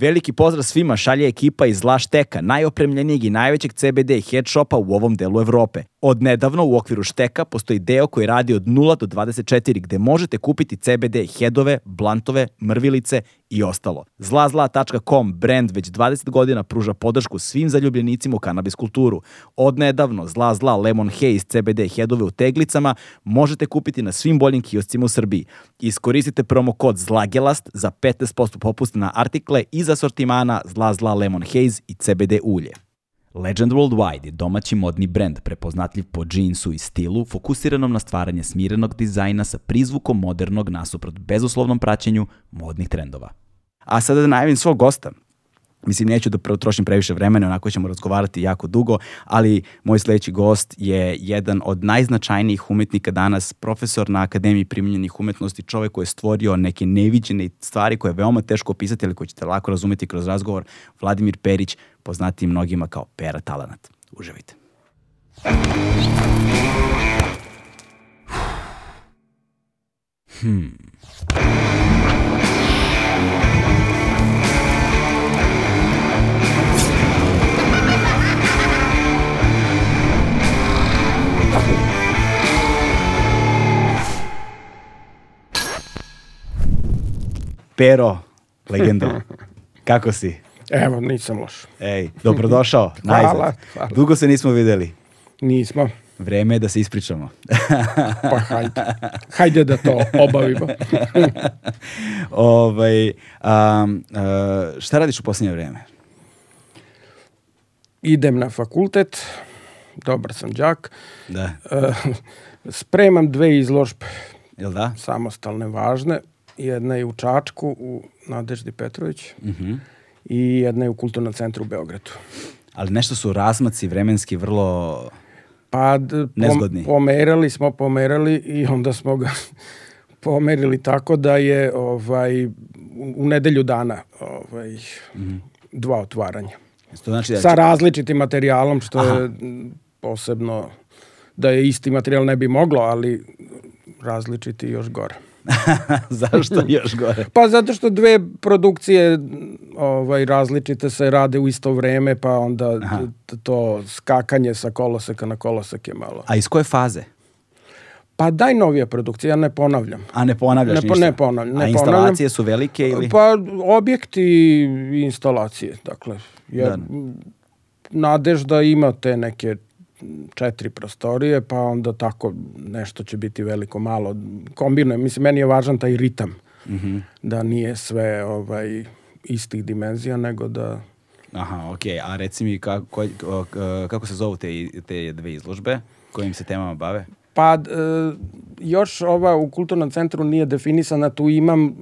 Veliki pozdrav svima šalje ekipa iz Lašteka, najopremljenijeg i najvećeg CBD head shopa u ovom delu Evrope. Od nedavno u okviru Šteka postoji deo koji radi od 0 do 24 gde možete kupiti CBD headove, blantove, mrvilice i ostalo. Zlazla.com brand već 20 godina pruža podršku svim zaljubljenicima u kanabis kulturu. Od nedavno Zla Zla Lemon Haze CBD headove u teglicama možete kupiti na svim boljim kioscima u Srbiji. Iskoristite promo kod ZLAGELAST za 15% popust na artikle iz asortimana Zla Zla Lemon Haze i CBD ulje. Legend Worldwide je domaći modni brend prepoznatljiv po džinsu i stilu, fokusiranom na stvaranje smirenog dizajna sa prizvukom modernog nasuprot bezuslovnom praćenju modnih trendova. A sada da najavim svog gosta. Mislim, neću da protrošim previše vremena, onako ćemo razgovarati jako dugo, ali moj sledeći gost je jedan od najznačajnijih umetnika danas, profesor na Akademiji primjenjenih umetnosti, čovek koji je stvorio neke neviđene stvari koje je veoma teško opisati, ali koje ćete lako razumeti kroz razgovor, Vladimir Perić, poznati mnogima kao Pera Talanat. Uživajte. Hmm. Pero, legendo, kako si? Evo, nisam loš. Ej, dobrodošao. Hvala, hvala. Dugo se nismo videli. Nismo. Vreme je da se ispričamo. Pa hajde. Hajde da to obavimo. ovaj, um, uh, šta radiš u posljednje vreme? Idem na fakultet, dobar sam đak. Da, E, spremam dve izložbe, jel da? samostalne, važne. Jedna je u Čačku, u Nadeždi Petrović. Mhm. I jedna je u Kulturnom centru u Beogradu. Ali nešto su razmaci vremenski vrlo... Pa pom- Nezgodni. pomerali smo, pomerali i onda smo ga pomerili tako da je ovaj u, nedelju dana ovaj Mhm. dva otvaranja. To znači da Sa različitim materijalom što je m, posebno da je isti materijal ne bi moglo, ali različiti još gore. Zašto još gore? Pa zato što dve produkcije ovaj različite se rade u isto vreme, pa onda Aha. to skakanje sa koloseka na kolosek je malo. A iz koje faze? Pa daj novija produkcija, ja ne ponavljam. A ne ponavljaš Ne ništa? ne ponavljam, ne A ponavljam. instalacije su velike ili? Pa objekti i instalacije, dakle. Je, Da. Nadežda ima te neke četiri prostorije, pa onda tako nešto će biti veliko, malo. Kombinujem, mislim, meni je važan taj ritam. Mhm. Da nije sve ovaj, istih dimenzija, nego da... Aha, okej. A reci mi kako, kako se zovu te, te dve izložbe? Kojim se temama bave? Pa e, još ova u kulturnom centru nije definisana, tu imam e,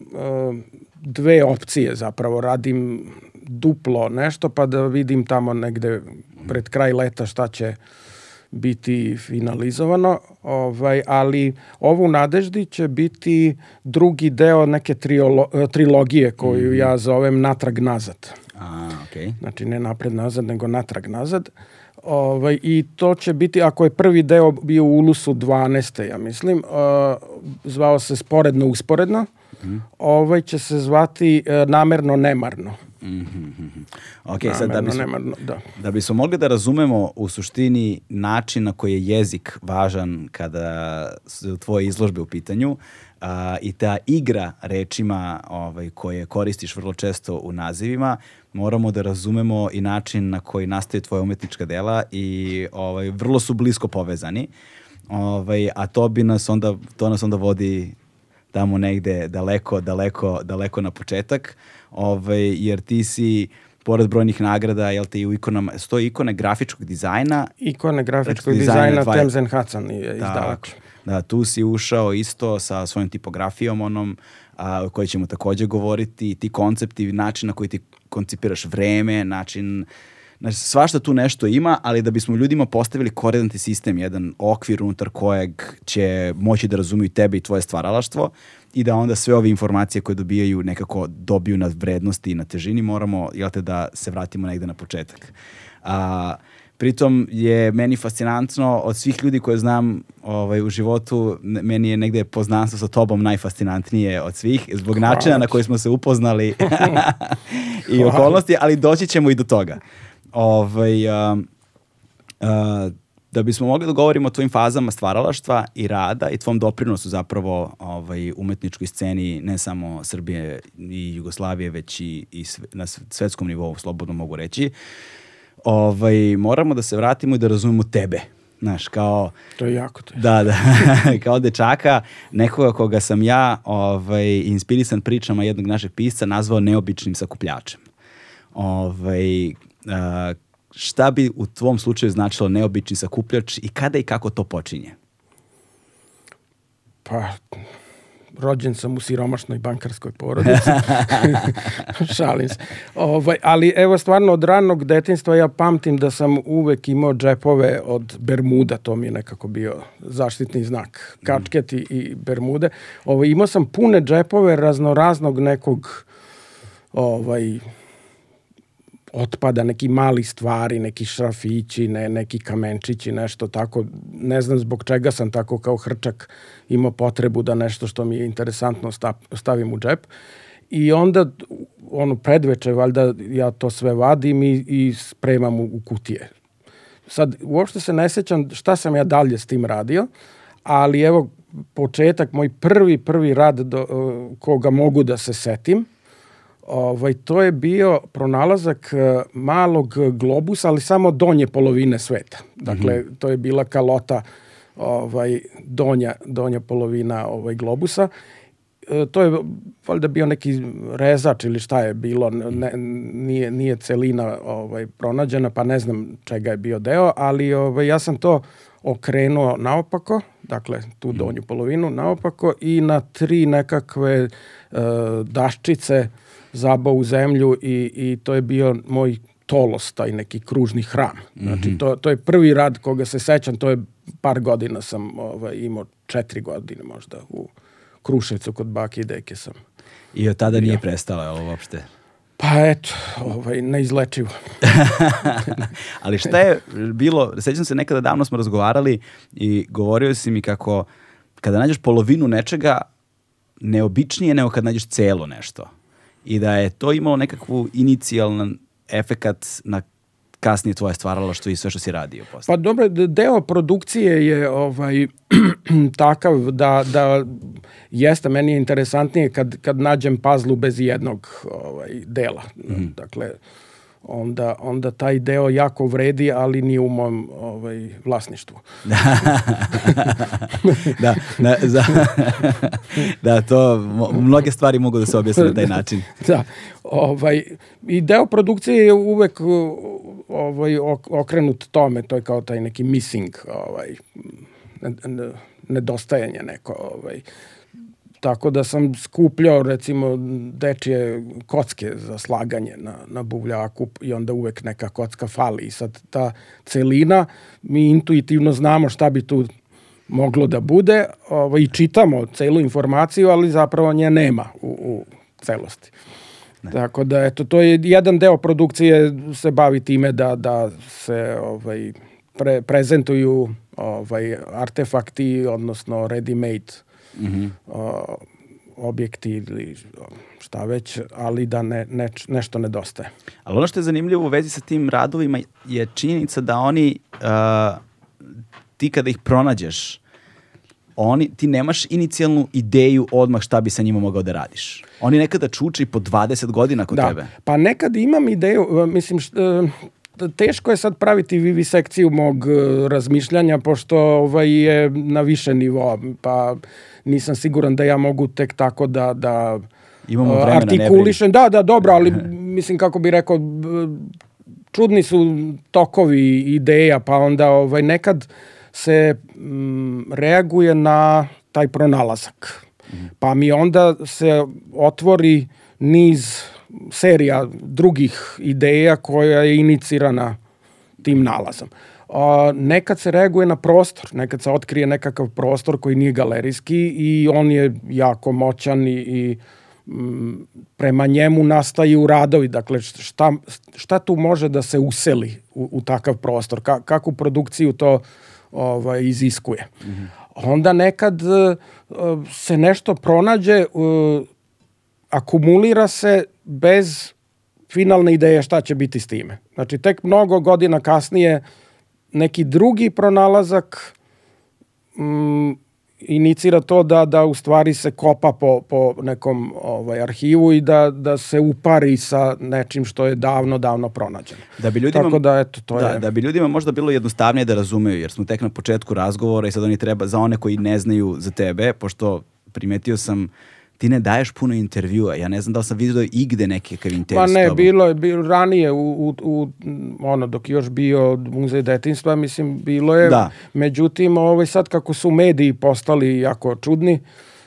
dve opcije zapravo, radim duplo nešto pa da vidim tamo negde pred kraj leta šta će biti finalizovano, ovaj, ali ovo u Nadeždi će biti drugi deo neke triolo, e, trilogije koju ja zovem Natrag nazad. A, okej. Znači ne napred nazad, nego natrag nazad. Ovaj, I to će biti, ako je prvi deo bio u Ulusu 12. ja mislim, uh, zvao se Sporedno usporedno, ovaj će se zvati uh, Namerno nemarno. Ok, sad da bismo, nemarno, da. da bismo mogli da razumemo u suštini način na koji je jezik važan kada su tvoje izložbe u pitanju a, i ta igra rečima ovaj, koje koristiš vrlo često u nazivima, moramo da razumemo i način na koji nastaje tvoja umetnička dela i ovaj, vrlo su blisko povezani. Ovaj, a to bi nas onda, to nas onda vodi tamo negde daleko, daleko, daleko na početak, ovaj, jer ti si, pored brojnih nagrada, jel te i u ikonama, stoji ikone grafičkog dizajna, Ikone grafičkog dizajna dva- Temzen Hacan je izdavač. da, tu si ušao isto sa svojom tipografijom onom, a, o kojoj ćemo takođe govoriti, ti koncepti, način na koji ti koncipiraš vreme, način Znači, svašta tu nešto ima, ali da bismo ljudima postavili koordinatni sistem, jedan okvir unutar kojeg će moći da razumiju tebe i tvoje stvaralaštvo i da onda sve ove informacije koje dobijaju nekako dobiju na vrednosti i na težini, moramo, jel te, da se vratimo negde na početak. A, pritom je meni fascinantno od svih ljudi koje znam ovaj, u životu, meni je negde poznanstvo sa tobom najfascinantnije od svih, zbog Hvala načina na koji smo se upoznali i okolnosti, ali doći ćemo i do toga. Ovaj, um, uh, da bismo mogli da govorimo o tvojim fazama stvaralaštva i rada i tvom doprinosu zapravo ovaj, umetničkoj sceni ne samo Srbije i Jugoslavije, već i, i sve- na sve- svetskom nivou, slobodno mogu reći, ovaj, moramo da se vratimo i da razumemo tebe. Znaš, kao, To je jako teško. da, da, kao dečaka, nekoga koga sam ja ovaj, inspirisan pričama jednog našeg pisca nazvao neobičnim sakupljačem. Ovaj, a, šta bi u tvom slučaju značilo neobični sakupljač i kada i kako to počinje? Pa, rođen sam u siromašnoj bankarskoj porodici. Šalim se. Ovaj, ali evo stvarno od ranog detinstva ja pamtim da sam uvek imao džepove od Bermuda, to mi je nekako bio zaštitni znak. Kačket i, i Bermude. Ovaj, imao sam pune džepove raznoraznog nekog ovaj, otpada, neki mali stvari, neki šrafići, ne, neki kamenčići, nešto tako. Ne znam zbog čega sam tako kao hrčak imao potrebu da nešto što mi je interesantno sta- stavim u džep. I onda, ono, predveče, valjda, ja to sve vadim i, i spremam u, u kutije. Sad, uopšte se ne sećam šta sam ja dalje s tim radio, ali evo, početak, moj prvi, prvi rad do, koga mogu da se setim, Ovaj, to je bio pronalazak e, malog globusa, ali samo donje polovine sveta. Dakle, Mhm. to je bila kalota ovaj, donja, donja polovina ovaj, globusa. E, to je valjda bio neki rezač ili šta je bilo, ne, nije, nije celina ovaj, pronađena, pa ne znam čega je bio deo, ali ovaj, ja sam to okrenuo naopako, dakle tu donju polovinu naopako i na tri nekakve e, daščice zabao u zemlju i, i to je bio moj tolos, taj neki kružni hram. Znači, to, to je prvi rad koga se sećam, to je par godina sam ovaj, imao, četiri godine možda u Kruševcu kod bake i deke sam. I od tada nije prestalo, je li uopšte? Pa eto, ovaj, neizlečivo. Ali šta je bilo, sećam se nekada davno smo razgovarali i govorio si mi kako kada nađeš polovinu nečega, neobičnije nego kad nađeš celo nešto. I da je to imalo nekakvu inicijalan efekat na kasnije tvoje stvaralaštvo i sve što si radio posle. Pa dobro, deo produkcije je ovaj takav da, da jeste, meni je interesantnije kad, kad nađem pazlu bez jednog ovaj, dela. Dakle, onda, onda taj deo jako vredi, ali nije u mom ovaj, vlasništvu. da, da, za, da, to, mnoge stvari mogu da se objasne na taj način. da, ovaj, i deo produkcije je uvek ovaj, ok- okrenut tome, to je kao taj neki missing, ovaj, ne- ne- nedostajanje neko, ovaj, tako da sam skupljao recimo dečije kocke za slaganje na, na buvljaku i onda uvek neka kocka fali i sad ta celina mi intuitivno znamo šta bi tu moglo da bude ovaj, i čitamo celu informaciju, ali zapravo nje nema u, u celosti. Tako da, eto, to je jedan deo produkcije se bavi time da, da se ovaj, pre, prezentuju ovaj, artefakti, odnosno ready-made o, objekti ili šta već, ali da ne, ne, nešto nedostaje. Ali ono što je zanimljivo u vezi sa tim radovima je činjenica da oni, uh, ti kada ih pronađeš, oni, ti nemaš inicijalnu ideju odmah šta bi sa njima mogao da radiš. Oni nekada čuče i po 20 godina kod da. tebe. Pa nekad imam ideju, mislim, teško je sad praviti vivisekciju mog e, razmišljanja, pošto ovaj je na više nivoa, pa nisam siguran da ja mogu tek tako da, da Imamo e, vremena, artikulišem. Da, da, dobro, ali mislim kako bi rekao, čudni su tokovi ideja, pa onda ovaj, nekad se mm, reaguje na taj pronalazak. Pa mi onda se otvori niz serija drugih ideja koja je inicirana tim nalazom. A, nekad se reaguje na prostor, nekad se otkrije nekakav prostor koji nije galerijski i on je jako moćan i, i m, prema njemu nastaju radovi. Dakle, šta, šta tu može da se useli u, u takav prostor? Ka, kakvu produkciju to ovaj, iziskuje? Mm -hmm. Onda nekad uh, se nešto pronađe, uh, akumulira se bez finalne ideje šta će biti s time. Znači, tek mnogo godina kasnije neki drugi pronalazak mm, inicira to da da u stvari se kopa po, po nekom ovaj arhivu i da da se upari sa nečim što je davno davno pronađeno. Da bi ljudima Tako da eto to da, je da bi ljudima možda bilo jednostavnije da razumeju jer smo tek na početku razgovora i sad oni treba za one koji ne znaju za tebe pošto primetio sam ti ne daješ puno intervjua. Ja ne znam da li sam vidio igde nekakav intervju Pa ne, bilo je bilo ranije u, u, u, ono dok još bio muzej detinjstva, mislim bilo je. Da. Međutim, ovaj sad kako su mediji postali jako čudni,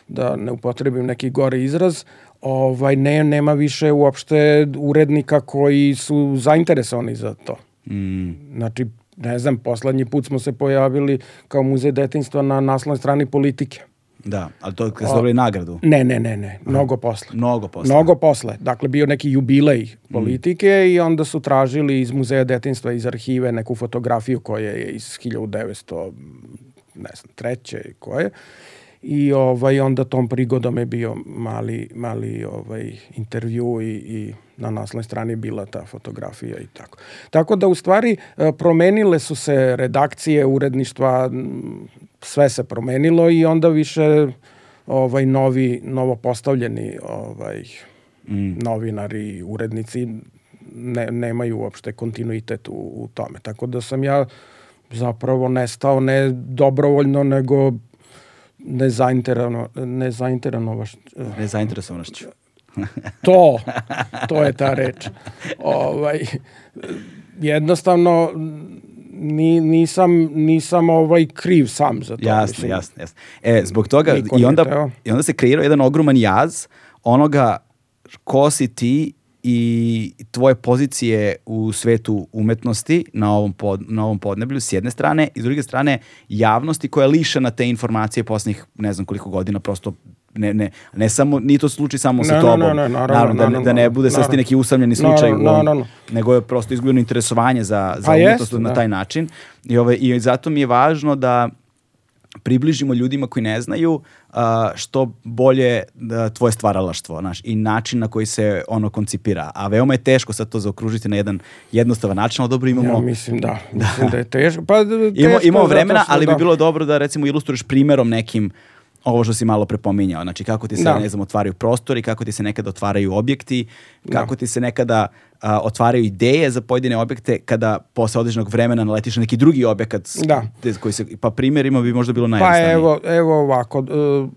da ne upotrebim neki gori izraz, ovaj ne nema više uopšte urednika koji su zainteresovani za to. Mm. Znači, ne znam, poslednji put smo se pojavili kao muzej detinjstva na naslovnoj strani politike. Da, ali to kad ste dobili nagradu. Ne, ne, ne, ne, mnogo posle. Mnogo posle. Mnogo posle. Dakle, bio neki jubilej politike mm. i onda su tražili iz muzeja detinstva, iz arhive, neku fotografiju koja je iz 1900, ne znam, treće koje. I ovaj, onda tom prigodom je bio mali, mali ovaj, intervju i, i na naslovnoj strani bila ta fotografija i tako. Tako da u stvari e, promenile su se redakcije, uredništva, sve se promenilo i onda više ovaj novi novo postavljeni ovaj mm. novinari, urednici ne, nemaju uopšte kontinuitet u, u tome. Tako da sam ja zapravo nestao ne dobrovoljno, nego nezainteresovano, nezainteresovanošću. Nezainteresovanošću. to, to je ta reč. Ovaj, jednostavno ni, nisam, nisam ovaj kriv sam za to. Jasno, mislim. jasno, jasno. E, zbog toga, i onda, i onda se kreirao jedan ogroman jaz onoga ko si ti i tvoje pozicije u svetu umetnosti na ovom, pod, na ovom podneblju s jedne strane i s druge strane javnosti koja je lišena te informacije poslednjih ne znam koliko godina prosto ne, ne, ne samo, ni to slučaj samo sa tobom. Ne, ne, naravno, naravno, da, da ne bude sad neki usamljeni slučaj naravno, u naravno. nego je prosto izgubljeno interesovanje za, za pa umetnost jest, na da. taj način. I, ove, I zato mi je važno da približimo ljudima koji ne znaju što bolje da, tvoje stvaralaštvo znaš, i način na koji se ono koncipira. A veoma je teško sad to zaokružiti na jedan jednostavan način, ali dobro imamo... Ja mislim da, mislim da je teško. Pa, teško imamo, imamo vremena, što, ali da. bi bilo dobro da recimo ilustruješ primerom nekim ovo što si malo prepominjao, znači kako ti se, Da. ne znam, otvaraju prostori, kako ti se nekada otvaraju objekti, kako ti se nekada a, otvaraju ideje za pojedine objekte kada posle određenog vremena naletiš na neki drugi objekat Da. koji se, pa primjerima bi možda bilo Pa najjednostavnije. evo, evo ovako, e,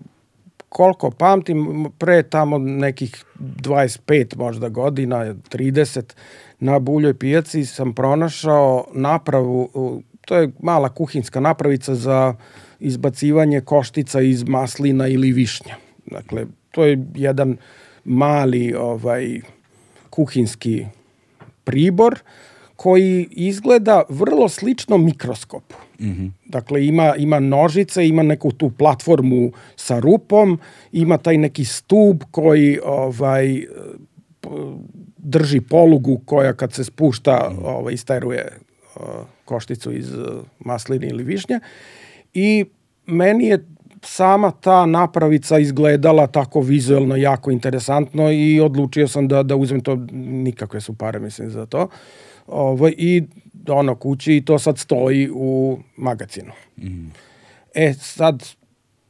koliko pamtim, pre tamo nekih 25 možda godina, 30, na Buljoj pijaci sam pronašao napravu, to je mala kuhinska napravica za izbacivanje koštica iz maslina ili višnja. Dakle, to je jedan mali ovaj kuhinski pribor koji izgleda vrlo slično mikroskopu. Dakle, ima, ima nožice, ima neku tu platformu sa rupom, ima taj neki stub koji ovaj, drži polugu koja kad se spušta ovaj, isteruje košticu iz uh, masline ili višnje. I meni je sama ta napravica izgledala tako vizuelno jako interesantno i odlučio sam da da uzmem to nikakve su pare mislim za to. Ovaj i ono kući i to sad stoji u magazinu. E sad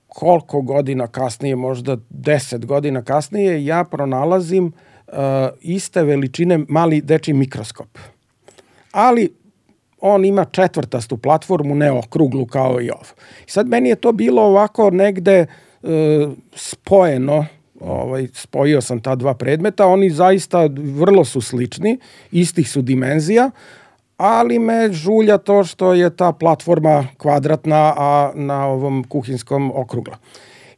koliko godina kasnije, možda 10 godina kasnije, ja pronalazim uh, iste veličine mali dečji mikroskop. Ali on ima četvrtastu platformu, ne okruglu kao i ovo. I sad meni je to bilo ovako negde uh, spojeno, ovaj, spojio sam ta dva predmeta, oni zaista vrlo su slični, istih su dimenzija, ali me žulja to što je ta platforma kvadratna, a na ovom kuhinskom okrugla.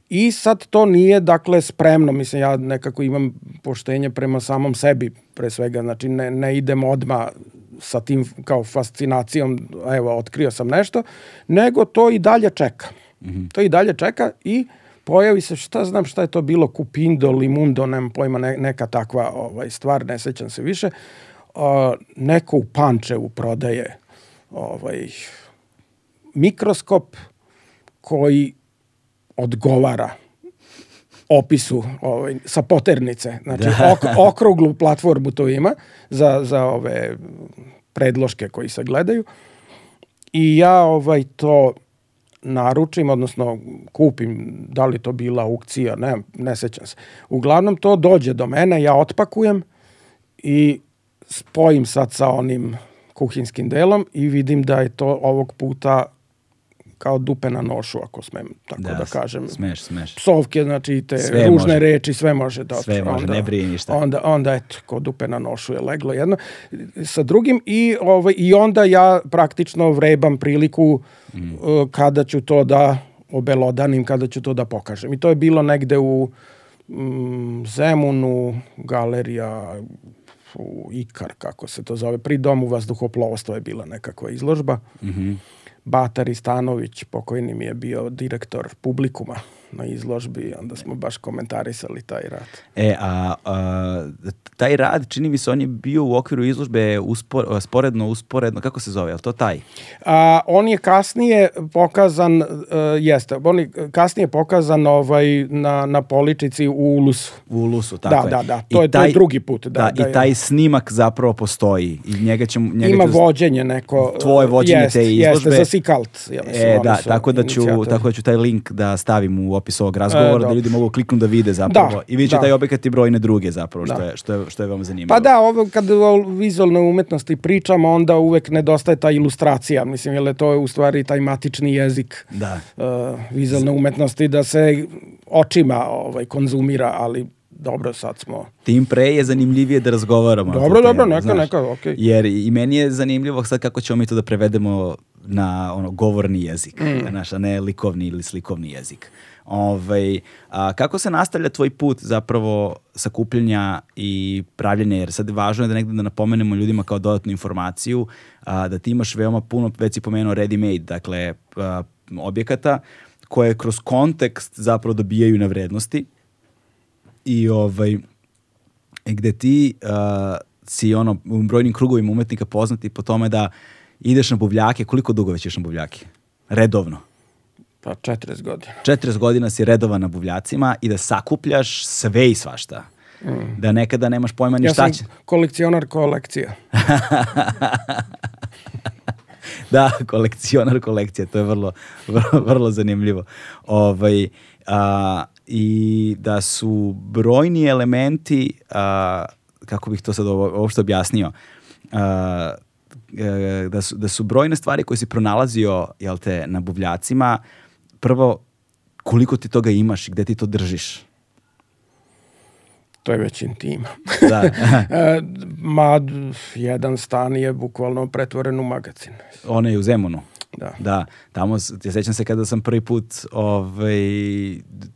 I sad to nije, dakle, spremno. Mislim, ja nekako imam poštenje prema samom sebi, pre svega. Znači, ne, ne idem odma sa tim kao fascinacijom, evo, otkrio sam nešto, nego to i dalje čeka. Mm -hmm. To i dalje čeka i pojavi se, šta znam šta je to bilo, Kupindo, Limundo, nemam pojma, ne, neka takva ovaj, stvar, ne sećam se više. Uh, neko u Pančevu prodaje ovaj, mikroskop koji odgovara opisu ovaj, sa poternice. Znači, da. ok, okruglu platformu to ima za, za ove predloške koji se gledaju. I ja ovaj to naručim, odnosno kupim, da li to bila aukcija, ne, ne sećam se. Uglavnom to dođe do mene, ja otpakujem i spojim sad sa onim kuhinskim delom i vidim da je to ovog puta kao dupe na nošu, ako smem tako da, da kažem. Smeš, smeš. Psovke, znači te sve ružne može. reči, sve može da... Sve može, onda, ne brije ništa. Onda, onda eto, ko dupe na nošu je leglo jedno sa drugim i, ovaj, i onda ja praktično vrebam priliku mm. uh, kada ću to da obelodanim, kada ću to da pokažem. I to je bilo negde u mm, Zemunu, galerija u Ikar, kako se to zove, pri domu vazduhoplovstva je bila nekakva izložba. Mhm. Mm Batar Stanović, pokojni mi je bio direktor publikuma na izložbi, onda smo baš komentarisali taj rad. E, a, a taj rad, čini mi se, on je bio u okviru izložbe uspor, sporedno, usporedno, kako se zove, je to taj? A, on je kasnije pokazan, uh, jeste, on je kasnije pokazan ovaj, na, na poličici u Ulusu. U Ulusu, tako da, je. Da, da, to, I je, taj, to je drugi put. Da, da, da I taj je. snimak zapravo postoji. I njega ćemo, njega Ima ću, vođenje neko. Tvoje vođenje jest, te izložbe. Jeste, za Sikalt. Ja mislim, e, da, tako da, ću, tako da ću taj link da stavim u opis ovog razgovora, e, da ljudi mogu kliknu da vide zapravo. Da, I vidjet da. taj objekat i brojne druge zapravo, što, da. je, što, je, što je veoma zanimljivo. Pa da, ovo, kad o vizualnoj umetnosti pričamo, onda uvek nedostaje ta ilustracija, mislim, jer je to u stvari taj matični jezik da. uh, vizualne umetnosti, da se očima ovaj, konzumira, ali dobro, sad smo... Tim pre je zanimljivije da razgovaramo. Dobro, dobro, neka, znaš, neka, okej. Okay. Jer i meni je zanimljivo sad kako ćemo mi to da prevedemo na ono govorni jezik, mm. znaš, a ne likovni ili slikovni jezik. Ovaj, a, kako se nastavlja tvoj put zapravo sakupljanja i pravljenja, jer sad važno je da negde da napomenemo ljudima kao dodatnu informaciju, a, da ti imaš veoma puno, već si pomenuo ready made, dakle a, objekata koje kroz kontekst zapravo dobijaju na vrednosti i ovaj, gde ti a, si ono u brojnim krugovima umetnika poznati po tome da ideš na buvljake, koliko dugo već ješ na buvljake? Redovno. Pa 40 godina. 40 godina si redovan na buvljacima i da sakupljaš sve i svašta. Mm. Da nekada nemaš pojma ni ja šta će. Ja sam kolekcionar kolekcija. da, kolekcionar kolekcija, to je vrlo, vrlo, vrlo zanimljivo. Ovaj, a, I da su brojni elementi, a, kako bih to sad uopšte objasnio, a, da su, da su brojne stvari koje si pronalazio jel te, na buvljacima prvo, koliko ti toga imaš i gde ti to držiš? To je već intima. Da. E, ma, jedan stan je bukvalno pretvoren u magazin. Ona je u Zemunu. Da. Da, tamo, ja sećam se kada sam prvi put, ovaj,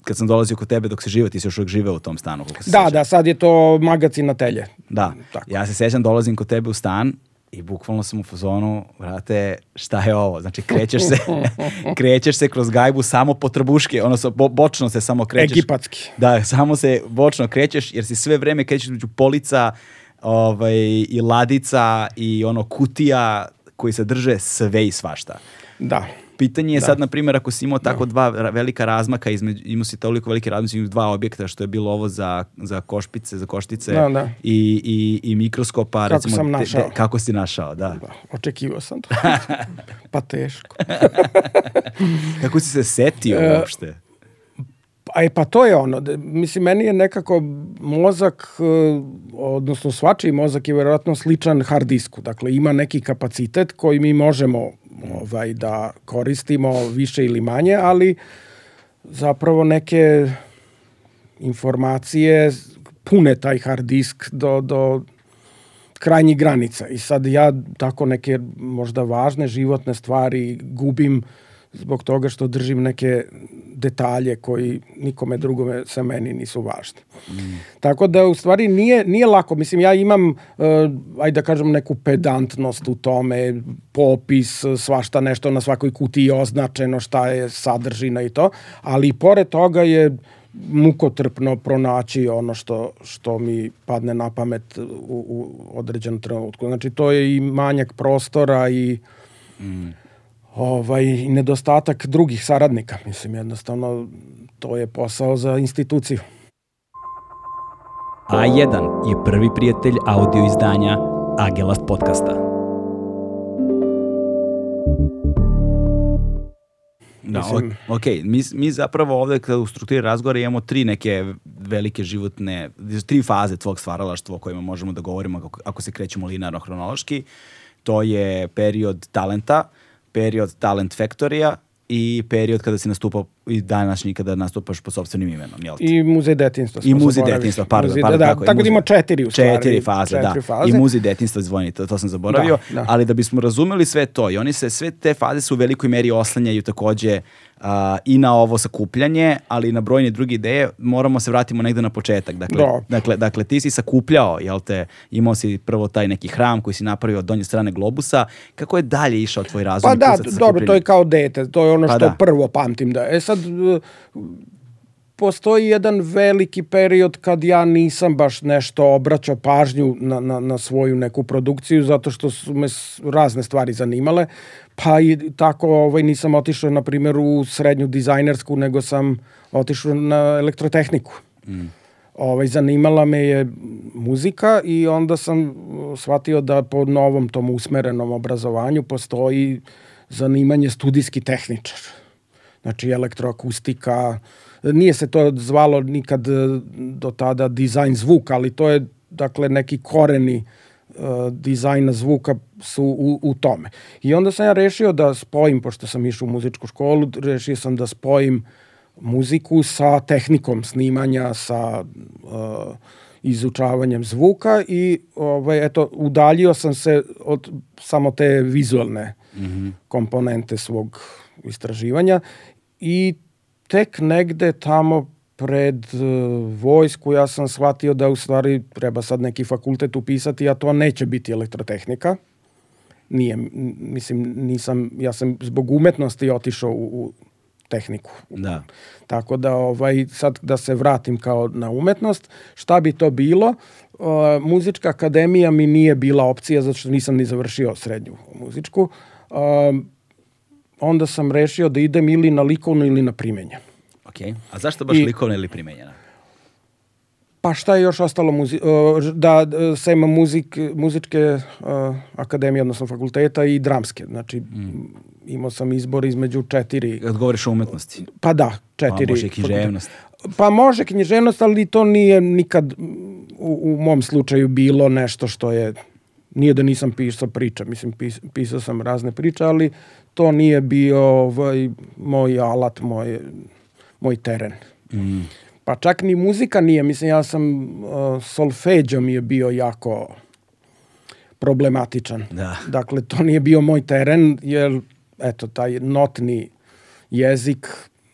kad sam dolazio kod tebe dok se žive, ti si još uvijek živeo u tom stanu. da, sećam. da, sad je to magazin na telje. Da, Tako. ja se sećam, dolazim kod tebe u stan I bukvalno sam u fazonu, vrate, šta je ovo? Znači, krećeš se, krećeš se kroz gajbu samo po trbuške, ono, bo, bočno se samo krećeš. Egipatski. Da, samo se bočno krećeš, jer si sve vreme krećeš među polica ovaj, i ladica i ono kutija koji se drže sve i svašta. Da. Pitanje je da. sad, na primjer, ako si imao tako da. dva velika razmaka, između, imao si toliko velike razmaka između dva objekta, što je bilo ovo za, za košpice, za koštice da, da. I, i, i mikroskopa. Kako recimo, sam našao. Te, te, kako si našao, da. da očekivao sam to. pa teško. kako si se setio e, uopšte? A pa to je ono, mislim, meni je nekako mozak, e, odnosno svačiji mozak je verovatno sličan hard disku. Dakle, ima neki kapacitet koji mi možemo ovaj, da koristimo više ili manje, ali zapravo neke informacije pune taj hard disk do, do krajnjih granica. I sad ja tako neke možda važne životne stvari gubim zbog toga što držim neke detalje koji nikome drugome sa meni nisu važni. Mm. Tako da u stvari nije, nije lako. Mislim, ja imam, uh, ajde da kažem, neku pedantnost u tome, popis, svašta nešto na svakoj kutiji označeno šta je sadržina i to, ali pored toga je mukotrpno pronaći ono što, što mi padne na pamet u, u određenom trenutku. Znači, to je i manjak prostora i mm ovaj, nedostatak drugih saradnika. Mislim, jednostavno, to je posao za instituciju. A1 je prvi prijatelj audio izdanja Agelast podcasta. Da, Mislim, ok, mi, mi zapravo ovde kada u strukturi razgovora imamo tri neke velike životne, tri faze tvog stvaralaštva o kojima možemo da govorimo ako, ako se krećemo linarno hronološki. To je period talenta, uh, period Talent Factory-a i period kada si nastupao i današnji kada nastupaš po sobstvenim imenom, jel ti? I muzej detinstva. I muzej detinstva, pardon, muzej, pardon, da, tako, tako da ima četiri u stvari. Četiri faze, četiri da. Faze. I muzej detinstva zvoni, to, to sam zaboravio. Da, da. Ali da bismo razumeli sve to i oni se, sve te faze su u velikoj meri oslanjaju takođe a, i na ovo sakupljanje, ali i na brojne druge ideje, moramo se vratimo negde na početak. Dakle, da. dakle, dakle ti si sakupljao, jel te, imao si prvo taj neki hram koji si napravio od donje strane globusa. Kako je dalje išao tvoj razum? Pa da, dobro, to je kao dete, to je ono pa što da. prvo pamtim. Da. E sad, postoji jedan veliki period kad ja nisam baš nešto obraćao pažnju na, na, na svoju neku produkciju zato što su me razne stvari zanimale pa i tako ovaj, nisam otišao na primjer u srednju dizajnersku nego sam otišao na elektrotehniku mm. ovaj, zanimala me je muzika i onda sam shvatio da po novom tom usmerenom obrazovanju postoji zanimanje studijski tehničar znači elektroakustika Nije se to zvalo nikad e, do tada dizajn zvuka, ali to je dakle neki koreni uh, dizajna zvuka su u, u tome. I onda sam ja rešio da spojim, pošto sam išao u muzičku školu, rešio sam da spojim muziku sa tehnikom snimanja, sa uh, izučavanjem zvuka i ovaj, eto, udaljio sam se od samo te vizualne mm -hmm. komponente svog istraživanja i tek negde tamo pred uh, vojsku ja sam shvatio da u stvari treba sad neki fakultet upisati, a to neće biti elektrotehnika. Nije, mislim, nisam, ja sam zbog umetnosti otišao u, u tehniku. Da. Tako da ovaj sad da se vratim kao na umetnost, šta bi to bilo? Uh, muzička akademija mi nije bila opcija zato što nisam ni završio srednju muzičku. Uh, onda sam rešio da idem ili na likovno ili na primenjeno. Ok, a zašto baš I, likovna ili primenjena? Pa šta je još ostalo muzi da sem muzik, muzičke uh, akademije, odnosno fakulteta i dramske. Znači, mm. imao sam izbor između četiri... Kad govoriš o umetnosti? Pa da, četiri. Pa može književnost. Pa može književnost, ali to nije nikad u, u mom slučaju bilo nešto što je nije da nisam pisao priča, mislim pis, pisao sam razne priče, ali to nije bio ovaj, moj alat, moj, moj teren. Mm. Pa čak ni muzika nije, mislim ja sam uh, solfeđo mi je bio jako problematičan. Da. Dakle, to nije bio moj teren, jer eto, taj notni jezik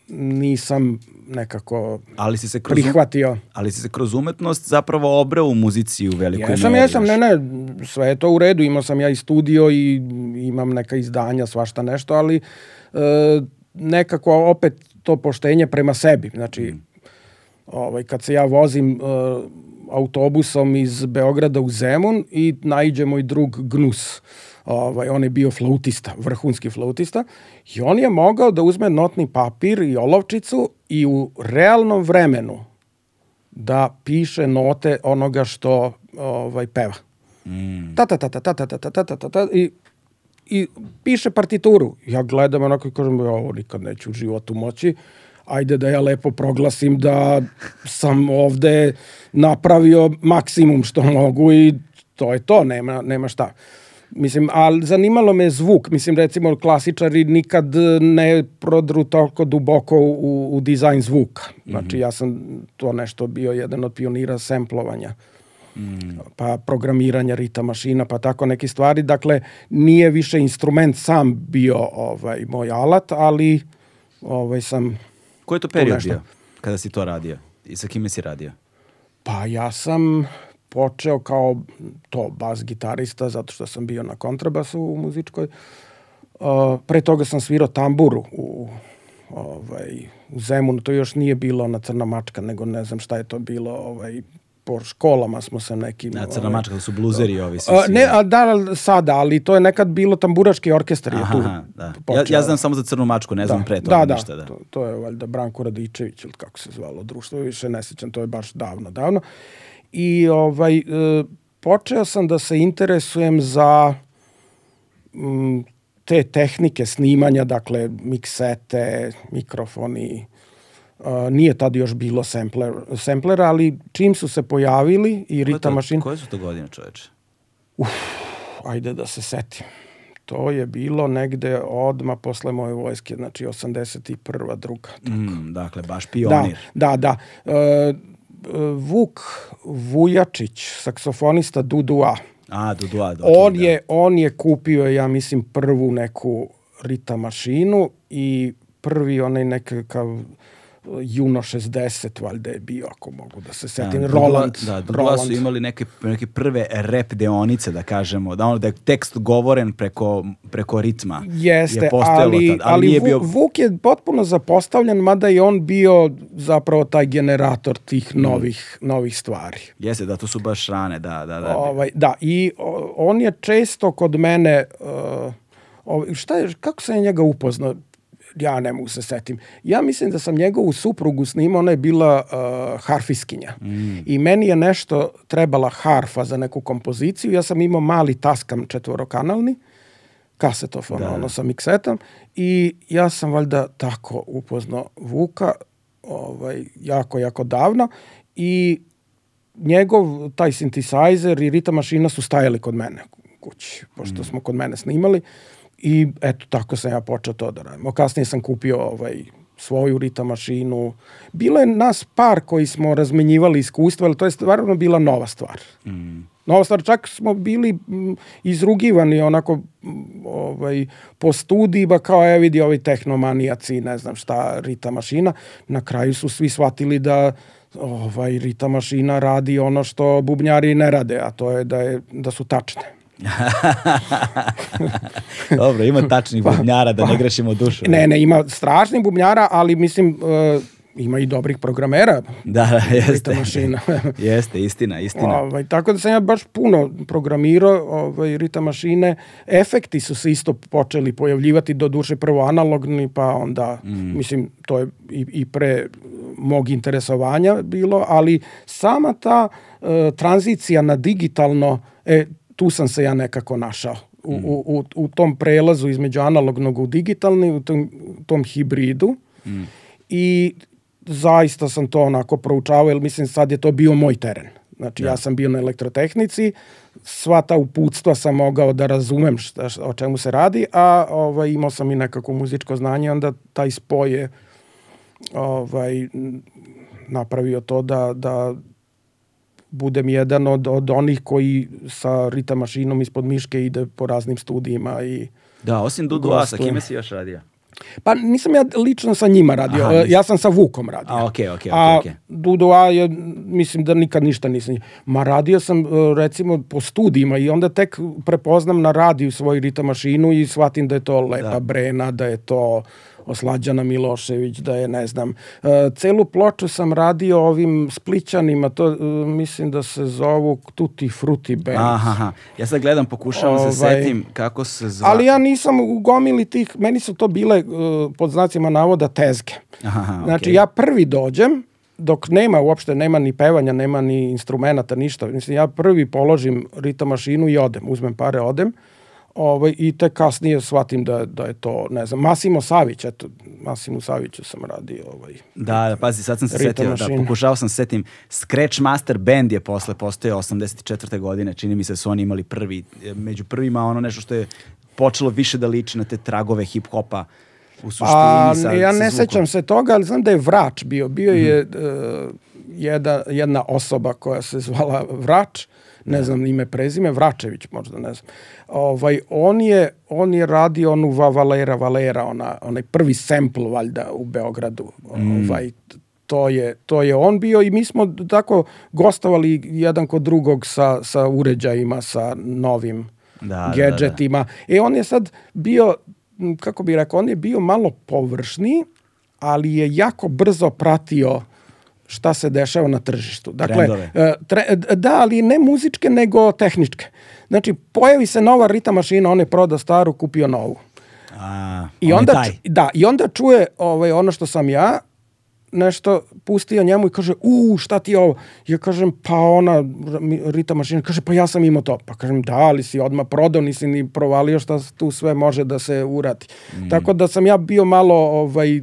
nisam nekako ali si se kroz, prihvatio. Ali si se kroz umetnost zapravo obrao u muzici u velikoj jesam, meri. Jesam, ne, ne, sve je to u redu. Imao sam ja i studio i imam neka izdanja, svašta nešto, ali e, nekako opet to poštenje prema sebi. Znači, mm. ovaj, kad se ja vozim e, autobusom iz Beograda u Zemun i naiđe moj drug Gnus ovaj, on je bio flautista, vrhunski flautista, i on je mogao da uzme notni papir i olovčicu i u realnom vremenu da piše note onoga što ovaj, peva. Mm. Ta, ta, ta, ta, ta, ta, ta, ta, ta, ta, ta, ta, i i piše partituru. Ja gledam onako i kažem, ja ovo nikad neću u životu moći. Ajde da ja lepo proglasim da sam ovde napravio maksimum što mogu i to je to, nema, nema šta. Mislim, ali zanimalo me zvuk. Mislim, recimo, klasičari nikad ne prodru toliko duboko u, u dizajn zvuka. Znači, mm -hmm. ja sam to nešto bio jedan od pionira semplovanja. mm. pa programiranja rita mašina, pa tako neke stvari. Dakle, nije više instrument sam bio ovaj, moj alat, ali ovaj, sam... Koji je to period bio kada si to radio? I sa kime si radio? Pa ja sam počeo kao to bas gitarista zato što sam bio na kontrabasu u muzičkoj. Uh, pre toga sam svirao tamburu u ovaj, u Zemunu, to još nije bilo na Crna mačka, nego ne znam šta je to bilo, ovaj, po školama smo se nekim... Na Crna ovaj, mačka su bluzeri ovi. Svi, svi. Ne, a da, sada, ali to je nekad bilo tamburaški orkestar je tu da. Ja, ja znam samo za Crnu mačku, ne da. znam pre toga da, da, ništa. Da, to, to je valjda Branko Radičević ili kako se zvalo društvo, više ne sećam, to je baš davno, davno. I ovaj, e, počeo sam da se interesujem za m, te tehnike snimanja, dakle miksete, mikrofoni, uh, nije tad još bilo sampler, samplera, ali čim su se pojavili i Rita Mašin... Koje su to godine, čoveče? Uf, ajde da se setim. To je bilo negde odma posle moje vojske, znači 81. druga. Tako. Mm, dakle, baš pionir. Da, da, da. Uh, Vuk Vujačić, saksofonista Dudua, A, Dudua. Okay, on, da. je, on je kupio, ja mislim, prvu neku rita mašinu i prvi onaj nekakav Juno 60 valjda je bio, ako mogu da se setim. Da, Roland. Da, Roland. su imali neke, neke prve rep deonice, da kažemo, da, ono, da je tekst govoren preko, preko ritma. Jeste, je ali, tad, ali, ali nije bio... Vuk je potpuno zapostavljen, mada je on bio zapravo taj generator tih mm. novih, mm. novih stvari. Jeste, da, to su baš rane, da, da, da. Ovaj, da, i on je često kod mene... Uh, Ovaj, šta je, kako sam njega upoznao? Ja ne mogu se setim. Ja mislim da sam njegovu suprugu snimao, ona je bila uh, harfiskinja. Mm. I meni je nešto trebala harfa za neku kompoziciju. Ja sam imao mali taskam četvorokanalni, kasetofon, da. ono sa miksetom. I ja sam valjda tako upoznao Vuka, ovaj, jako, jako davno. I njegov, taj synthesizer i rita mašina su stajali kod mene kući, pošto mm. smo kod mene snimali. I eto, tako sam ja počeo to da radim. Kasnije sam kupio ovaj, svoju rita mašinu. Bilo je nas par koji smo razmenjivali iskustva, ali to je stvarno bila nova stvar. Mm. Nova stvar, čak smo bili izrugivani onako ovaj, po studijima kao je vidi ovi tehnomanijaci, ne znam šta, rita mašina. Na kraju su svi shvatili da ovaj, rita mašina radi ono što bubnjari ne rade, a to je da, je, da su tačne. Dobro, ima tačnih pa, bubnjara da pa, ne grešimo dušu. Ne, ne, ima strašnih bubnjara, ali mislim uh, ima i dobrih programera. Da, da, jeste. Mašina. jeste, istina, istina. Ovaj, tako da sam ja baš puno programirao ovaj, Rita mašine. Efekti su se isto počeli pojavljivati, do duše prvo analogni, pa onda, mm. mislim, to je i, i pre mog interesovanja bilo, ali sama ta uh, tranzicija na digitalno, e, tu sam se ja nekako našao. U, mm. u, u tom prelazu između analognog u digitalni, u tom, tom hibridu. Mm. I zaista sam to onako proučavao, jer mislim sad je to bio moj teren. Znači ja, ja sam bio na elektrotehnici, sva ta uputstva sam mogao da razumem šta, šta, o čemu se radi, a ovaj, imao sam i nekako muzičko znanje, onda taj spoj je ovaj, napravio to da, da budem jedan od, od onih koji sa rita mašinom ispod miške ide po raznim studijima i Da, osim Dudu A, sa kime si još radio? Pa nisam ja lično sa njima radio, Aha, ja sam sa Vukom radio. A, okej, okay, okej, okay, okej. Okay, A Dudu A je, mislim da nikad ništa nisam. Ma radio sam e, recimo po studijima i onda tek prepoznam na radiju svoju rita mašinu i shvatim da je to lepa da. brena, da je to Oslađana Milošević, da je, ne znam, uh, celu ploču sam radio ovim splićanima, to uh, mislim da se zovu Tutti Frutti Band. Aha, aha. ja sad gledam, pokušavam ovaj, se setim kako se zva. Ali ja nisam u gomili tih, meni su to bile uh, pod znacima navoda tezge. Aha, znači okay. ja prvi dođem, dok nema uopšte, nema ni pevanja, nema ni instrumenta, ništa. Mislim, ja prvi položim rita mašinu i odem, uzmem pare, odem. Uh, Ovaj, I te kasnije shvatim da, da je to, ne znam, Masimo Savić, eto, Masimo Saviću sam radio. Ovaj, da, da, pazi, sad sam se setio, da, pokušao sam se setim, Scratch Master Band je posle postojao 84. godine, čini mi se da su oni imali prvi, među prvima ono nešto što je počelo više da liči na te tragove hip-hopa u suštini. A, sa, ja ne sećam se toga, ali znam da je Vrač bio, bio mm -hmm. je... Uh, jedna, jedna osoba koja se zvala Vrač, ne znam ime prezime, Vračević možda, ne znam. Ovaj, on, je, on je radio onu Va Valera Valera, ona, onaj prvi sample valjda u Beogradu. Mm. Ovaj, to je, to je on bio i mi smo tako gostovali jedan kod drugog sa, sa uređajima, sa novim da, gadgetima. Da, da. E on je sad bio, kako bih rekao, on je bio malo površni, ali je jako brzo pratio šta se dešava na tržištu. Dakle, e, tre, da, ali ne muzičke, nego tehničke. Znači, pojavi se nova rita mašina, on je prodao staru, kupio novu. A, I onda, da, i onda čuje ovaj, ono što sam ja, nešto pustio njemu i kaže, u, šta ti je ovo? Ja kažem, pa ona, Rita mašina, kaže, pa ja sam imao to. Pa kažem, da, ali si odmah prodao, nisi ni provalio šta tu sve može da se urati. Mm. Tako da sam ja bio malo ovaj,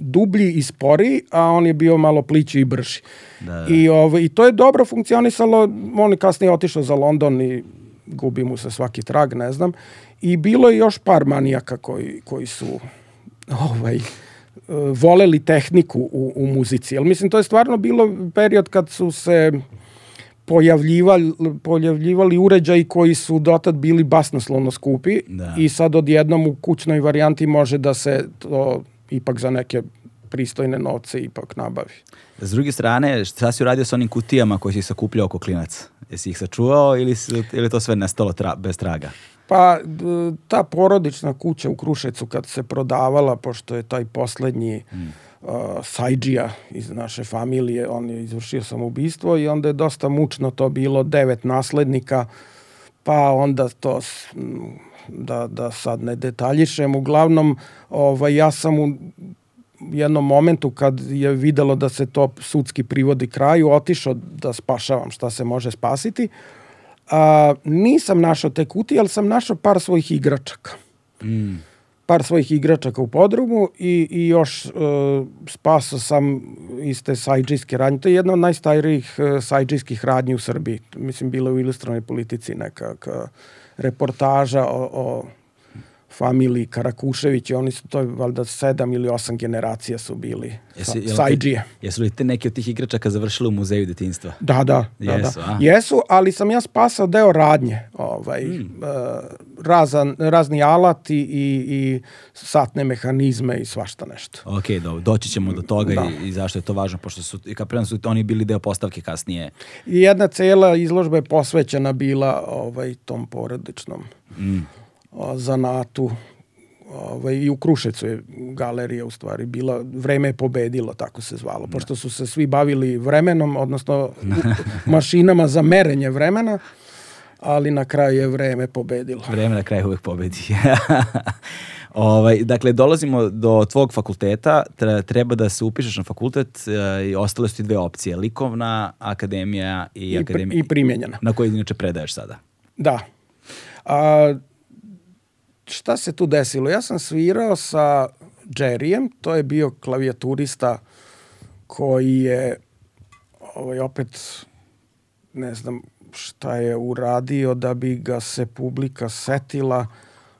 dublji i spori, a on je bio malo plići i brži. Da, da. I, ovaj, I to je dobro funkcionisalo, on je kasnije otišao za London i gubi mu se svaki trag, ne znam. I bilo je još par manijaka koji, koji su ovaj, voleli tehniku u, u muzici. Jel, mislim, to je stvarno bilo period kad su se pojavljivali, pojavljivali uređaji koji su dotad bili basnoslovno skupi da. i sad odjednom u kućnoj varijanti može da se to ipak za neke pristojne novce ipak nabavi. S druge strane, šta si uradio sa onim kutijama koje si sakupljao oko klinac? Jesi ih sačuvao ili, ili to sve nestalo tra, bez traga? Pa ta porodična kuća u Krušecu kad se prodavala, pošto je taj poslednji mm. uh, Sajđija iz naše familije, on je izvršio samoubistvo i onda je dosta mučno to bilo, devet naslednika, pa onda to da, da sad ne detaljišem. Uglavnom, ovaj, ja sam u jednom momentu kad je videlo da se to sudski privodi kraju, otišao da spašavam šta se može spasiti. A, nisam našao te kutije, ali sam našao par svojih igračaka. Mm. Par svojih igračaka u podrumu i, i još uh, spasao sam iz te sajđijske radnje. To je jedna od najstarijih uh, sajđijskih radnji u Srbiji. Mislim, bila u ilustronoj politici neka reportaža o, o familiji Karakušević i oni su to valjda sedam ili osam generacija su bili Jesi, sa, sajđije. Jesu li te neki od tih igračaka završili u muzeju detinstva? Da, da. da Jesu, da. Jesu, ali sam ja spasao deo radnje. Ovaj, mm. uh, razan, razni alati i, i satne mehanizme i svašta nešto. Ok, dobro. Doći ćemo do toga da. i, i zašto je to važno, pošto su, i kapitan su oni bili deo postavke kasnije. Jedna cela izložba je posvećena bila ovaj, tom porodičnom mm zanatu ovaj, i u Krušecu je galerija u stvari bila, vreme je pobedilo, tako se zvalo, da. pošto su se svi bavili vremenom, odnosno mašinama za merenje vremena, ali na kraju je vreme pobedilo. Vreme na kraju uvek pobedi. ovaj, dakle, dolazimo do tvog fakulteta, treba da se upišeš na fakultet uh, i ostale su ti dve opcije, likovna akademija i, I akademija. I primjenjena. Na kojoj inače predaješ sada. Da. A, šta se tu desilo? Ja sam svirao sa Jerryjem, to je bio klavijaturista koji je ovaj, opet ne znam šta je uradio da bi ga se publika setila.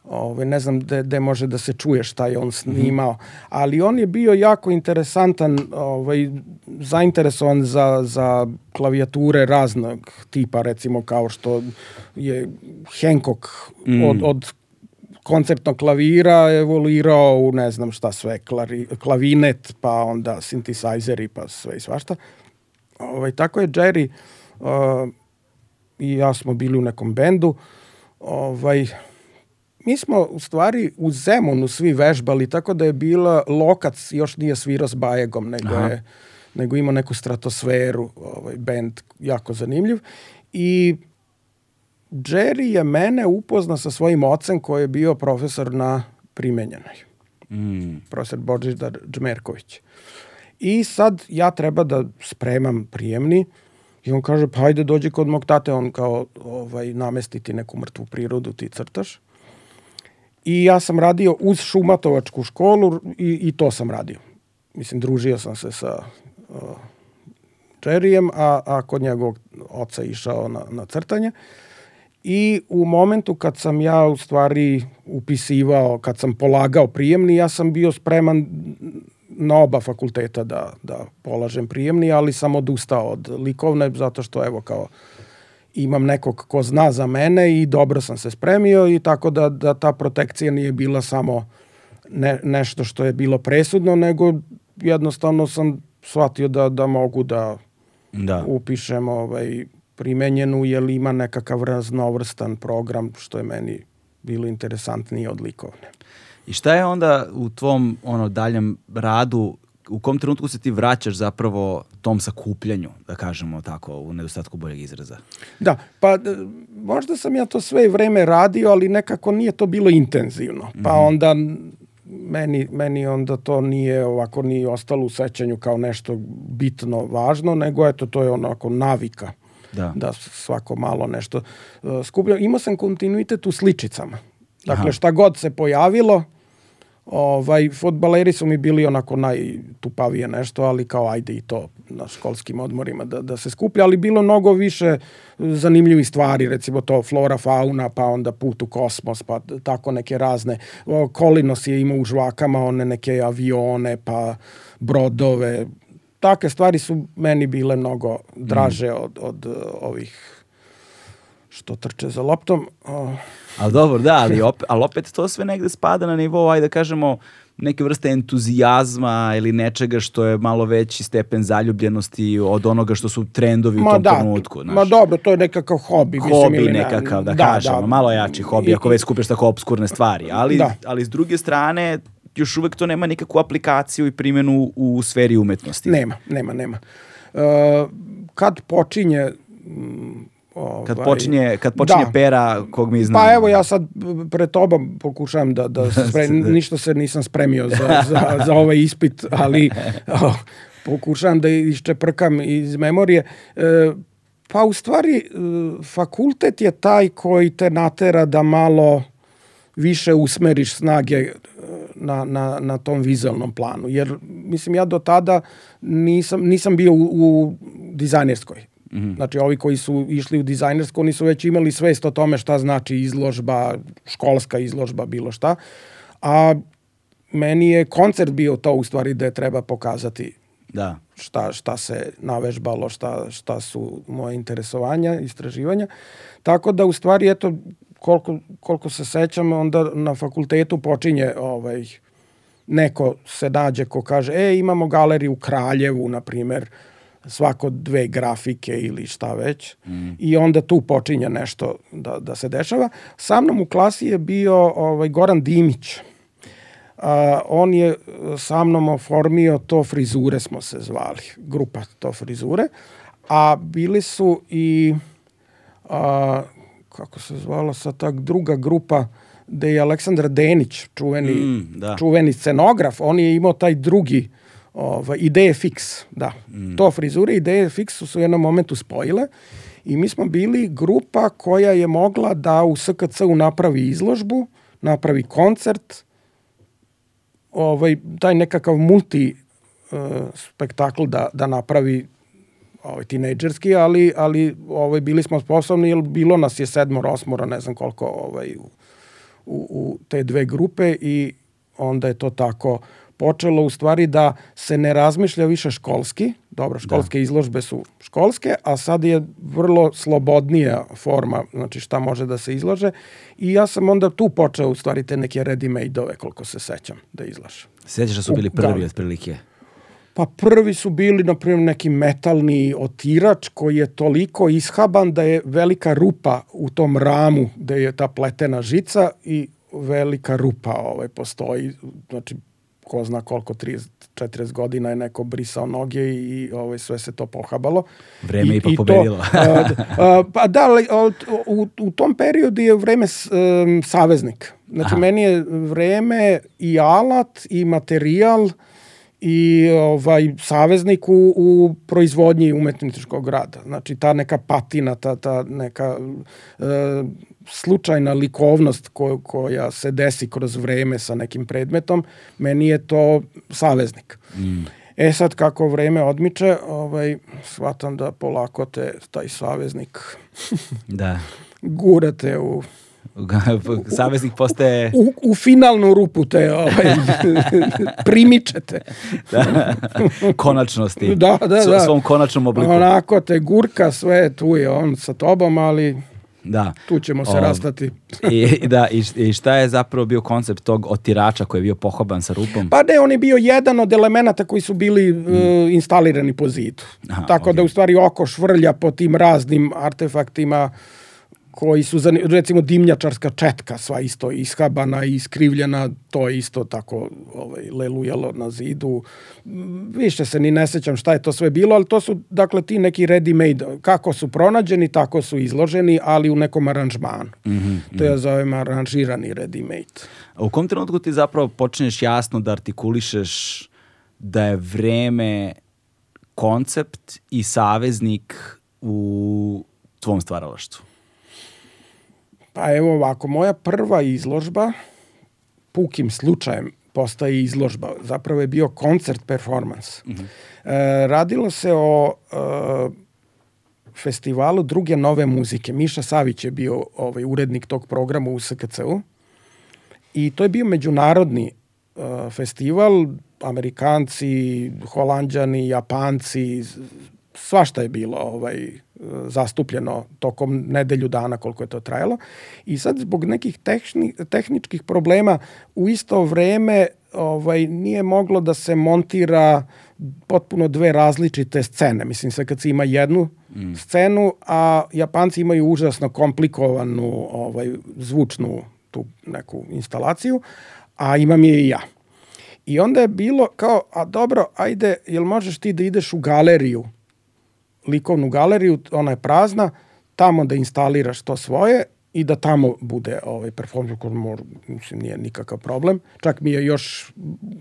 Ovaj, ne znam gde može da se čuje šta je on snimao, ali on je bio jako interesantan, ovaj, zainteresovan za, za klavijature raznog tipa, recimo kao što je Hancock mm. od, od koncertnog klavira evoluirao u ne znam šta sve, klari, klavinet, pa onda synthesizeri, pa sve i svašta. Ovaj, tako je Jerry uh, i ja smo bili u nekom bendu. Ovaj, mi smo u stvari u Zemunu svi vežbali, tako da je bila Lokac još nije svirao s Bajegom, nego Aha. je nego ima neku stratosferu, ovaj bend jako zanimljiv i Jerry je mene upozna sa svojim ocem koji je bio profesor na primenjenoj. Mm. Profesor Božidar Džmerković. I sad ja treba da spremam prijemni i on kaže pa ajde dođi kod mog tate, on kao ovaj, namestiti neku mrtvu prirodu, ti crtaš. I ja sam radio uz šumatovačku školu i, i to sam radio. Mislim, družio sam se sa uh, Jerryjem, a, a kod njegovog oca išao na, na crtanje. Uh, I u momentu kad sam ja u stvari upisivao, kad sam polagao prijemni, ja sam bio spreman na oba fakulteta da, da polažem prijemni, ali sam odustao od likovne zato što evo kao imam nekog ko zna za mene i dobro sam se spremio i tako da, da ta protekcija nije bila samo ne, nešto što je bilo presudno, nego jednostavno sam shvatio da, da mogu da, da. upišem ovaj, primenjenu, jer ima nekakav raznovrstan program, što je meni bilo interesantnije od likovne. I šta je onda u tvom ono daljem radu u kom trenutku se ti vraćaš zapravo tom sakupljanju, da kažemo tako, u nedostatku boljeg izraza? Da, pa možda sam ja to sve vreme radio, ali nekako nije to bilo intenzivno. Pa mm -hmm. onda meni, meni onda to nije ovako ni ostalo u sećanju kao nešto bitno važno, nego eto to je onako navika da, da svako malo nešto uh, skuplja. Imao sam kontinuitet u sličicama. Dakle, Aha. šta god se pojavilo, Ovaj, fotbaleri su mi bili onako najtupavije nešto, ali kao ajde i to na školskim odmorima da, da se skuplja, ali bilo mnogo više zanimljivih stvari, recimo to flora, fauna, pa onda put u kosmos, pa tako neke razne. Kolinos je imao u žvakama one neke avione, pa brodove. Take stvari su meni bile mnogo draže mm. od, od ovih što trče za loptom. Uh. Ali dobro, da, ali opet, ali opet to sve negde spada na nivou, ajde da kažemo, neke vrste entuzijazma ili nečega što je malo veći stepen zaljubljenosti od onoga što su trendovi ma u tom da, trenutku. Znaš. Ma dobro, to je nekakav hobi. Hobi mislim, nekakav, da, da kažemo, da, malo jači hobi, I, ako već skupiš tako obskurne stvari. Ali, da. ali s druge strane, još uvek to nema nikakvu aplikaciju i primjenu u sferi umetnosti. Nema, nema, nema. Uh, kad počinje Ovaj, kad počinje, kad počinje da. pera kog mi znamo. Pa evo ja sad pred tobom pokušavam da, da se spremim, ništa se nisam spremio za, za, za ovaj ispit, ali oh, pokušavam da iščeprkam iz memorije. E, pa u stvari e, fakultet je taj koji te natera da malo više usmeriš snage e, na, na, na tom vizualnom planu. Jer, mislim, ja do tada nisam, nisam bio u, u dizajnerskoj. Mm -hmm. Znači, ovi koji su išli u dizajnersko, oni su već imali svest o tome šta znači izložba, školska izložba, bilo šta. A meni je koncert bio to u stvari da treba pokazati da. šta, šta se navežbalo, šta, šta su moje interesovanja, istraživanja. Tako da u stvari, eto, koliko, koliko se sećam, onda na fakultetu počinje ovaj, neko se nađe ko kaže, e, imamo galeriju u Kraljevu, na primer, svako dve grafike ili šta već mm. i onda tu počinje nešto da, da se dešava. Sa mnom u klasi je bio ovaj, Goran Dimić. Uh, on je sa mnom oformio to frizure smo se zvali, grupa to frizure, a bili su i uh, kako se zvala sa tak druga grupa gde je Aleksandar Denić, čuveni, mm, da. čuveni scenograf, on je imao taj drugi ovaj, ideje fix, da. Mm. To frizure ideje fix su se u jednom momentu spojile i mi smo bili grupa koja je mogla da u SKC-u napravi izložbu, napravi koncert, ovaj, taj nekakav multi uh, spektakl da, da napravi ovaj, tinejdžerski, ali, ali ovaj, bili smo sposobni, jer bilo nas je sedmoro, osmoro, ne znam koliko ovaj, u, u, u te dve grupe i onda je to tako počelo u stvari da se ne razmišlja više školski, dobro, školske da. izložbe su školske, a sad je vrlo slobodnija forma, znači šta može da se izlože i ja sam onda tu počeo u stvari te neke ready-made-ove, koliko se sećam, da izlažem. Sećaš da su bili prvi od prilike? Pa prvi su bili, na primjer, neki metalni otirač koji je toliko ishaban da je velika rupa u tom ramu gde je ta pletena žica i velika rupa ovaj, postoji. Znači, ko zna koliko, 30, 40 godina je neko brisao noge i, i ovaj, sve se to pohabalo. Vreme I, ipak pobedilo. To, a, pa da, ali, u, u tom periodu je vreme um, saveznik. Znači, Aha. meni je vreme i alat i materijal i ovaj saveznik u, u proizvodnji umetničkog rada. Znači ta neka patina, ta, ta neka e, slučajna likovnost ko, koja se desi kroz vreme sa nekim predmetom, meni je to saveznik. Mm. E sad kako vreme odmiče, ovaj, shvatam da polako te taj saveznik da. gurate u Saveznik postaje... U, u finalnu rupu te ovaj, primičete. Da, konačnosti. Da, da, da. Svom konačnom obliku. Onako te gurka, sve tu je on sa tobom, ali Da. tu ćemo se O, rastati. I, da, i, šta je zapravo bio koncept tog otirača koji je bio pohoban sa rupom? Pa ne, on je bio jedan od elemenata koji su bili e, instalirani po zidu. Mm. Aha, Tako da okej. u stvari oko švrlja po tim raznim artefaktima koji su, recimo dimnjačarska četka, sva isto ishabana i iskrivljena, to je isto tako ovaj, lelujalo na zidu. Više se ni ne sećam šta je to sve bilo, ali to su, dakle, ti neki ready-made, kako su pronađeni, tako su izloženi, ali u nekom aranžmanu. Mhm, To ja zovem aranžirani ready-made. U kom trenutku ti zapravo počneš jasno da artikulišeš da je vreme koncept i saveznik u tvom stvaralaštvu? Pa evo ovako, moja prva izložba, pukim slučajem, postaje izložba. Zapravo je bio koncert performance. e, radilo se o e, festivalu druge nove muzike. Miša Savić je bio ovaj, urednik tog programa u SKC-u. I to je bio međunarodni uh, festival, Amerikanci, Holandjani, Japanci, svašta je bilo ovaj, uh, zastupljeno tokom nedelju dana koliko je to trajalo. I sad zbog nekih tehni, tehničkih problema u isto vreme ovaj, nije moglo da se montira potpuno dve različite scene. Mislim se kad se ima jednu mm. scenu, a Japanci imaju užasno komplikovanu ovaj, zvučnu tu neku instalaciju, a imam je i ja. I onda je bilo kao, a dobro, ajde, jel možeš ti da ideš u galeriju, likovnu galeriju, ona je prazna, tamo da instaliraš to svoje i da tamo bude ovaj performans koji mislim nije nikakav problem. Čak mi je još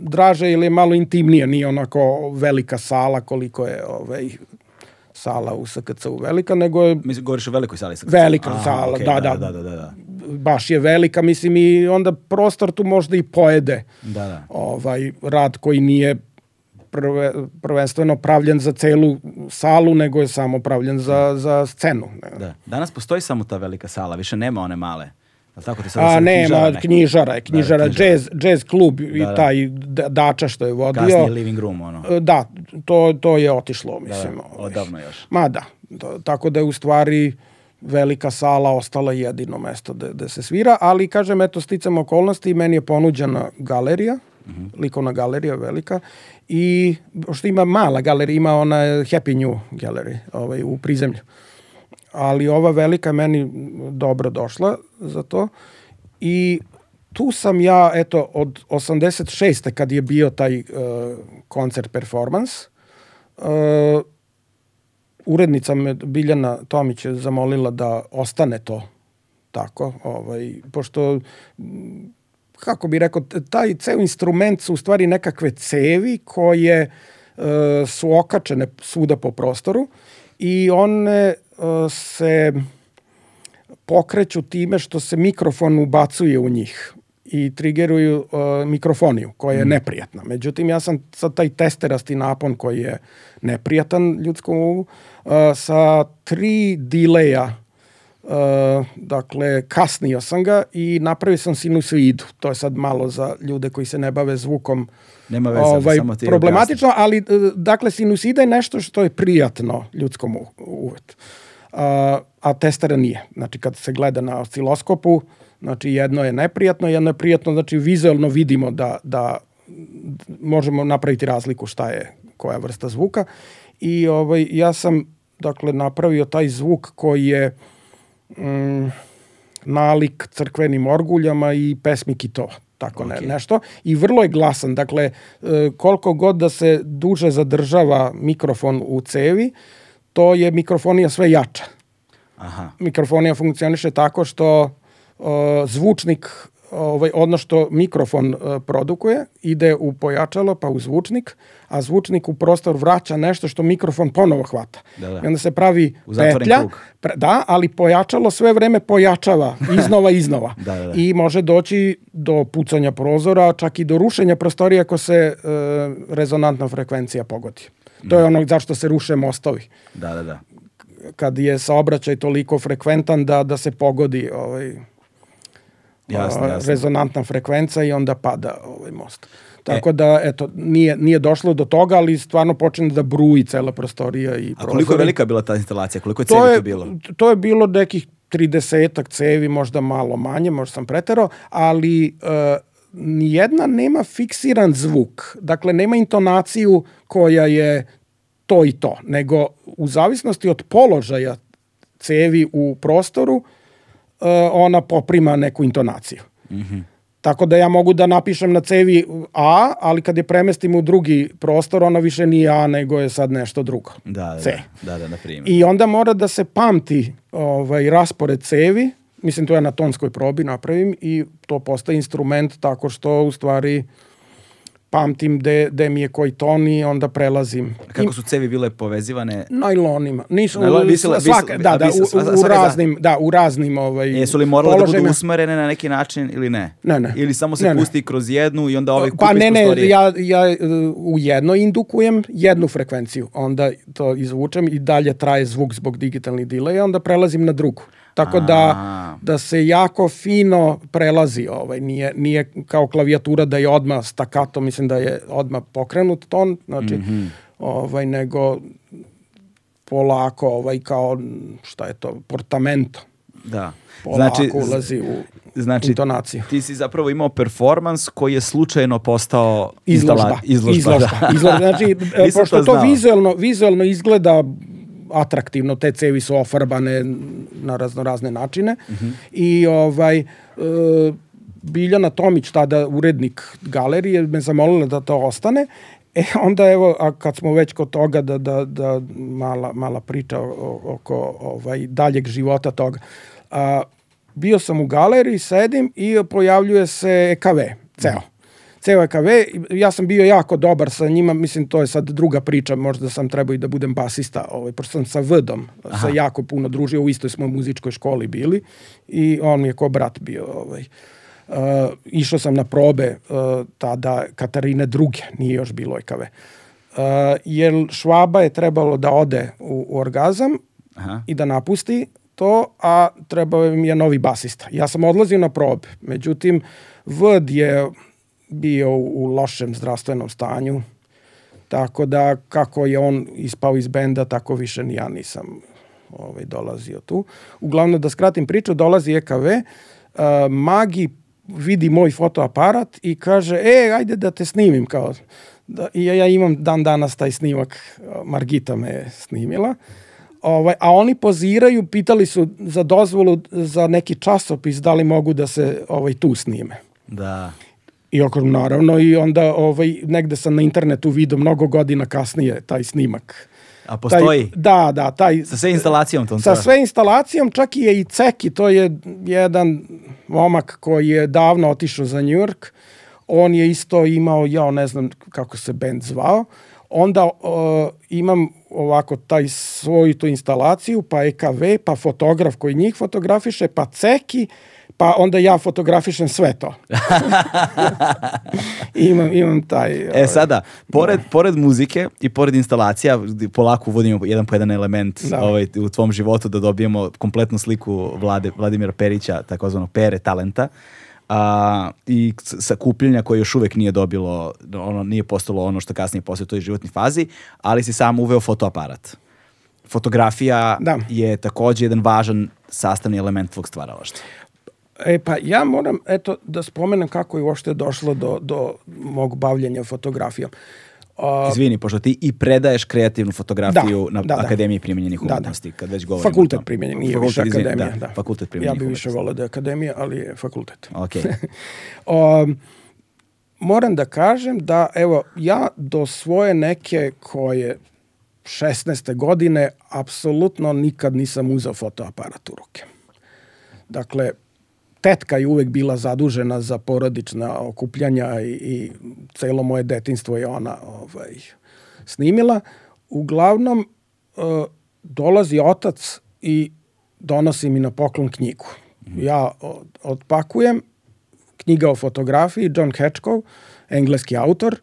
draže ili je malo intimnije, nije onako velika sala koliko je ovaj sala u SKC-u velika, nego je Mislim, govoriš o velikoj sali. sad. Velika Aha, sala, okej, da, da, da. da, da, da. baš je velika, mislim i onda prostor tu možda i pojede Da, da. ovaj rad koji nije prve, prvenstveno pravljen za celu salu, nego je samo pravljen za, za scenu. Da. Danas postoji samo ta velika sala, više nema one male. Tako ti sad A nema, knjižara knjižara je, knjižara, knjižara. jazz, jazz klub i Da, da. taj da- Dača što je vodio. Kasnije living room, ono. E, Da, to, to je otišlo, Da, mislim. da, ovaj. odavno još. Ma da, to- tako da je u stvari velika sala ostala jedino mesto da, da se svira, ali kažem, eto, sticam okolnosti, meni je ponuđena galerija, likovna galerija velika, i što ima mala galerija, ima ona Happy New Gallery ovaj, u prizemlju. Ali ova velika meni dobro došla za to i tu sam ja, eto, od 86. kad je bio taj uh, koncert performance, uh, urednica me Biljana Tomić je zamolila da ostane to tako, ovaj, pošto kako bi rekao, taj ceo instrument su u stvari nekakve cevi koje e, su okačene svuda po prostoru i one e, se pokreću time što se mikrofon ubacuje u njih i trigeruju uh, mikrofoniju koja je neprijatna. Međutim, ja sam sad taj testerasti napon koji je neprijatan ljudskom umu, uh, sa tri dileja Uh, dakle, kasnio sam ga i napravio sam sinusoidu. To je sad malo za ljude koji se ne bave zvukom Nema veze, ovaj, samo ti problematično, ali e, dakle sinusida je nešto što je prijatno ljudskom u- uvetu. A, a testera nije. Znači kad se gleda na osciloskopu, znači jedno je neprijatno, jedno je prijatno, znači vizualno vidimo da, da možemo napraviti razliku šta je koja vrsta zvuka i ovaj ja sam dakle napravio taj zvuk koji je mm, nalik crkvenim orguljama i pesmi kitova tako ne, Ok. nešto i vrlo je glasan dakle e, koliko god da se duže zadržava mikrofon u cevi to je mikrofonija sve jača Aha. mikrofonija funkcioniše tako što uh, zvučnik ovaj ono što mikrofon uh, produkuje ide u pojačalo pa u zvučnik, a zvučnik u prostor vraća nešto što mikrofon ponovo hvata. Da, da. I onda se pravi U petlja, pre- da, ali pojačalo sve vreme pojačava iznova iznova. Da, da, da. I može doći do pucanja prozora, čak i do rušenja prostorija ako se uh, rezonantna frekvencija pogodi. To je ono zašto se ruše mostovi Da, da, da. kad je saobraćaj toliko frekventan da da se pogodi ovaj Jasno, a, jasno. rezonantna frekvenca i onda pada ovaj most. Tako e. da, eto, nije, nije došlo do toga, ali stvarno počne da bruji cela prostorija i A koliko je velika bila ta instalacija? Koliko je to cevi je, to bilo? To je bilo nekih 30 cevi, možda malo manje, možda sam preterao, ali uh, nijedna nema fiksiran zvuk. Dakle, nema intonaciju koja je to i to, nego u zavisnosti od položaja cevi u prostoru, uh, ona poprima neku intonaciju. Mm -hmm. Tako da ja mogu da napišem na cevi A, ali kad je premestim u drugi prostor, ona više nije A, nego je sad nešto drugo. Da, da, C. da, da, na primjer. I onda mora da se pamti ovaj, raspored cevi, mislim to ja na tonskoj probi napravim i to postaje instrument tako što u stvari pamtim de, de mi je koji ton i onda prelazim. Kako su cevi bile povezivane? Najlonima. Nisu, Najlon, visila, svaka, da, da, u, u, za- raznim, da, u raznim ovaj, Jesu li morale da budu usmerene na neki način ili ne? Ne, ne. Ili samo se Ne, ne. pusti kroz jednu i onda ovaj kup Pa ne, ne, ja, ja u jedno indukujem jednu frekvenciju, onda to izvučem i dalje traje zvuk zbog digitalnih dileja, onda prelazim na drugu. Tako da, A. da se jako fino prelazi, ovaj, nije, nije kao klavijatura da je odmah stakato, mislim da je odmah pokrenut ton, znači, mm. -hmm. ovaj, nego polako, ovaj, kao, šta je to, portamento, Da. polako Znači, ulazi u znači, intonaciju. ti si zapravo imao performans koji je slučajno postao Izložba. izložba. izložba. da. izložba. Znači, pošto to, znao. vizuelno, vizuelno izgleda atraktivno, te cevi su ofarbane na razno razne načine Mhm. i ovaj e, Biljana Tomić, tada urednik galerije, me zamolila da to ostane. E onda evo, a kad smo već kod toga da, da, da mala, mala priča oko ovaj, daljeg života toga. A, bio sam u galeriji, sedim i pojavljuje se EKV, ceo. Ceo EKV, ja sam bio jako dobar sa njima, mislim to je sad druga priča, možda sam trebao i da budem basista, ovaj, pošto sam sa Vdom sa jako puno družio, u istoj smo muzičkoj školi bili i on mi je ko brat bio. Ovaj. Uh, išao sam na probe uh, tada Katarine druge, nije još bilo EKV. Uh, jer Švaba je trebalo da ode u, u orgazam Aha. i da napusti to, a trebao mi je novi basista. Ja sam odlazio na probe, međutim, Vd je bio u lošem zdravstvenom stanju, tako da kako je on ispao iz benda, tako više ni ja nisam ovaj, dolazio tu. Uglavnom, da skratim priču, dolazi EKV, uh, Magi vidi moj fotoaparat i kaže, e, ajde da te snimim, kao, da, ja, ja imam dan danas taj snimak, Margita me snimila, Ovaj, a oni poziraju, pitali su za dozvolu za neki časopis da li mogu da se ovaj tu snime. Da. I oko, naravno, i onda ovaj, negde sam na internetu vidio mnogo godina kasnije taj snimak. A postoji? Taj, da, da, taj, Sa sve instalacijom tom sa sve instalacijom, čak i je i Ceki, to je jedan momak koji je davno otišao za New York. On je isto imao, ja ne znam kako se band zvao, onda uh, imam ovako taj svoju tu instalaciju, pa EKV, pa fotograf koji njih fotografiše, pa Ceki, pa onda ja fotografišem sve to. imam, imam taj... E ovaj, sada, pored, pored muzike i pored instalacija, polako uvodimo jedan po jedan element Da. ovaj, u tvom životu da dobijemo kompletnu sliku Vlade, Vladimira Perića, takozvanog Pere talenta. A, i sakupljanja koje još uvek nije dobilo, ono nije postalo ono što kasnije postoje u toj životnoj fazi, ali si sam uveo fotoaparat. Fotografija Da. je takođe jedan važan sastavni element tvog stvaralaštva. E pa ja moram eto da spomenem kako je uopšte došlo do, do mog bavljenja fotografijom. A, Izvini, pošto ti i predaješ kreativnu fotografiju Da, na da, da. Akademiji primjenjenih Da, da. umetnosti, kad već govorimo o fakultet tome. primjenjen, nije Fakultet, više izvini, akademija. Da, Da, fakultet Ja primjenjenih bih više volao da je akademija, ali je fakultet. Ok. um, moram da kažem da, evo, ja do svoje neke koje 16. godine apsolutno nikad nisam uzeo fotoaparat u ruke. Dakle, tetka je uvek bila zadužena za porodična okupljanja i, i celo moje detinstvo je ona ovaj, snimila. Uglavnom, e, dolazi otac i donosi mi na poklon knjigu. Ja od, odpakujem, knjiga o fotografiji, John Hatchkov, engleski autor,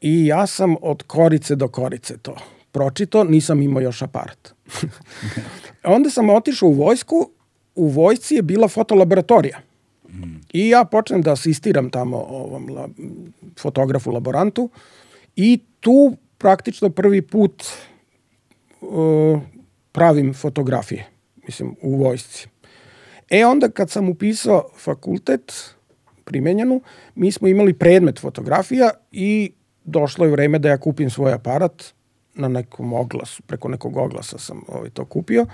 i ja sam od korice do korice to pročito, nisam imao još aparat. Onda sam otišao u vojsku, u vojsci je bila fotolaboratorija. I ja počnem da asistiram tamo ovom la, fotografu laborantu i tu praktično prvi put uh, pravim fotografije, mislim, u vojsci. E onda kad sam upisao fakultet, primenjenu, mi smo imali predmet fotografija i došlo je vreme da ja kupim svoj aparat na nekom oglasu, preko nekog oglasa sam ovaj, to kupio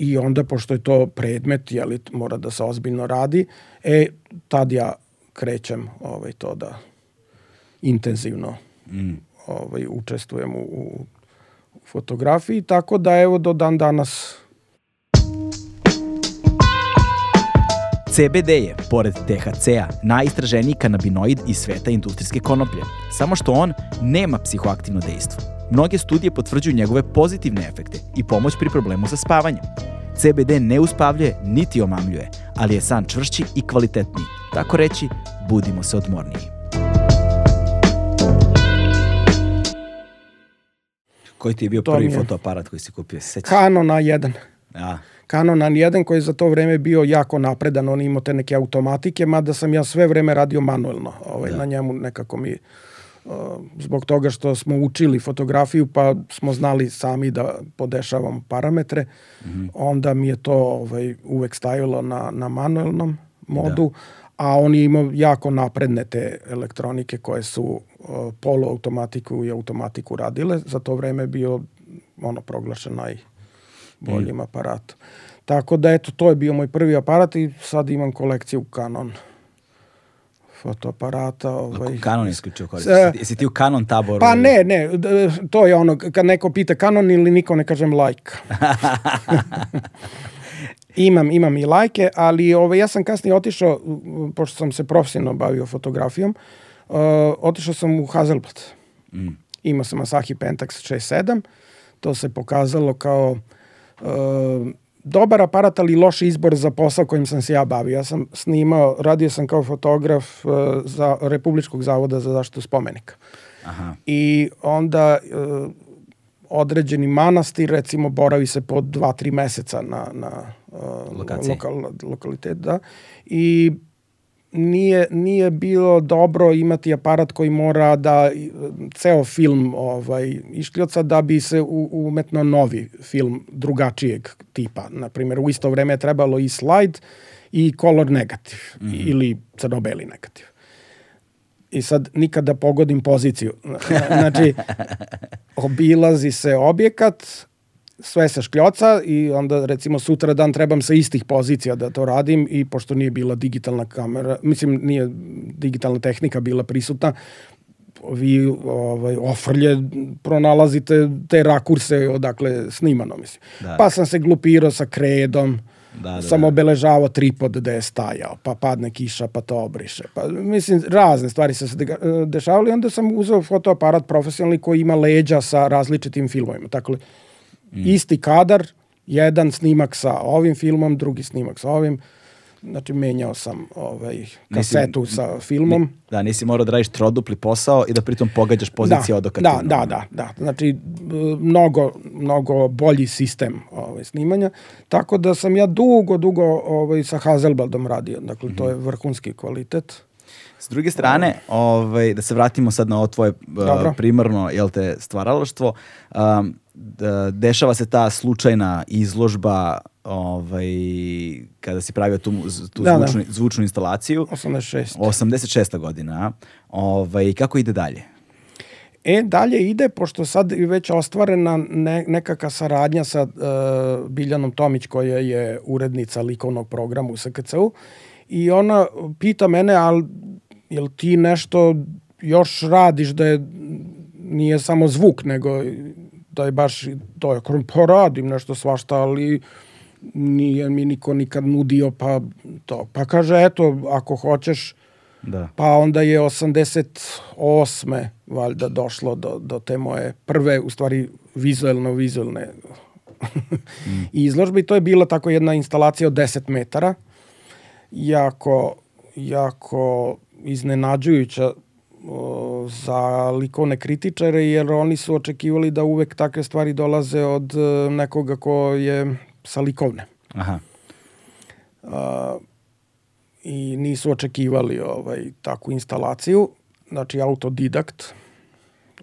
i onda, pošto je to predmet, jeli, mora da se ozbiljno radi, e, tad ja krećem ovaj, to da intenzivno mm. ovaj, učestvujem u, u fotografiji, tako da evo do dan danas CBD je, pored THC-a, najistraženiji kanabinoid iz sveta industrijske konoplje, samo što on nema psihoaktivno dejstvo. Mnoge studije potvrđuju njegove pozitivne efekte i pomoć pri problemu sa spavanjem. CBD ne uspavljuje niti omamljuje, ali je san čvršći i kvalitetniji. Tako reći, budimo se odmorniji. Koji ti je bio To prvi je- fotoaparat koji si kupio? Sećaš? Canon A1. A, Canon A1 koji je za to vreme bio jako napredan, on imao te neke automatike, mada sam ja sve vreme radio manuelno. Ovaj, Da. Na njemu nekako mi, zbog toga što smo učili fotografiju, pa smo znali sami da podešavamo parametre, onda mi je to ovaj, uvek stajalo na, na manuelnom modu, a on je imao jako napredne te elektronike koje su uh, poluautomatiku i automatiku radile. Za to vreme je bio ono proglašen najboljim aparatom. Tako da eto, to je bio moj prvi aparat i sad imam kolekciju Canon fotoaparata. Ovaj. Canon je isključio korist. E, Jesi, ti u Canon taboru? Pa ne, ne, to je ono, kad neko pita Canon ili niko ne kažem like. imam, imam i lajke, ali ovaj, ja sam kasnije otišao, pošto sam se profesionalno bavio fotografijom, uh, otišao sam u Hazelblad. Mm. Imao sam Asahi Pentax 6.7, to se pokazalo kao uh, dobar aparat, ali loš izbor za posao kojim sam se ja bavio. Ja sam snimao, radio sam kao fotograf uh, za Republičkog zavoda za zaštitu spomenika. Aha. I onda e, određeni manastir, recimo, boravi se po dva, tri meseca na, na Lokaciji. lokal, lokalitet, da. I nije, nije bilo dobro imati aparat koji mora da ceo film ovaj, iškljoca da bi se u, umetno novi film drugačijeg tipa. Naprimjer, u isto vreme je trebalo i slide i color negativ mm -hmm. ili crno-beli negativ i sad nikad da pogodim poziciju. Znači, obilazi se objekat, sve se škljoca i onda recimo sutra dan trebam sa istih pozicija da to radim i pošto nije bila digitalna kamera, mislim nije digitalna tehnika bila prisutna, vi ovaj, ofrlje pronalazite te rakurse odakle snimano, mislim. Da. Pa sam se glupirao sa kredom, Da, da, sam da. obeležavao tripod da je stajao, pa padne kiša, pa to obriše. Pa, mislim, razne stvari su se dega- dešavale i onda sam uzeo fotoaparat profesionalni koji ima leđa sa različitim filmovima. Dakle, isti kadar, jedan snimak sa ovim filmom, drugi snimak sa ovim. Znači, menjao sam ovaj, kasetu sa filmom. Da, nisi morao da radiš trodupli posao i da pritom pogađaš pozicije od da, da, da, da. Znači, mnogo, mnogo bolji sistem ovaj, snimanja. Tako da sam ja dugo, dugo ovaj, sa Hazelbladom radio. Dakle, to je Mhm. vrhunski kvalitet. S druge strane, ovaj, da se vratimo sad na ovo tvoje uh, Dobro. primarno jel te, stvaralaštvo, um, dešava se ta slučajna izložba ovaj, kada si pravio tu, tu Da, da. zvučnu, zvučnu instalaciju. 86. 86. godina. Ovaj, kako ide dalje? E, dalje ide, pošto sad je već ostvarena ne, nekakva saradnja sa uh, Biljanom Tomić, koja je urednica likovnog programa u SKC-u, i ona pita mene, ali jel ti nešto još radiš da je, nije samo zvuk, nego da je baš to je, kažem, pa radim nešto svašta, ali nije mi niko nikad nudio, pa to. Pa kaže, eto, ako hoćeš, Da. Pa onda je 88. valjda došlo do, do te moje prve, u stvari, vizuelno-vizuelne izložbe i to je bila tako jedna instalacija od 10 metara. Jako, jako iznenađujuća o, za likovne kritičare jer oni su očekivali da uvek takve stvari dolaze od e, nekoga ko je sa likovne. Aha. i nisu očekivali ovaj takvu instalaciju. Znači autodidakt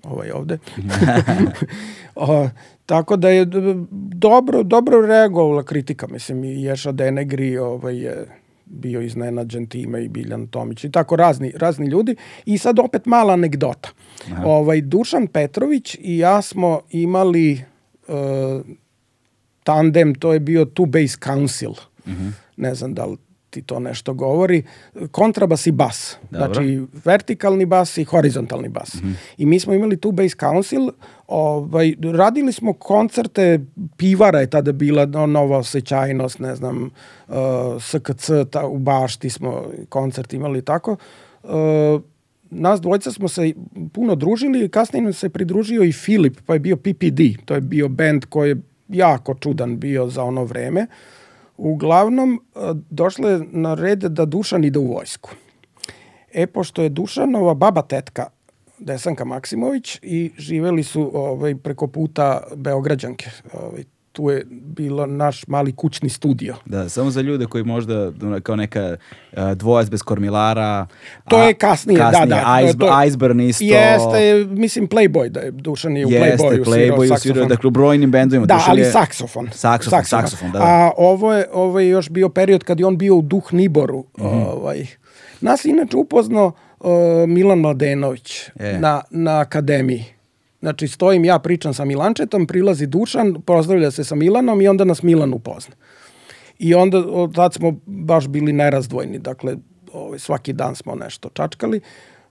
ovaj ovde. o, tako da je dobro, dobro reagovala kritika, mislim, i Ješa Denegri ovaj, je bio iznenađen time i Biljan Tomić i tako razni, razni ljudi. I sad opet mala anegdota. Aha. Ovaj, Dušan Petrović i ja smo imali uh, tandem, to je bio Two Base Council. Uh mhm. -huh. Ne znam da li ti to nešto govori, kontrabas i bas. Dobro. Znači, vertikalni bas i horizontalni bas. Mm -hmm. I mi smo imali tu Bass Council, ovaj, radili smo koncerte, Pivara je tada bila nova osjećajnost, ne znam, uh, SKC, ta, u Bašti smo koncert imali tako. Uh, nas dvojca smo se puno družili i kasnije nam se pridružio i Filip, pa je bio PPD, to je bio band koji je jako čudan bio za ono vreme. Uh, Uglavnom, e, došlo je na red da Dušan ide u vojsku. E, pošto je Dušanova baba tetka Desanka Maksimović i živeli su ovaj, preko puta Beograđanke. Ovaj, tu je bilo naš mali kućni studio. Da, samo za ljude koji možda kao neka uh, dvojac bez kormilara. To je kasnije, kasnije da, da. Ice, to, Iceburn isto. Jeste, mislim Playboy, da je Dušan je u Jeste, Playboyu, Playboyu svirao, dakle u brojnim bendovima. Da, ali je... saksofon. Saksofon, saksofon, saksofon da, da. A ovo je, ovo je još bio period kad je on bio u Duh Niboru. Mm -hmm. ovaj. Nas inače upoznao uh, Milan Mladenović e. na, na akademiji. Znači, stojim ja, pričam sa Milančetom, prilazi Dušan, pozdravlja se sa Milanom i onda nas Milan upozna. I onda od tad smo baš bili nerazdvojni, dakle, ovaj, svaki dan smo nešto čačkali.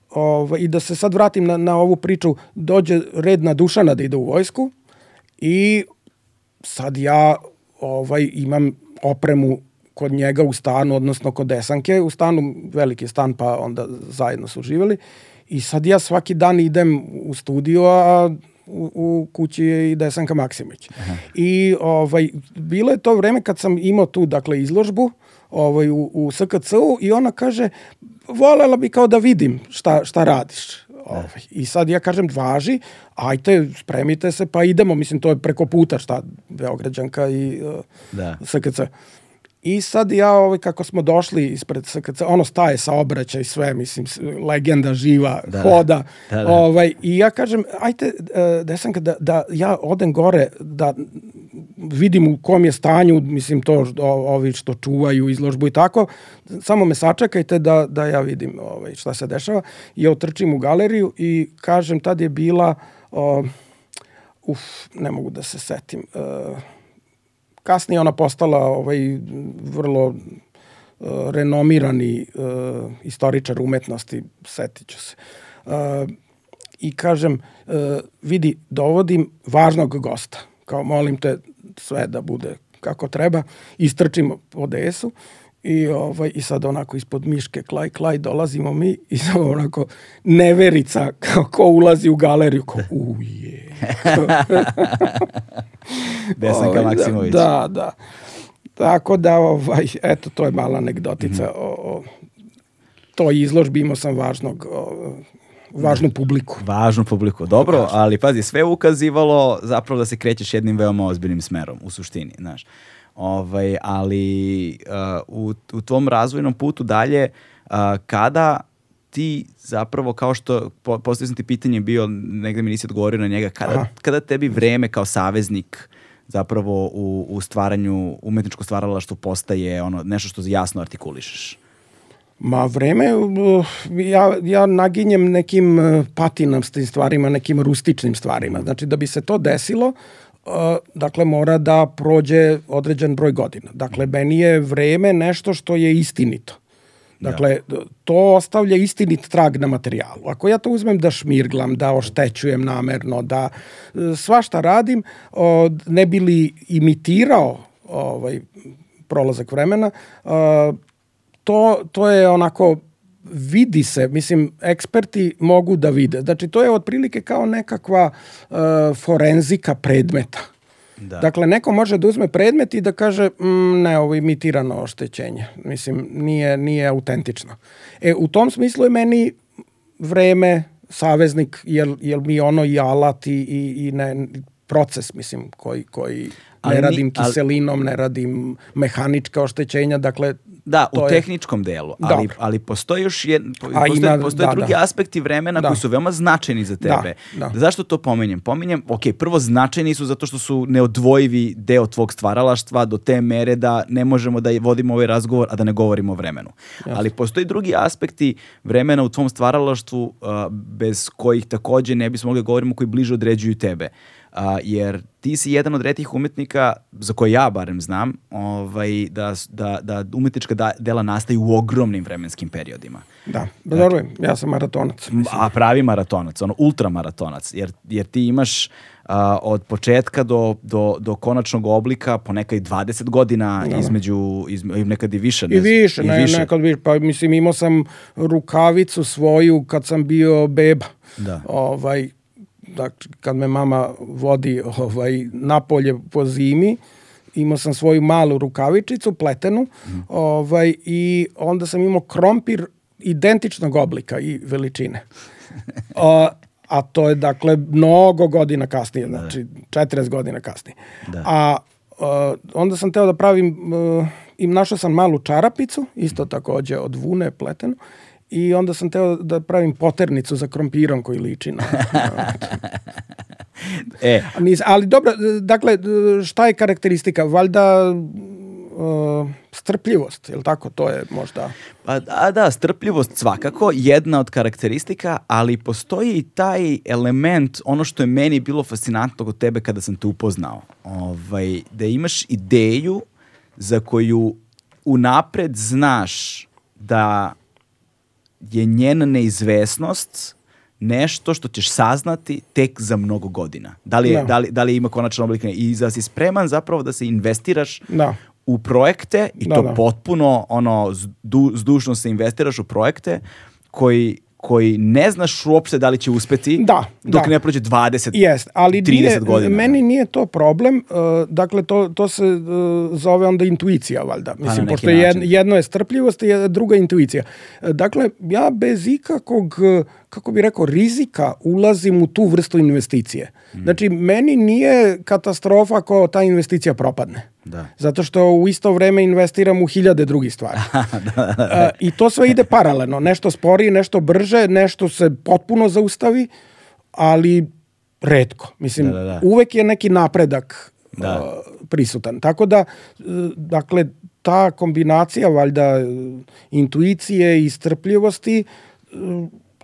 Ovaj, I da se sad vratim na, na ovu priču, dođe red na Dušana da ide u vojsku i sad ja ovaj, imam opremu kod njega u stanu, odnosno kod Desanke, u stanu, veliki stan, pa onda zajedno su živeli. I sad ja svaki dan idem u studio, a u, u kući je i Desanka Maksimović. Aha. I ovaj, bilo je to vreme kad sam imao tu dakle, izložbu ovaj, u, u SKC-u i ona kaže, volela bi kao da vidim šta, šta radiš. Ovaj. I sad ja kažem, važi, ajte, spremite se, pa idemo, mislim, to je preko puta šta, Beograđanka i uh, da. SKC. I sad ja, ovaj, kako smo došli ispred SKC, ono staje sa obraća i sve, mislim, legenda živa, da, hoda. Da, da. Ovaj, I ja kažem, ajte, e, desanka, da, da ja odem gore, da vidim u kom je stanju, mislim, to ovi što čuvaju izložbu i tako, samo me sačekajte da, da ja vidim ovaj, šta se dešava. I ja otrčim u galeriju i kažem, tad je bila, uh, uf, ne mogu da se setim, uh, Kasnije ona postala ovaj, vrlo uh, renomirani uh, istoričar umetnosti, setit ću se. Uh, I kažem, uh, vidi, dovodim važnog gosta. Kao, molim te sve da bude kako treba. Istrčim po desu i, ovaj, i sad onako ispod miške klaj, klaj dolazimo mi i sad onako neverica kao ko ulazi u galeriju. Kao, uje. Desanka ovaj, Maksimović. Da, da. Tako da, ovaj, eto, to je mala anegdotica mm -hmm. o, o toj izložbi imao sam važnog o, važnu publiku. Važnu publiku, dobro, ali pazi, sve ukazivalo zapravo da se krećeš jednim veoma ozbiljnim smerom, u suštini, znaš. Ovaj, ali uh, u, u tom razvojnom putu dalje, uh, kada ti zapravo kao što po, postavio sam ti pitanje bio, negde mi nisi odgovorio na njega, kada, kada tebi vreme kao saveznik zapravo u, u stvaranju, umetničko stvaralaštvo postaje ono, nešto što jasno artikulišeš? Ma vreme, uh, ja, ja naginjem nekim uh, patinamstim stvarima, nekim rustičnim stvarima. Znači da bi se to desilo, dakle mora da prođe određen broj godina. Dakle, meni je vreme nešto što je istinito. Dakle, to ostavlja istinit trag na materijalu. Ako ja to uzmem da šmirglam, da oštećujem namerno, da e, svašta radim, ne bi li imitirao ovaj, prolazak vremena, to, to je onako vidi se, mislim, eksperti mogu da vide. Znači, to je otprilike kao nekakva uh, forenzika predmeta. Da. Dakle, neko može da uzme predmet i da kaže mm, ne, ovo je imitirano oštećenje. Mislim, nije, nije autentično. E, u tom smislu je meni vreme saveznik, jer, jer mi ono i alat i, i, i ne, proces, mislim, koji, koji ne ali radim kiselinom, ne radim mehanička oštećenja, dakle, Da, To u je- tehničkom delu, ali, Dobro. ali postoji još jed, po- A postoje, ima- postoje da, drugi da. aspekti vremena Da. koji su veoma značajni za Da, tebe. da. Zašto to pominjem? Pominjem, ok, prvo značajni su zato što su neodvojivi deo tvog stvaralaštva do te mere da ne možemo da vodimo ovaj razgovor, a da ne govorimo o vremenu. Ali postoji drugi aspekti vremena u tvom stvaralaštvu a, bez kojih takođe ne bismo mogli da govorimo koji bliže određuju tebe. A, jer ti si jedan od retih umetnika, za koje ja barem znam, ovaj, da, da, da umetnička da, dela nastaju u ogromnim vremenskim periodima. Da, pa dobro, ja sam maratonac. M, A pravi maratonac, ono ultramaratonac, jer, jer ti imaš a, od početka do, do, do konačnog oblika ponekad i 20 godina između, izme, nekad i više. I ne znam, više, i ne, nekad više. Pa mislim, imao sam rukavicu svoju kad sam bio beba. Da. Ovaj, dakle, kad me mama vodi ovaj, napolje po zimi, imao sam svoju malu rukavičicu, pletenu, ovaj, i onda sam imao krompir identičnog oblika i veličine. A, a to je, dakle, mnogo godina kasnije, znači 40 godina kasnije. Da. A a, onda sam teo da pravim, uh, i našao sam malu čarapicu, isto takođe od vune pletenu, i onda sam teo da pravim poternicu za krompirom koji liči na... E, nis- ali dobro, dakle, šta je karakteristika? Valjda uh, strpljivost, je li tako? To je možda... Pa da, da, strpljivost svakako, jedna od karakteristika, ali postoji i taj element, ono što je meni bilo fascinantno kod tebe kada sam te upoznao, ovaj, da imaš ideju za koju unapred znaš da je njena neizvesnost nešto što ćeš saznati tek za mnogo godina. Da li, je, Da. da li, da li ima konačan oblik i da si spreman zapravo da se investiraš Da. u projekte i Da, to da. potpuno ono zdu, zdušno se investiraš u projekte koji koji ne znaš uopšte da li će uspeti Da, dok da. ne prođe 20 Jest, ali 30 nije, godina. meni nije to problem, uh, dakle to, to se uh, zove onda intuicija valjda. Pa Mislim, neki pošto je jed, jedno je strpljivost, druga je intuicija. Uh, Dakle, ja bez ikakvog, uh, kako bi rekao, rizika ulazim u tu vrstu investicije. Mm. Znači, meni nije katastrofa ako ta investicija propadne. Da. Zato što u isto vreme investiram u hiljade drugih stvari. A, I to sve ide paralelno. Nešto sporije, nešto brže, nešto se potpuno zaustavi, ali redko. Mislim, Da, da, da. uvek je neki napredak Da. a, prisutan. Tako da, e, dakle, ta kombinacija valjda e, intuicije i strpljivosti e,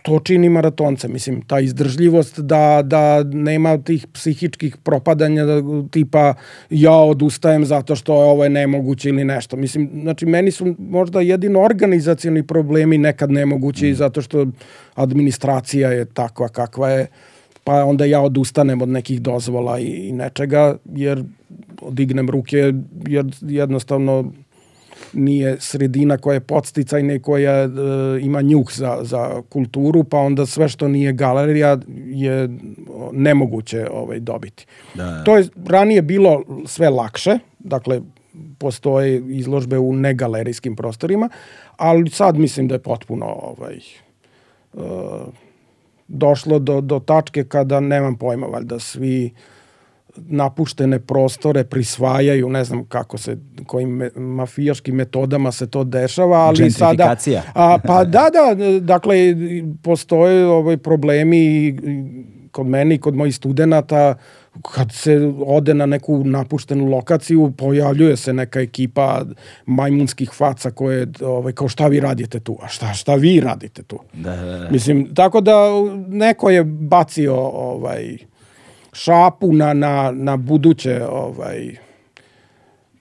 to čini maratonce. Mislim, ta izdržljivost da, da nema tih psihičkih propadanja da, tipa ja odustajem zato što ovo je nemoguće ili nešto. Mislim, znači meni su možda jedino organizacioni problemi nekad nemogući Mm. zato što administracija je takva kakva je pa onda ja odustanem od nekih dozvola i, i nečega jer odignem ruke jer jednostavno nije sredina koja je podsticajna i koja e, ima njuh za, za kulturu, pa onda sve što nije galerija je nemoguće ovaj, dobiti. Da, da. To je ranije bilo sve lakše, dakle postoje izložbe u negalerijskim prostorima, ali sad mislim da je potpuno ovaj, e, došlo do, do tačke kada nemam pojma, valjda svi napuštene prostore prisvajaju, ne znam kako se, kojim me, mafijaškim metodama se to dešava, ali sada... A, pa da, da, dakle, postoje ovaj problemi i kod mene i kod mojih studenta kad se ode na neku napuštenu lokaciju, pojavljuje se neka ekipa majmunskih faca koje, ovaj, kao šta vi radite tu? A šta, šta vi radite tu? Da, da, da. Mislim, tako da neko je bacio ovaj, šapu na, na, na buduće ovaj,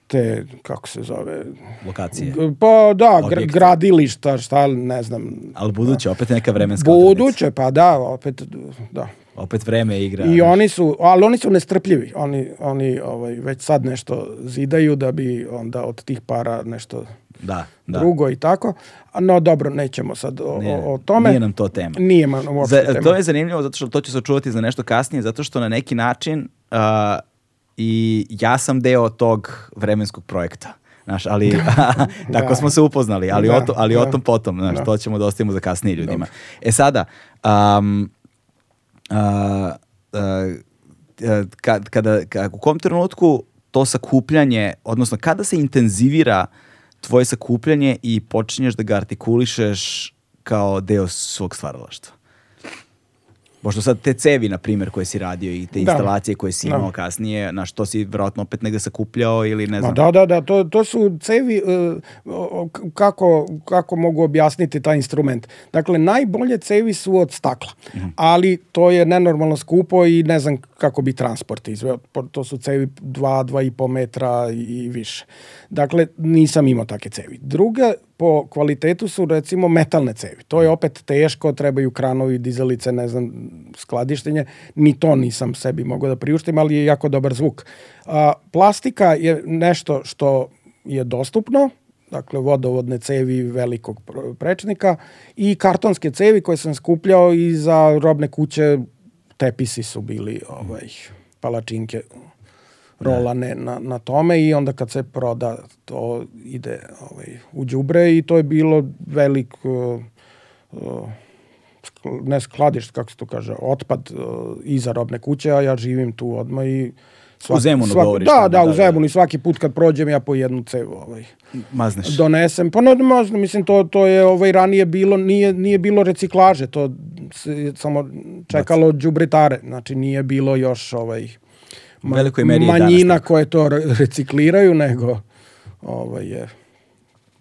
te, kako se zove, Lokacije. pa da, gr Objekte. gradilišta, šta, ne znam, Ali buduće, opet je neka vremenska buduće, pa da, opet, da. Opet vreme igra. I oni su, ali oni su nestrpljivi. Oni, oni ovaj, već sad nešto zidaju da bi onda od tih para nešto Da, da. drugo i tako. No dobro, nećemo sad o, Nije- o, o tome. nije nam to tema. Nije nam uopšte Za, tema. to je zanimljivo zato što to će se očuvati za nešto kasnije, zato što na neki način uh, i ja sam deo tog vremenskog projekta. Znaš, ali tako Da. smo se upoznali, ali, Da, o, to, ali o da. tom potom, znaš, Da. to ćemo da ostavimo za kasnije ljudima. E sada, um, uh, uh, kad, kada, kad, u kom trenutku to sakupljanje, odnosno kada se intenzivira tvoje sakupljanje i počinješ da ga artikulišeš kao deo svog stvaralaštva? Pošto sad te cevi, na primjer, koje si radio i te Da. instalacije koje si Da. imao kasnije, na što si vjerojatno opet negde sakupljao ili ne Ma znam. da, da, da, to, to su cevi, k- kako, kako mogu objasniti taj instrument. Dakle, najbolje cevi su od stakla, ali to je nenormalno skupo i ne znam kako bi transport izveo. To su cevi 2, 2,5 metra i više. Dakle, nisam imao takve cevi. Druga po kvalitetu su recimo metalne cevi. To je opet teško, trebaju kranovi, dizalice, ne znam, skladištenje. Ni to nisam sebi mogao da priuštim, ali je jako dobar zvuk. A, plastika je nešto što je dostupno, dakle vodovodne cevi velikog pr- prečnika i kartonske cevi koje sam skupljao i za robne kuće tepisi su bili ovaj, palačinke rolane na, na tome i onda kad se proda to ide ovaj, u đubre i to je bilo velik uh, uh, ne skladišt, kako se to kaže, otpad uh, iza robne kuće, a ja živim tu odmah i U Zemunu govoriš Da, onda, da, da, u da. Zemunu i svaki put kad prođem ja po jednu cevu ovaj, Mazneš. donesem. Pa no, možda, mislim, to, to je ovaj, ranije bilo, nije, nije bilo reciklaže, to se samo čekalo đubretare, znači nije bilo još ovaj, U velikoj meri manjina koje to re- recikliraju, nego ovaj, je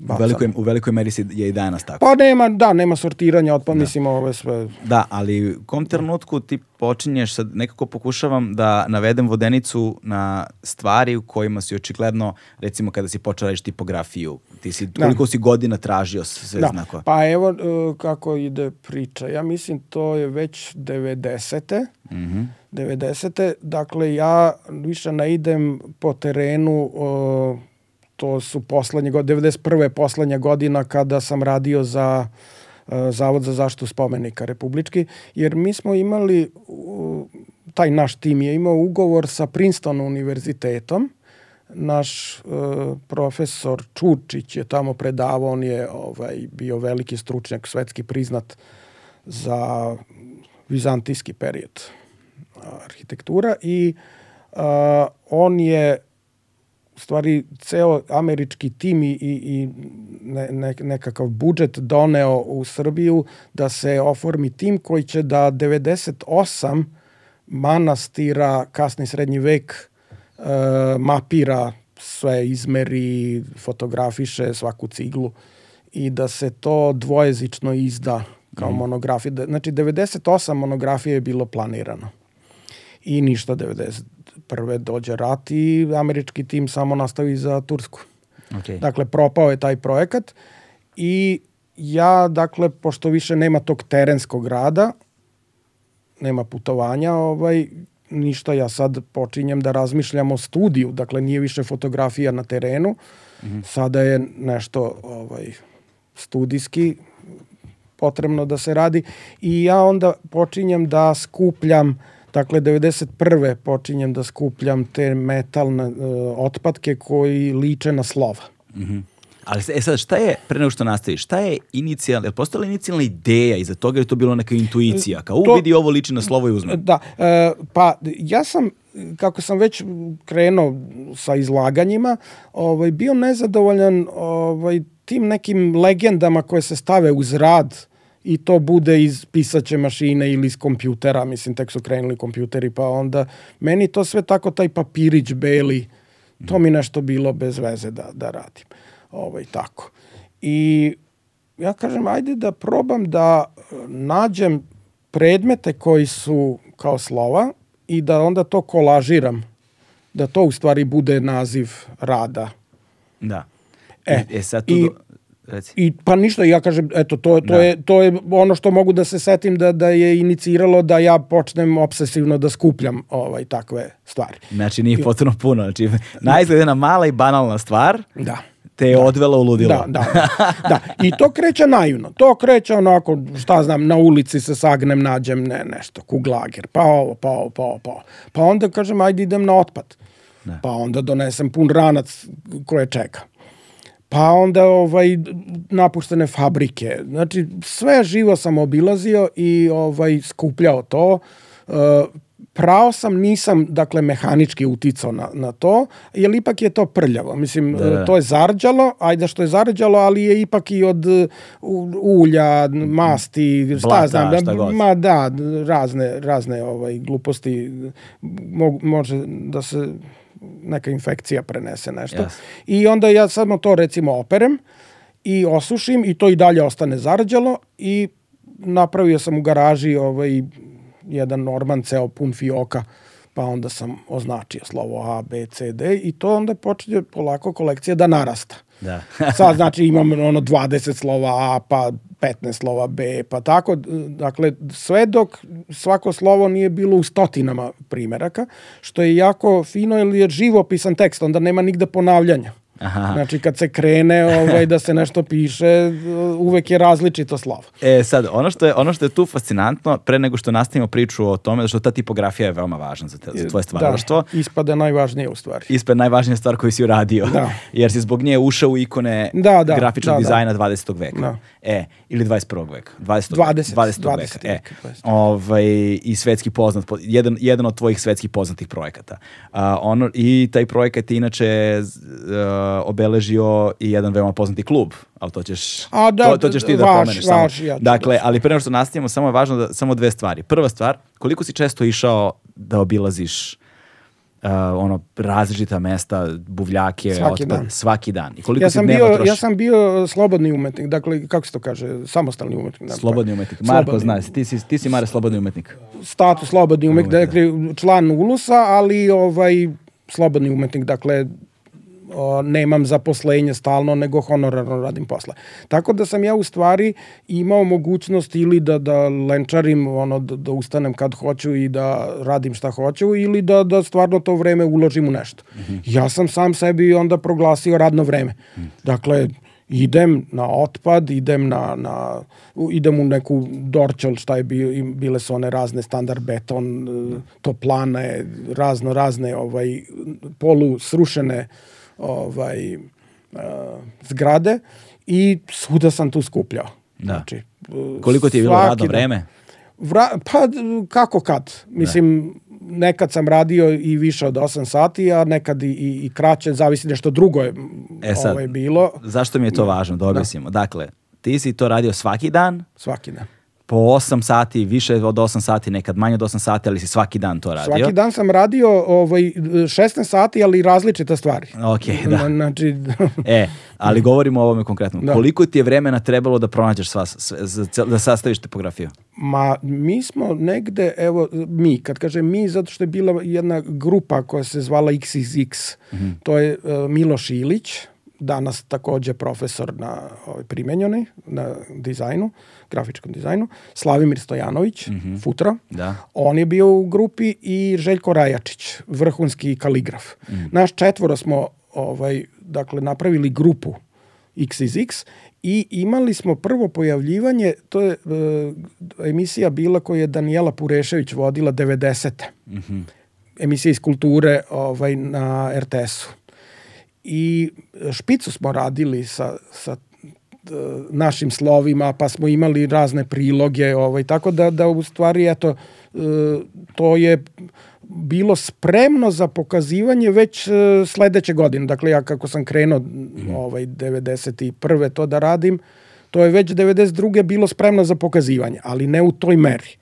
U bacano. velikoj, u velikoj meri si, je i danas tako. Pa nema, da, nema sortiranja otpada, mislim, ovo sve... Da, ali u kom trenutku ti počinješ, sad nekako pokušavam da navedem vodenicu na stvari u kojima si očigledno, recimo kada si počeo radiš tipografiju, ti si, Da. koliko si godina tražio sve Da, znakova? pa evo e, kako ide priča. Ja mislim to je već 90. Mhm. 90. Dakle, ja više ne idem po terenu, o, to su poslednje godine, 91. je poslednja godina kada sam radio za e, Zavod za zaštitu spomenika republički, jer mi smo imali, taj naš tim je imao ugovor sa Princeton univerzitetom, naš e, profesor Čučić je tamo predavao, on je ovaj, bio veliki stručnjak, svetski priznat za vizantijski period arhitektura i a, on je stvari ceo američki tim i, i, ne, ne, nekakav budžet doneo u Srbiju da se oformi tim koji će da 98 manastira kasni srednji vek e, mapira sve izmeri, fotografiše svaku ciglu i da se to dvojezično izda kao mm. monografija. Da- Znači 98 monografije je bilo planirano i ništa 91. dođe rat i američki tim samo nastavi za Tursku. Okay. Dakle, propao je taj projekat i ja, dakle, pošto više nema tog terenskog rada, nema putovanja, ovaj, ništa, ja sad počinjem da razmišljam o studiju, dakle, nije više fotografija na terenu, sada je nešto ovaj, studijski potrebno da se radi i ja onda počinjem da skupljam Dakle, 91. počinjem da skupljam te metalne uh, otpadke koji liče na slova. Mhm. Ali e sad, šta je, pre nego što nastaviš, šta je inicijalna, je li postojala inicijalna ideja iza toga je to bilo neka intuicija? Kao, u, To- vidi ovo liči na slovo i uzme. Da, e, pa ja sam, kako sam već krenuo sa izlaganjima, ovaj, bio nezadovoljan ovaj, tim nekim legendama koje se stave uz rad i to bude iz pisaće mašine ili iz kompjutera, mislim, tek su krenuli kompjuteri, pa onda meni to sve tako, taj papirić beli, to mi nešto bilo bez veze da, da radim. Ovaj, tako. I ja kažem, ajde da probam da e, nađem predmete koji su kao slova i da onda to kolažiram. Da to u stvari bude naziv rada. Da. E, E, sad tu... i- do- Reci. I pa ništa, ja kažem, eto, to, to, Da. je, to je ono što mogu da se setim da, da je iniciralo da ja počnem obsesivno da skupljam ovaj, takve stvari. Znači, nije potrebno puno. Znači, najizgled jedna mala i banalna stvar Da. te je odvela u ludilo. Da, da, da, da. I to kreće naivno. To kreće onako, šta znam, na ulici se sagnem, nađem ne, nešto, kuglager, pa ovo, pa ovo, pa ovo, pa ovo. Pa onda kažem, ajde idem na otpad. Da. Pa onda donesem pun ranac koje čeka. Pa onda ovaj napuštene fabrike. Znači sve živo sam obilazio i ovaj skupljao to. Uh, prao sam, nisam dakle mehanički uticao na, na to, jer ipak je to prljavo. Mislim, Da, da. to je zarđalo, ajde što je zarđalo, ali je ipak i od ulja, masti, šta Blata, znam, da, šta god. ma da, razne, razne ovaj, gluposti, mo, može da se neka infekcija prenese nešto. Jasno. I onda ja samo to recimo operem i osušim i to i dalje ostane zarđalo i napravio sam u garaži ovaj jedan norman ceo pun fioka pa onda sam označio slovo A, B, C, D i to onda počinje polako kolekcija da narasta. Da. Sad znači imam ono 20 slova A, pa 15 slova B, pa tako. Dakle, sve dok svako slovo nije bilo u stotinama primeraka, što je jako fino jer je živopisan tekst, onda nema nigde ponavljanja. Aha. Znači kad se krene ovaj, da se nešto piše, uvek je različito slovo. E sad, ono što je, ono što je tu fascinantno, pre nego što nastavimo priču o tome, što ta tipografija je veoma važna za, te, za tvoje stvaralaštvo, Da, ispada najvažnije u stvari. ispred najvažnija stvar koju si uradio, Da. jer si zbog nje ušao u ikone Da, da, grafičkog da, da. dizajna 20. veka. Da. E, ili 21. veka. 20. 20. 20. 20. veka. E, veka, 20. ovaj, I svetski poznat, po- jedan, jedan od tvojih svetskih poznatih projekata. A, ono, I taj projekat je inače uh, obeležio i jedan veoma poznati klub, ali to ćeš, A, da, to, to ćeš ti da vaš- pomeneš. samo. vaš, ja dakle, da- ali pre nego što nastavimo, samo je važno da, samo dve stvari. Prva stvar, koliko si često išao da obilaziš uh, ono različita mesta, buvljake, Svaki otpad, dan. svaki dan. I koliko Ja sam, bio, trošiš? ja sam bio slobodni umetnik, dakle, kako se to kaže, samostalni umetnik. da, Slobodni umetnik. Marko Slobodni. zna, ti si, ti si Mare slobodni umetnik. status slobodni umetnik, dakle član Ulusa, ali ovaj slobodni umetnik, dakle o, nemam zaposlenje stalno, nego honorarno radim posle. Tako da sam ja u stvari imao mogućnost ili da, da lenčarim, ono, da, da ustanem kad hoću i da radim šta hoću, ili da, da stvarno to vreme uložim u nešto. Ja sam sam sebi onda proglasio radno vreme. Dakle, idem na otpad, idem na, na idem u neku Dorčel, šta je bio, bile su one razne standard beton, e, toplane, razno razne ovaj polu srušene ovaj e, zgrade i svuda sam tu skupljao. Da. Znači, e, Koliko ti je bilo radno vreme? Vra, pa kako kad? Mislim, nekad sam radio i više od 8 sati, a nekad i, i, i kraće, zavisi nešto drugo je E sad, ovaj, bilo zašto mi je to važno da objasnimo? Dakle, ti si to radio svaki dan, svaki dan. Po 8 sati, više od 8 sati, nekad manje od 8 sati, ali si svaki dan to radio. Svaki dan sam radio ovaj, 16 sati, ali različite stvari. Ok, da. Znači, E, ali govorimo o ovome konkretno. Da. Koliko ti je vremena trebalo da pronađeš sva, da sastaviš tipografiju? Ma, mi smo negde, evo, mi, kad kažem mi, zato što je bila jedna grupa koja se zvala XXX, to je uh, Miloš Ilić, danas takođe profesor na ovaj, primenjenoj, na dizajnu, grafičkom dizajnu, Slavimir Stojanović, Futra, Da. on je bio u grupi i Željko Rajačić, vrhunski kaligraf. Naš četvoro smo ovaj, dakle, napravili grupu XXX i imali smo prvo pojavljivanje, to je e, emisija bila koju je Danijela Purešević vodila 90. Emisija iz kulture ovaj, na RTS-u. I špicu smo radili sa, sa e, našim slovima, pa smo imali razne priloge, ovaj, tako da, da u stvari, eto, e, to je bilo spremno za pokazivanje već e, sledeće godine. Dakle, ja kako sam krenuo ovaj, 91. to da radim, to je već 92. bilo spremno za pokazivanje, ali ne u toj meri.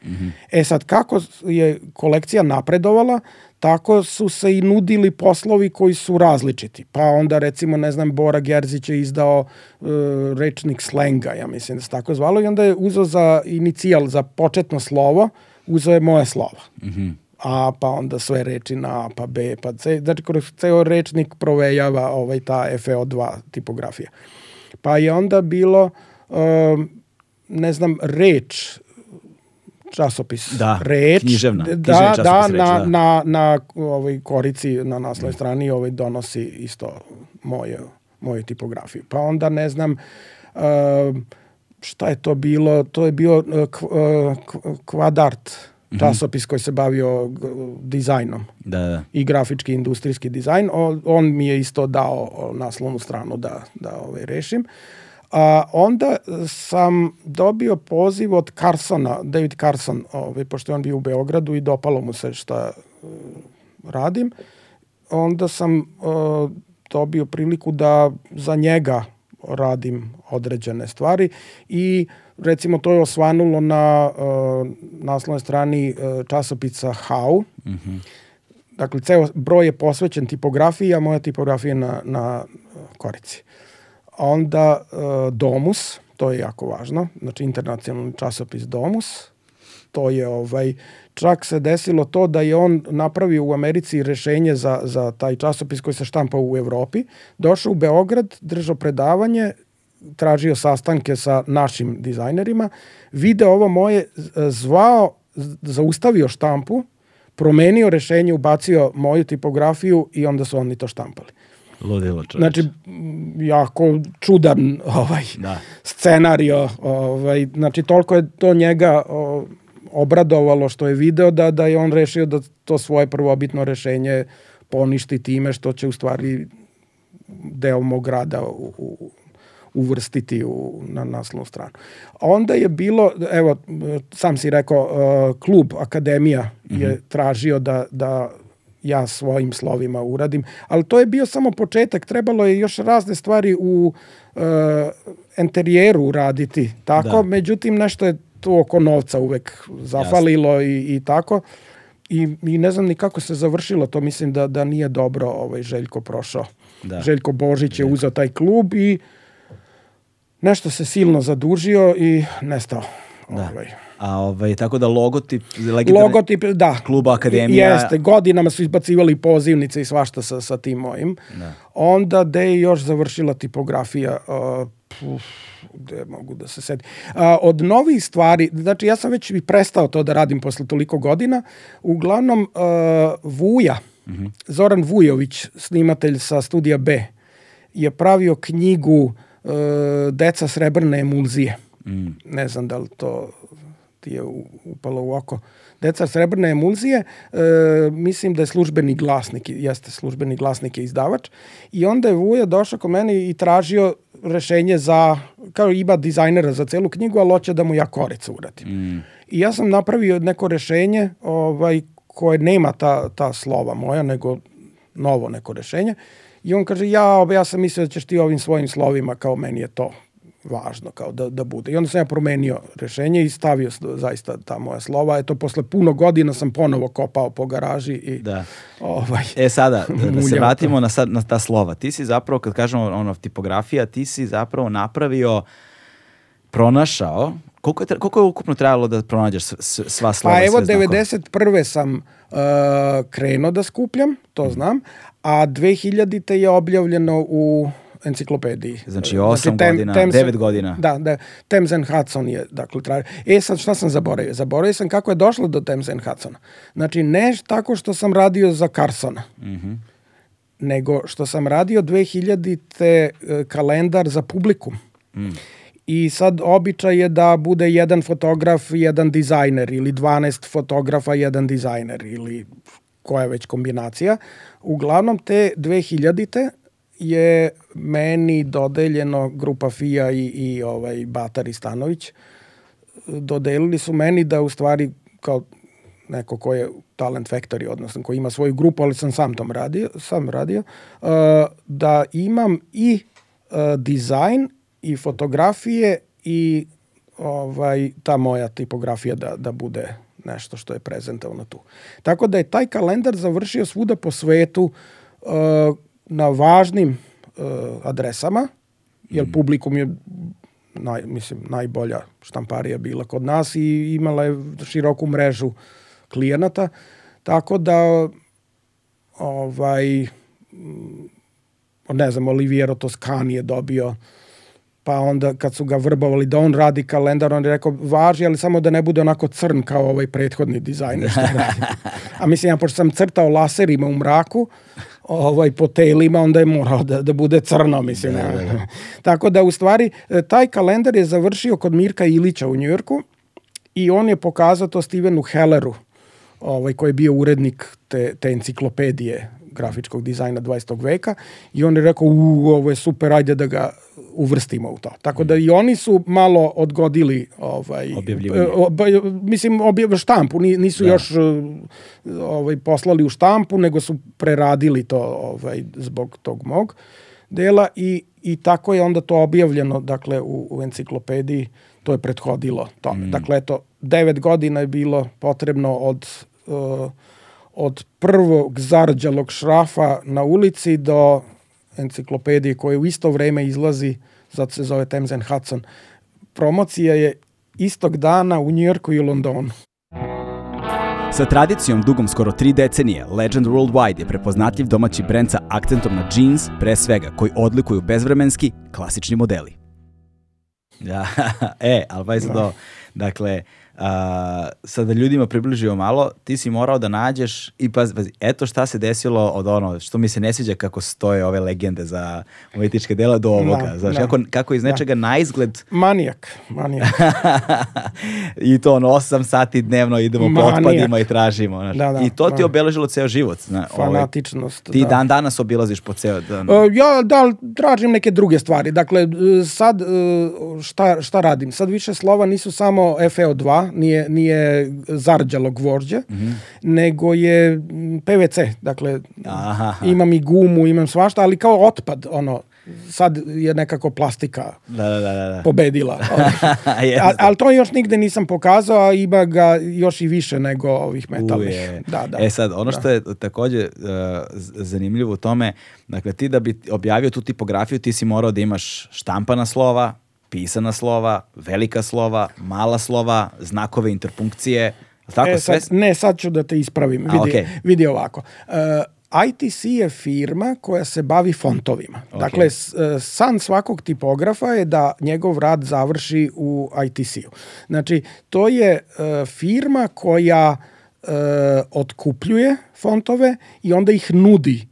E sad, kako je kolekcija napredovala, tako su se i nudili poslovi koji su različiti. Pa onda recimo, ne znam, Bora Gerzić je izdao e, rečnik slenga, ja mislim da se tako zvalo, i onda je uzeo za inicijal, za početno slovo, uzeo je moje slovo. A, pa onda sve reči na A, pa B, pa C. Znači, kroz ceo rečnik provejava ovaj, ta FEO2 tipografija. Pa je onda bilo, um, ne znam, reč, časopis Da, reč književna, da, da, Reč, na, da. na, na ovaj korici na naslovnoj strani ovaj donosi isto moje moju tipografiju. Pa onda ne znam um, šta je to bilo, to je bio uh, uh, kv- kvadart Mhm. časopis koji se bavio g- dizajnom Da, da. i grafički industrijski dizajn. O, on mi je isto dao naslovnu stranu da, da ovaj, rešim. A onda sam dobio poziv od Carsona, David Carson, ovaj, pošto je on bio u Beogradu i dopalo mu se šta uh, radim. Onda sam uh, dobio priliku da za njega radim određene stvari i recimo to je osvanulo na uh, naslovnoj strani uh, časopisa How. Mm -hmm. Dakle, ceo broj je posvećen tipografiji, a moja tipografija na, na korici. Onda uh, Domus, to je jako važno, znači internacionalni časopis Domus, to je ovaj, čak se desilo to da je on napravio u Americi rešenje za, za taj časopis koji se štampa u Evropi, došao u Beograd, držao predavanje, tražio sastanke sa našim dizajnerima, video ovo moje, zvao, zaustavio štampu, promenio rešenje, ubacio moju tipografiju i onda su oni to štampali. Ludilo čovječ. Znači, jako čudan ovaj, Da. scenario. Ovaj, znači, toliko je to njega o, obradovalo što je video da, da je on rešio da to svoje prvobitno rešenje poništi time što će u stvari deo mog rada u, u, uvrstiti u, na naslovnu stranu. Onda je bilo, evo, sam si rekao, klub Akademija je tražio da, da ja svojim slovima uradim, ali to je bio samo početak, trebalo je još razne stvari u uh, enterijeru uraditi, tako, da. međutim nešto je tu oko novca uvek zafalilo i, i tako. I, I ne znam ni kako se završilo, to mislim da, da nije dobro ovaj, Željko prošao. Da. Željko Božić je uzao taj klub i nešto se silno zadužio i nestao. Da. Ovaj. A ovaj, tako da logotip, Logotip, da. kluba Akademija. Jeste, godinama su izbacivali pozivnice i svašta sa, sa tim mojim. Da. Onda gde je još završila tipografija, uh, puf, gde mogu da se sedi. Uh, od novih stvari, znači ja sam već i prestao to da radim posle toliko godina, uglavnom uh, Vuja, mm -hmm. Zoran Vujović, snimatelj sa studija B, je pravio knjigu uh, Deca srebrne emulzije. Mm. Ne znam da li to ti je upalo u oko. Deca srebrne emulzije, e, mislim da je službeni glasnik, jeste službeni glasnik je izdavač, i onda je Vuja došao ko meni i tražio rešenje za, kao ima dizajnera za celu knjigu, ali hoće da mu ja koricu uradim. Mm. I ja sam napravio neko rešenje ovaj, koje nema ta, ta slova moja, nego novo neko rešenje. I on kaže, ja, ja sam mislio da ćeš ti ovim svojim slovima, kao meni je to važno kao da, da bude. I onda sam ja promenio rešenje i stavio zaista ta moja slova. Eto, posle puno godina sam ponovo kopao po garaži i Da. ovaj, E sada, da, da se vratimo na, sad, na ta slova. Ti si zapravo, kad kažemo ono, tipografija, ti si zapravo napravio, pronašao, koliko je, tra- koliko je ukupno trebalo da pronađeš sva slova Pa evo, sve znakove? 91. sam uh, krenuo da skupljam, to znam, a 2000. je objavljeno u enciklopediji. Znači, osam godina, devet godina. Da, da, Thames and Hudson je, dakle, traži. E, sad šta sam zaboravio? Zaboravio sam kako je došlo do Thames and Hudsona. Znači, ne tako što sam radio za Carsona, Mhm. nego što sam radio 2000-te e, kalendar za publikum. Mm. I sad običaj je da bude jedan fotograf, jedan dizajner ili 12 fotografa, jedan dizajner ili koja je već kombinacija. Uglavnom te 2000-te je meni dodeljeno grupa FIA i, i ovaj Batar i Stanović dodelili su meni da u stvari kao neko ko je Talent Factory, odnosno ko ima svoju grupu, ali sam sam tom radio, sam radio, uh, da imam i uh, dizajn i fotografije i ovaj ta moja tipografija da, da bude nešto što je prezentovano tu. Tako da je taj kalendar završio svuda po svetu uh, na važnim uh, adresama, jer Mhm. publikum je naj, mislim, najbolja štamparija bila kod nas i imala je široku mrežu klijenata, tako da ovaj mm, ne znam, Oliviero Toscani je dobio pa onda kad su ga vrbovali da on radi kalendar, on je rekao važi, ali samo da ne bude onako crn kao ovaj prethodni dizajner što radi. A mislim, ja pošto sam crtao laserima u mraku, ovaj, po telima, onda je morao da, da bude crno, mislim. Da, da, da. Tako da, u stvari, e, taj kalendar je završio kod Mirka Ilića u Njujorku i on je pokazao to Stevenu Helleru, ovaj, koji je bio urednik te, te enciklopedije grafičkog dizajna 20. veka i on je rekao, u, ovo je super, ajde da ga uvrstimo u to. Tako da i oni su malo odgodili ovaj Objavljivanje. e, ob, mislim objav štampu ni- nisu Da. još e, ovaj poslali u štampu nego su preradili to ovaj zbog tog mog dela i i tako je onda to objavljeno dakle u, u enciklopediji to je prethodilo tome. Dakle eto 9 godina je bilo potrebno od e, od prvog zarđalog šrafa na ulici do enciklopedije koja u isto vreme izlazi, zato se zove Thames and Hudson. Promocija je istog dana u Njujorku i Londonu. Sa tradicijom dugom skoro tri decenije, Legend Worldwide je prepoznatljiv domaći brend sa akcentom na jeans, pre svega, koji odlikuju bezvremenski, klasični modeli. Ja, e, ali pa sad ovo, dakle, a, sad da ljudima približimo malo, ti si morao da nađeš i pazi, pazi, eto šta se desilo od ono, što mi se ne sviđa kako stoje ove legende za umetničke dela do ovoga, Da, znaš, da. kako, kako iz nečega na izgled Manijak, manijak. I to ono 8 sati dnevno idemo po Manijak. otpadima i tražimo. Znaš. Da, da, I to ti je da. obeležilo ceo život. Zna, ovaj, Fanatičnost. ti da. dan danas obilaziš po ceo dan. E, Ja da tražim neke druge stvari. Dakle, e, sad e, šta, šta radim? Sad više slova nisu samo FeO2, nije, nije zarđalo gvožđe, Mhm. nego je PVC. Dakle, Aha. imam i gumu, imam svašta, ali kao otpad, ono, sad je nekako plastika Da, da, da, da. pobedila. Jeste. A, ali to još nigde nisam pokazao, a ima ga još i više nego ovih metalnih. Da, da. E sad, ono što je takođe uh, zanimljivo u tome, dakle ti da bi objavio tu tipografiju, ti si morao da imaš štampana slova, pisana slova, velika slova, mala slova, znakove interpunkcije, tako e, sve? sad, ne, sad ću da te ispravim. A, Vidi, okej. vidi ovako. Uh, ITC je firma koja se bavi fontovima. Ok. Dakle, e, san svakog tipografa je da njegov rad završi u ITC-u. Znači, to je e, firma koja e, otkupljuje fontove i onda ih nudi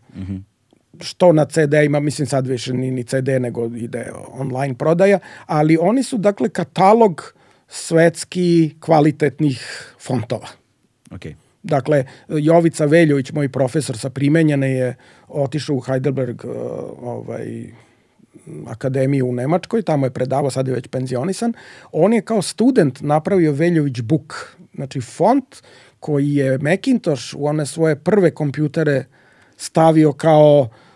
što na CD-ima, mislim sad više ni, ni CD nego ide online prodaja, ali oni su dakle katalog svetski kvalitetnih fontova. Okay. Dakle, Jovica Veljović, moj profesor sa primenjene je otišao u Heidelberg uh, ovaj, akademiju u Nemačkoj, tamo je predavao, sad je već penzionisan. On je kao student napravio Veljović Book, znači font koji je Macintosh u one svoje prve kompjutere stavio kao uh,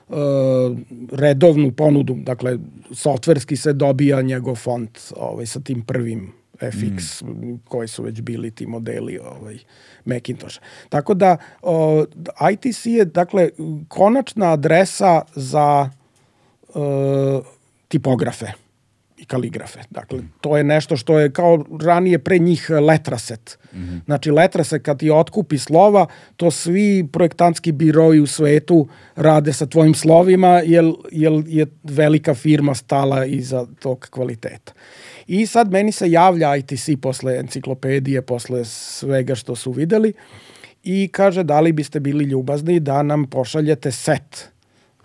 redovnu ponudu, dakle softverski se dobija njegov font ovaj, sa tim prvim FX mm. koji su već bili ti modeli ovaj Macintosh. Tako da o, ITC je dakle konačna adresa za e, tipografe i kaligrafe. Dakle, to je nešto što je kao ranije pre njih letraset. Mm -hmm. Znači, letraset kad ti otkupi slova, to svi projektantski biroji u svetu rade sa tvojim slovima, jer, jer je velika firma stala iza tog kvaliteta. I sad meni se javlja ITC posle enciklopedije, posle svega što su videli i kaže da li biste bili ljubazni da nam pošaljete set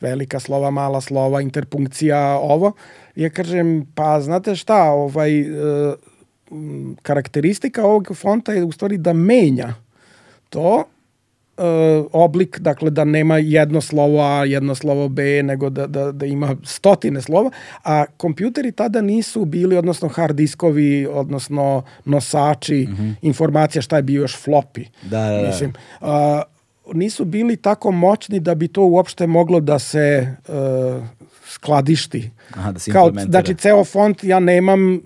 velika slova, mala slova, interpunkcija, ovo. Ja kažem, pa znate šta, ovaj, e, karakteristika ovog fonta je u stvari da menja to e, oblik, dakle da nema jedno slovo A, jedno slovo B, nego da, da, da ima stotine slova, a kompjuteri tada nisu bili, odnosno hard diskovi, odnosno nosači mm -hmm. informacija, šta je bio još floppy. Da, da, da. Mislim, a, nisu bili tako moćni da bi to uopšte moglo da se uh, skladišti. Aha, da se Kao, znači, ceo font ja nemam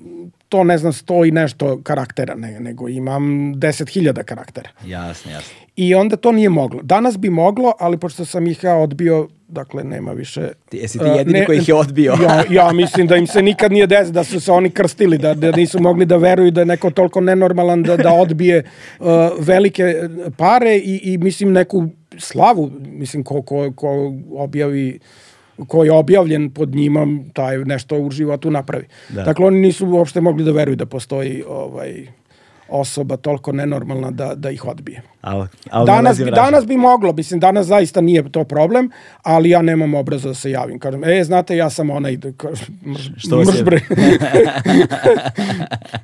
to ne znam sto i nešto karaktera, ne, nego imam 10.000 karaktera. Jasno, jasno. I onda to nije moglo. Danas bi moglo, ali pošto sam ih ja odbio, dakle nema više... Ti, jesi ti jedini uh, koji ih je odbio? ja, ja mislim da im se nikad nije desilo, da su se oni krstili, da, da nisu mogli da veruju da je neko toliko nenormalan da, da odbije uh, velike pare i, i mislim neku slavu, mislim ko, ko, ko objavi ko je objavljen pod njima, taj nešto u životu napravi. Da. Dakle, oni nisu uopšte mogli da veruju da postoji ovaj osoba toliko nenormalna da, da ih odbije. Al, al Danas, bi, danas bi moglo, mislim, danas zaista nije to problem, ali ja nemam obraza da se javim. Kažem, e, znate, ja sam onaj, da kažem, mrž, Što vas je- mrž bre.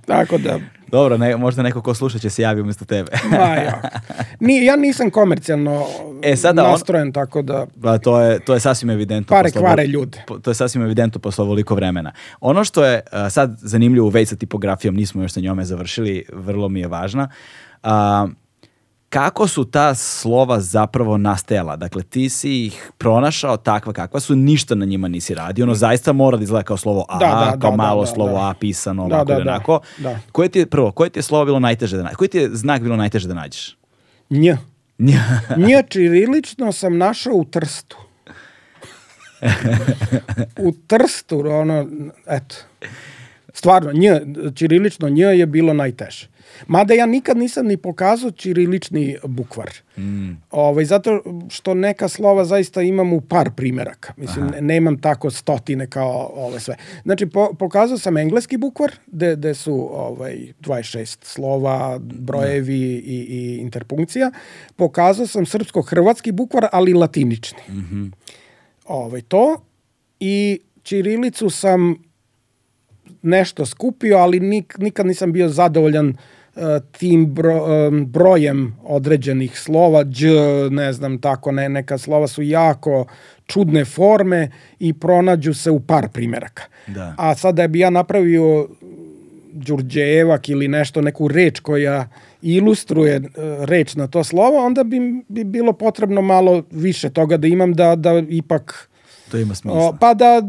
Tako da, Dobro, ne, možda neko ko sluša će se javi umjesto tebe. ma ja. Ni, ja nisam komercijalno E, sada on- nastrojen, tako da Pa to je, to je sasvim evidentno. pare kvare ljude. po- To je sasvim evidentno posle ovoliko vremena. Ono što je a, sad zanimljivo u vezi sa tipografijom, nismo još sa njome završili, vrlo mi je važna. A, kako su ta slova zapravo nastajala? Dakle, ti si ih pronašao takva kakva su, ništa na njima nisi radio. Ono zaista mora da izgleda kao slovo A, Da, da, kao da, malo da, slovo da. A pisano, Da, ovako da, da, onako. da. Koje ti je, prvo, koje ti je slovo bilo najteže da nađeš? Koji ti je znak bilo najteže da nađeš? nj. Nj čirilično sam našao u Trstu. u Trstu, ono, eto. Stvarno, nj, čirilično nj je bilo najteže. Mada ja nikad nisam ni pokazao čirilični bukvar. Mm. Ovaj, zato što neka slova zaista imam u par primeraka. Mislim, ne- nemam tako stotine kao ove sve. Znači, po, pokazao sam engleski bukvar, gde, gde su ovaj, 26 slova, brojevi i, i interpunkcija. Pokazao sam srpsko-hrvatski bukvar, ali latinični. ovaj, to. I čirilicu sam nešto skupio, ali nik, nikad nisam bio zadovoljan uh, tim bro, brojem određenih slova, đ, ne znam, tako, ne, neka slova su jako čudne forme i pronađu se u par primeraka. Da. A sad da bi ja napravio Đurđevak ili nešto, neku reč koja ilustruje uh, reč na to slovo, onda bi, bi bilo potrebno malo više toga da imam da, da ipak To ima smisla. O, pa da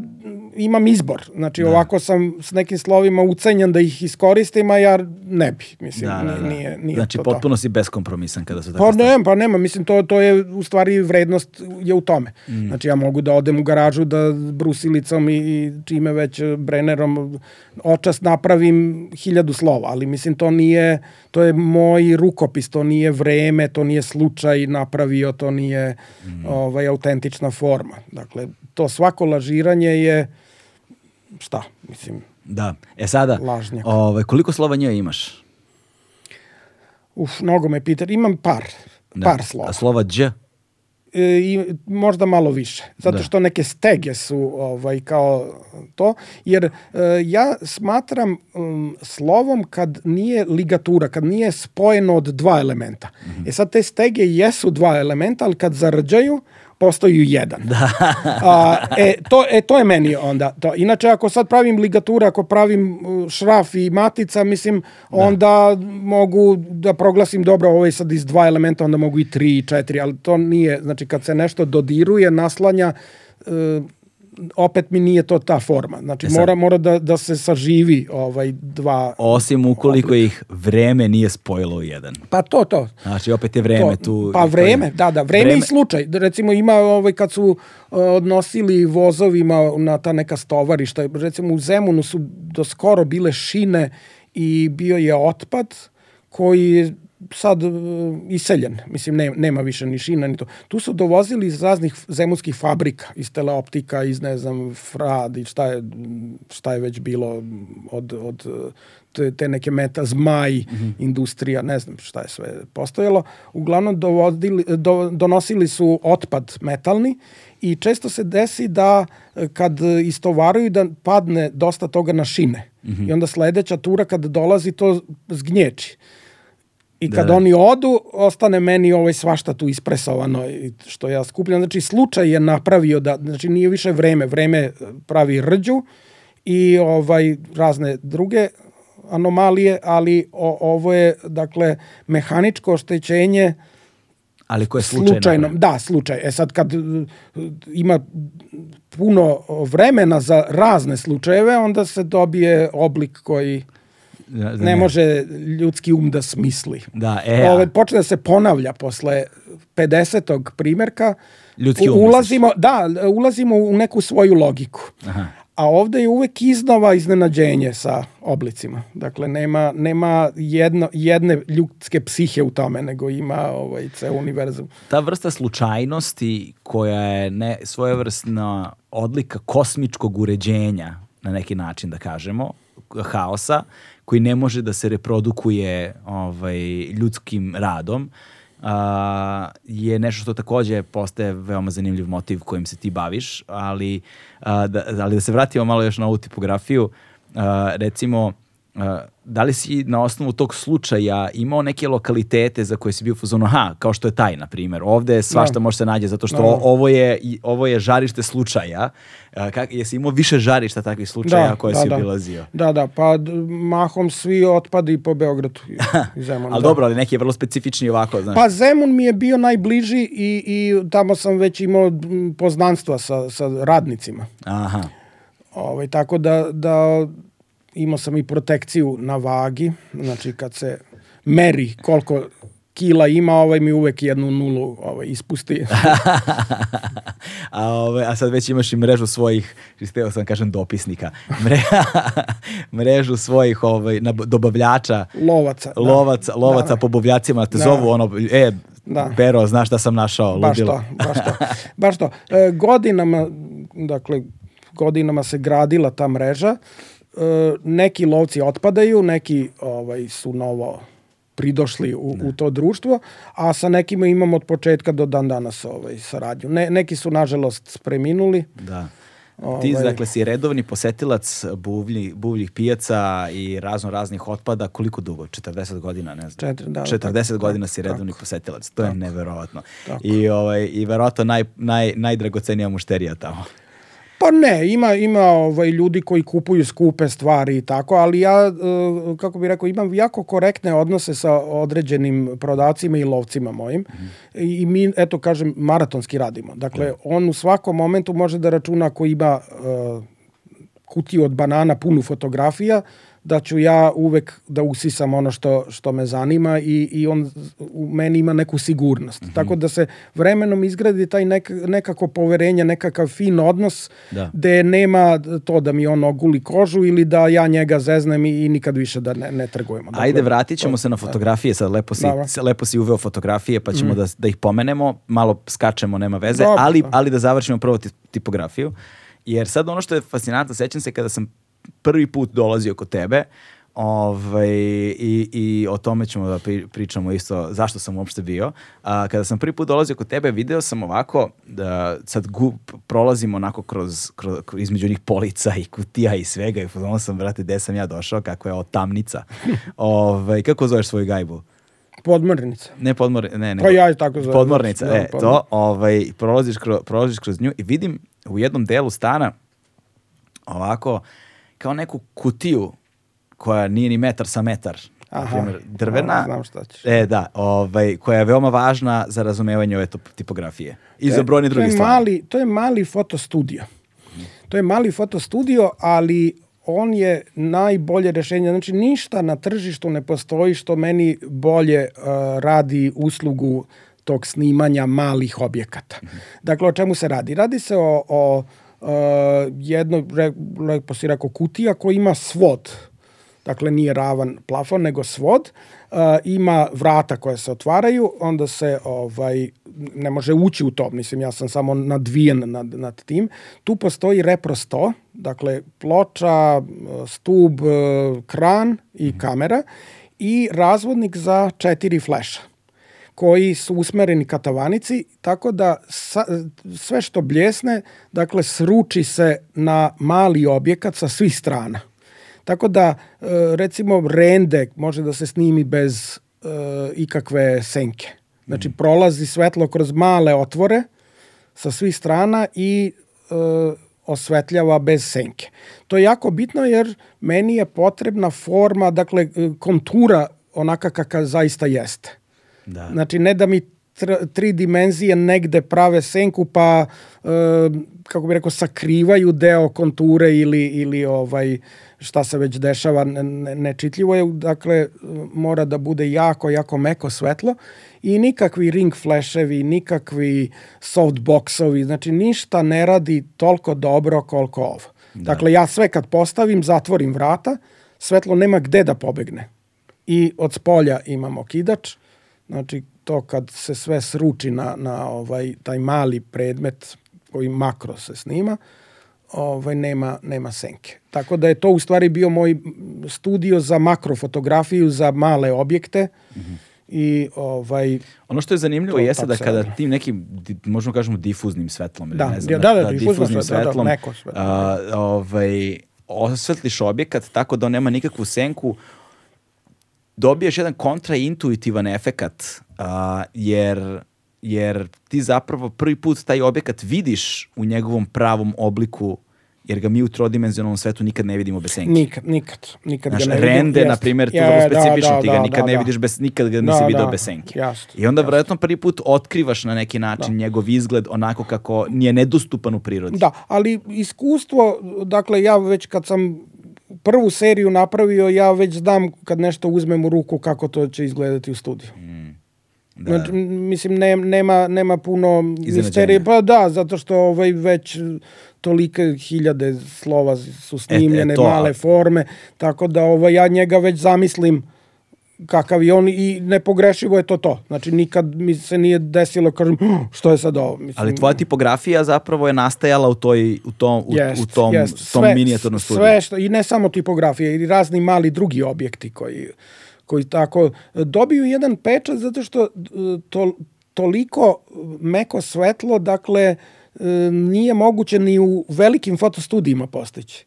imam izbor. Znači ovako sam s nekim slovima ucenjen da ih iskoristim, a ja ne bi. Mislim, Da, da, da. nije, nije, znači, to to. potpuno si beskompromisan kada Pa tako stvari. ne, pa nema, mislim to to je u stvari vrednost je u tome. Mm. Znači ja mogu da odem u garažu da brusilicom i, i čime već brenerom očas napravim hiljadu slova, ali mislim to nije to je moj rukopis, to nije vreme, to nije slučaj napravio, to nije Mm. ovaj autentična forma. Dakle to svako lažiranje je šta, mislim Da. E sada, Lažnjak. ovaj, koliko slova nje imaš? uf, mnogo me pita, imam par, Da. par slova. A slova đ? e, i možda malo više. Zato Da. što neke stege su ovaj kao to jer e, ja smatram um, slovom kad nije ligatura, kad nije spojeno od dva elementa. E sad te stege jesu dva elementa, ali kad zarađaju postaju jedan. A, e, to, e, to je meni onda. To. Inače, ako sad pravim ligature, ako pravim uh, šraf i matica, mislim, onda mogu da proglasim dobro, ovo je sad iz dva elementa, onda mogu i tri i četiri, ali to nije, znači kad se nešto dodiruje, naslanja, uh, opet mi nije to ta forma. Znači, E sad- mora, mora da, da se saživi ovaj dva... Osim ukoliko ih vreme nije spojilo u jedan. Pa to, to. Znači, opet je vreme To, tu. Pa vreme, da, da, vreme, i slučaj. Da, Recimo ima ovaj kad su uh, odnosili vozovima na ta neka stovarišta, recimo u Zemunu su do skoro bile šine i bio je otpad koji je sad uh, iseljen. Mislim, ne, nema više ni šina ni to. Tu su dovozili iz raznih zemunskih fabrika, iz teleoptika, iz ne znam, frad i šta je, šta je već bilo od, od te, te neke meta, zmaj, industrija, ne znam šta je sve postojalo. Uglavnom dovodili, do, donosili su otpad metalni i često se desi da e, kad istovaruju da padne dosta toga na šine. I onda sledeća tura kad dolazi to zgnječi. I kad Da, da. oni odu, ostane meni ovaj svašta tu ispresovano i što ja skupljam. Znači, slučaj je napravio da, znači nije više vreme, vreme pravi rđu i ovaj razne druge anomalije, ali o, ovo je, dakle, mehaničko oštećenje Ali koje je slučajno. slučajno. Da, slučaj. E sad kad uh, ima puno vremena za razne slučajeve, onda se dobije oblik koji Da, da, ne može ljudski um da smisli. Da, e, Ove, počne da se ponavlja posle 50. primjerka. Ljudski um, ulazimo, da, ulazimo u neku svoju logiku. Aha. A ovde je uvek iznova iznenađenje sa oblicima. Dakle, nema, nema jedno, jedne ljudske psihe u tome, nego ima ovaj, ceo univerzum. ta vrsta slučajnosti koja je ne, svojevrsna odlika kosmičkog uređenja na neki način da kažemo haosa koji ne može da se reprodukuje ovaj ljudskim radom a, je nešto što takođe postaje veoma zanimljiv motiv kojim se ti baviš, ali, a, da, ali da se vratimo malo još na ovu tipografiju, a, recimo, da li si na osnovu tog slučaja imao neke lokalitete za koje si bio u fazonu, aha, kao što je taj, na primjer, ovde svašta Da. može se nađe, zato što Da. ovo, je, ovo je žarište slučaja. Kak, jesi imao više žarišta takvih slučaja koje si obilazio? Da, da, pa mahom svi otpadi po Beogradu i Zemun. Ali da. dobro, ali neki je vrlo specifični ovako, znaš. Pa Zemun mi je bio najbliži i, i tamo sam već imao poznanstva sa, sa radnicima. Aha. Ovaj, tako da, da imao sam i protekciju na vagi, znači kad se meri koliko kila ima, ovaj mi uvek jednu nulu ovaj, ispusti. a, ove, a sad već imaš i mrežu svojih, hteo sam kažem dopisnika, Mre, mrežu svojih ovaj, dobavljača, Lovaca. da. lovaca, lovaca Da, da. po buvljacima, te Da. zovu ono, e, Da. Pero, znaš da sam našao, Baš ludilo. to, baš to. Baš to. E, godinama, dakle, godinama se gradila ta mreža. E, neki lovci otpadaju, neki ovaj, su novo pridošli u, u to društvo, a sa nekima imamo od početka do dan danas ovaj, saradnju. Ne, neki su, nažalost, preminuli. Da. Ti, Ovaj. dakle, si redovni posetilac buvlji, buvljih pijaca i razno raznih otpada. Koliko dugo? 40 godina, ne znam. Četiri, da, 40 tako, godina tako, si redovni tako. posetilac. To je neverovatno. Tako. I, ovaj, I verovatno naj, naj, najdragocenija mušterija tamo. Pa ne, ima ima ovaj ljudi koji kupuju skupe stvari i tako, ali ja e, kako bih rekao imam jako korektne odnose sa određenim prodavcima i lovcima mojim. I, I mi eto kažem maratonski radimo. Dakle, on u svakom momentu može da računa ako ima e, kutiju od banana punu fotografija, da ću ja uvek da usisam ono što, što me zanima i, i on u meni ima neku sigurnost. Tako da se vremenom izgradi taj nek, nekako poverenje, nekakav fin odnos Da. gde nema to da mi on oguli kožu ili da ja njega zeznem i, i nikad više da ne, ne trgujemo. Dakle, Ajde, vratit ćemo to- se na fotografije, sad lepo si, Dobro. lepo si uveo fotografije, pa ćemo da, da ih pomenemo, malo skačemo, nema veze, Dobro. ali, ali da završimo prvo ti- tipografiju, jer sad ono što je fascinantno, sećam se kada sam prvi put dolazio kod tebe, Ovaj, i, I o tome ćemo da pri- pričamo isto, zašto sam uopšte bio. A, kada sam prvi put dolazio kod tebe, video sam ovako, da sad gu, prolazim onako kroz, kroz, kroz- između njih polica i kutija i svega i ono sam, brate, gde sam ja došao, kako je ovo tamnica. ovaj, kako zoveš svoju gajbu? Podmornica. Ne podmor, ne, ne. Pa ja je tako zovem. Podmornica, Da, e, podmor- to, ovaj, prolaziš, kroz, prolaziš kroz nju i vidim u jednom delu stana ovako, kao neku kutiju koja nije ni metar sa metar, Aha, primjer, drvena. znam šta ćeš. E, da, ovaj, koja je veoma važna za razumevanje ove tipografije. I za brojne je stvari. Mali, to je mali fotostudio. To je mali fotostudio, ali on je najbolje rešenje. Znači, ništa na tržištu ne postoji što meni bolje uh, radi uslugu tog snimanja malih objekata. Dakle, o čemu se radi? Radi se o, o uh, jednoj, re, lepo si rekao, kutija koja ima svod. Dakle, nije ravan plafon, nego svod. Uh, ima vrata koje se otvaraju, onda se ovaj ne može ući u to. Mislim, ja sam samo nadvijen nad, nad tim. Tu postoji repro 100, dakle, ploča, stub, uh, kran i kamera i razvodnik za četiri fleša koji su usmereni ka tavanici, tako da sa, sve što bljesne, dakle, sruči se na mali objekat sa svih strana. Tako da, e, recimo, rende može da se snimi bez e, ikakve senke. Znači, prolazi svetlo kroz male otvore sa svih strana i e, osvetljava bez senke. To je jako bitno jer meni je potrebna forma, dakle, e, kontura onaka kakva zaista jeste. Da. Znači, ne da mi tr tri dimenzije negde prave senku pa e, kako bi rekao sakrivaju deo konture ili ili ovaj šta se već dešava ne- ne- nečitljivo je. Dakle mora da bude jako jako meko svetlo i nikakvi ring flashevi nikakvi softboxovi znači ništa ne radi toliko dobro koliko ovo dakle ja sve kad postavim zatvorim vrata svetlo nema gde da pobegne. I od spolja imamo kidač Znači, to kad se sve sruči na, na ovaj, taj mali predmet koji makro se snima, ovaj, nema, nema senke. Tako da je to u stvari bio moj studio za makrofotografiju, za male objekte i ovaj Ono što je zanimljivo To jeste da se kada radi. tim nekim, možemo kažemo difuznim svetlom, ili Da, ne znam, da, da, difuzno svetlo, da, da, meko svetlo. a, ovaj, osvetliš objekat tako da on nema nikakvu senku, dobiješ jedan kontraintuitivan efekat, a, jer, jer ti zapravo prvi put taj objekat vidiš u njegovom pravom obliku, jer ga mi u trodimenzionalnom svetu nikad ne vidimo bez senke. nikad, nikad, nikad Znaš, ga ne rende, na primjer, to Je, vrlo da, specifično, da, ti ga da, nikad da, ne da. vidiš bez, nikad ga nisi Da, video da, bez senke. jasno, I onda jasno. vjerojatno prvi put otkrivaš na neki način njegov izgled onako kako nije nedostupan u prirodi. Da, ali iskustvo, dakle ja već kad sam prvu seriju napravio, ja već znam kad nešto uzmem u ruku kako to će izgledati u studiju. Da. Znači, mislim, ne, nema, nema puno misterije. Pa da, zato što ovaj, već tolike hiljade slova su snimljene, E, to, male forme, tako da ovaj, ja njega već zamislim kakav je on i nepogrešivo je to to. Znači, nikad mi se nije desilo, kažem, "Hm, što je sad ovo? Mislim, Ali tvoja tipografija zapravo je nastajala u, toj, u tom, u, Jest, u tom, jest. tom Sve- minijaturnom studiju. Sve što, i ne samo tipografije, i razni mali drugi objekti koji, koji tako dobiju jedan pečat zato što e, to, toliko meko svetlo, dakle, e, nije moguće ni u velikim fotostudijima postići.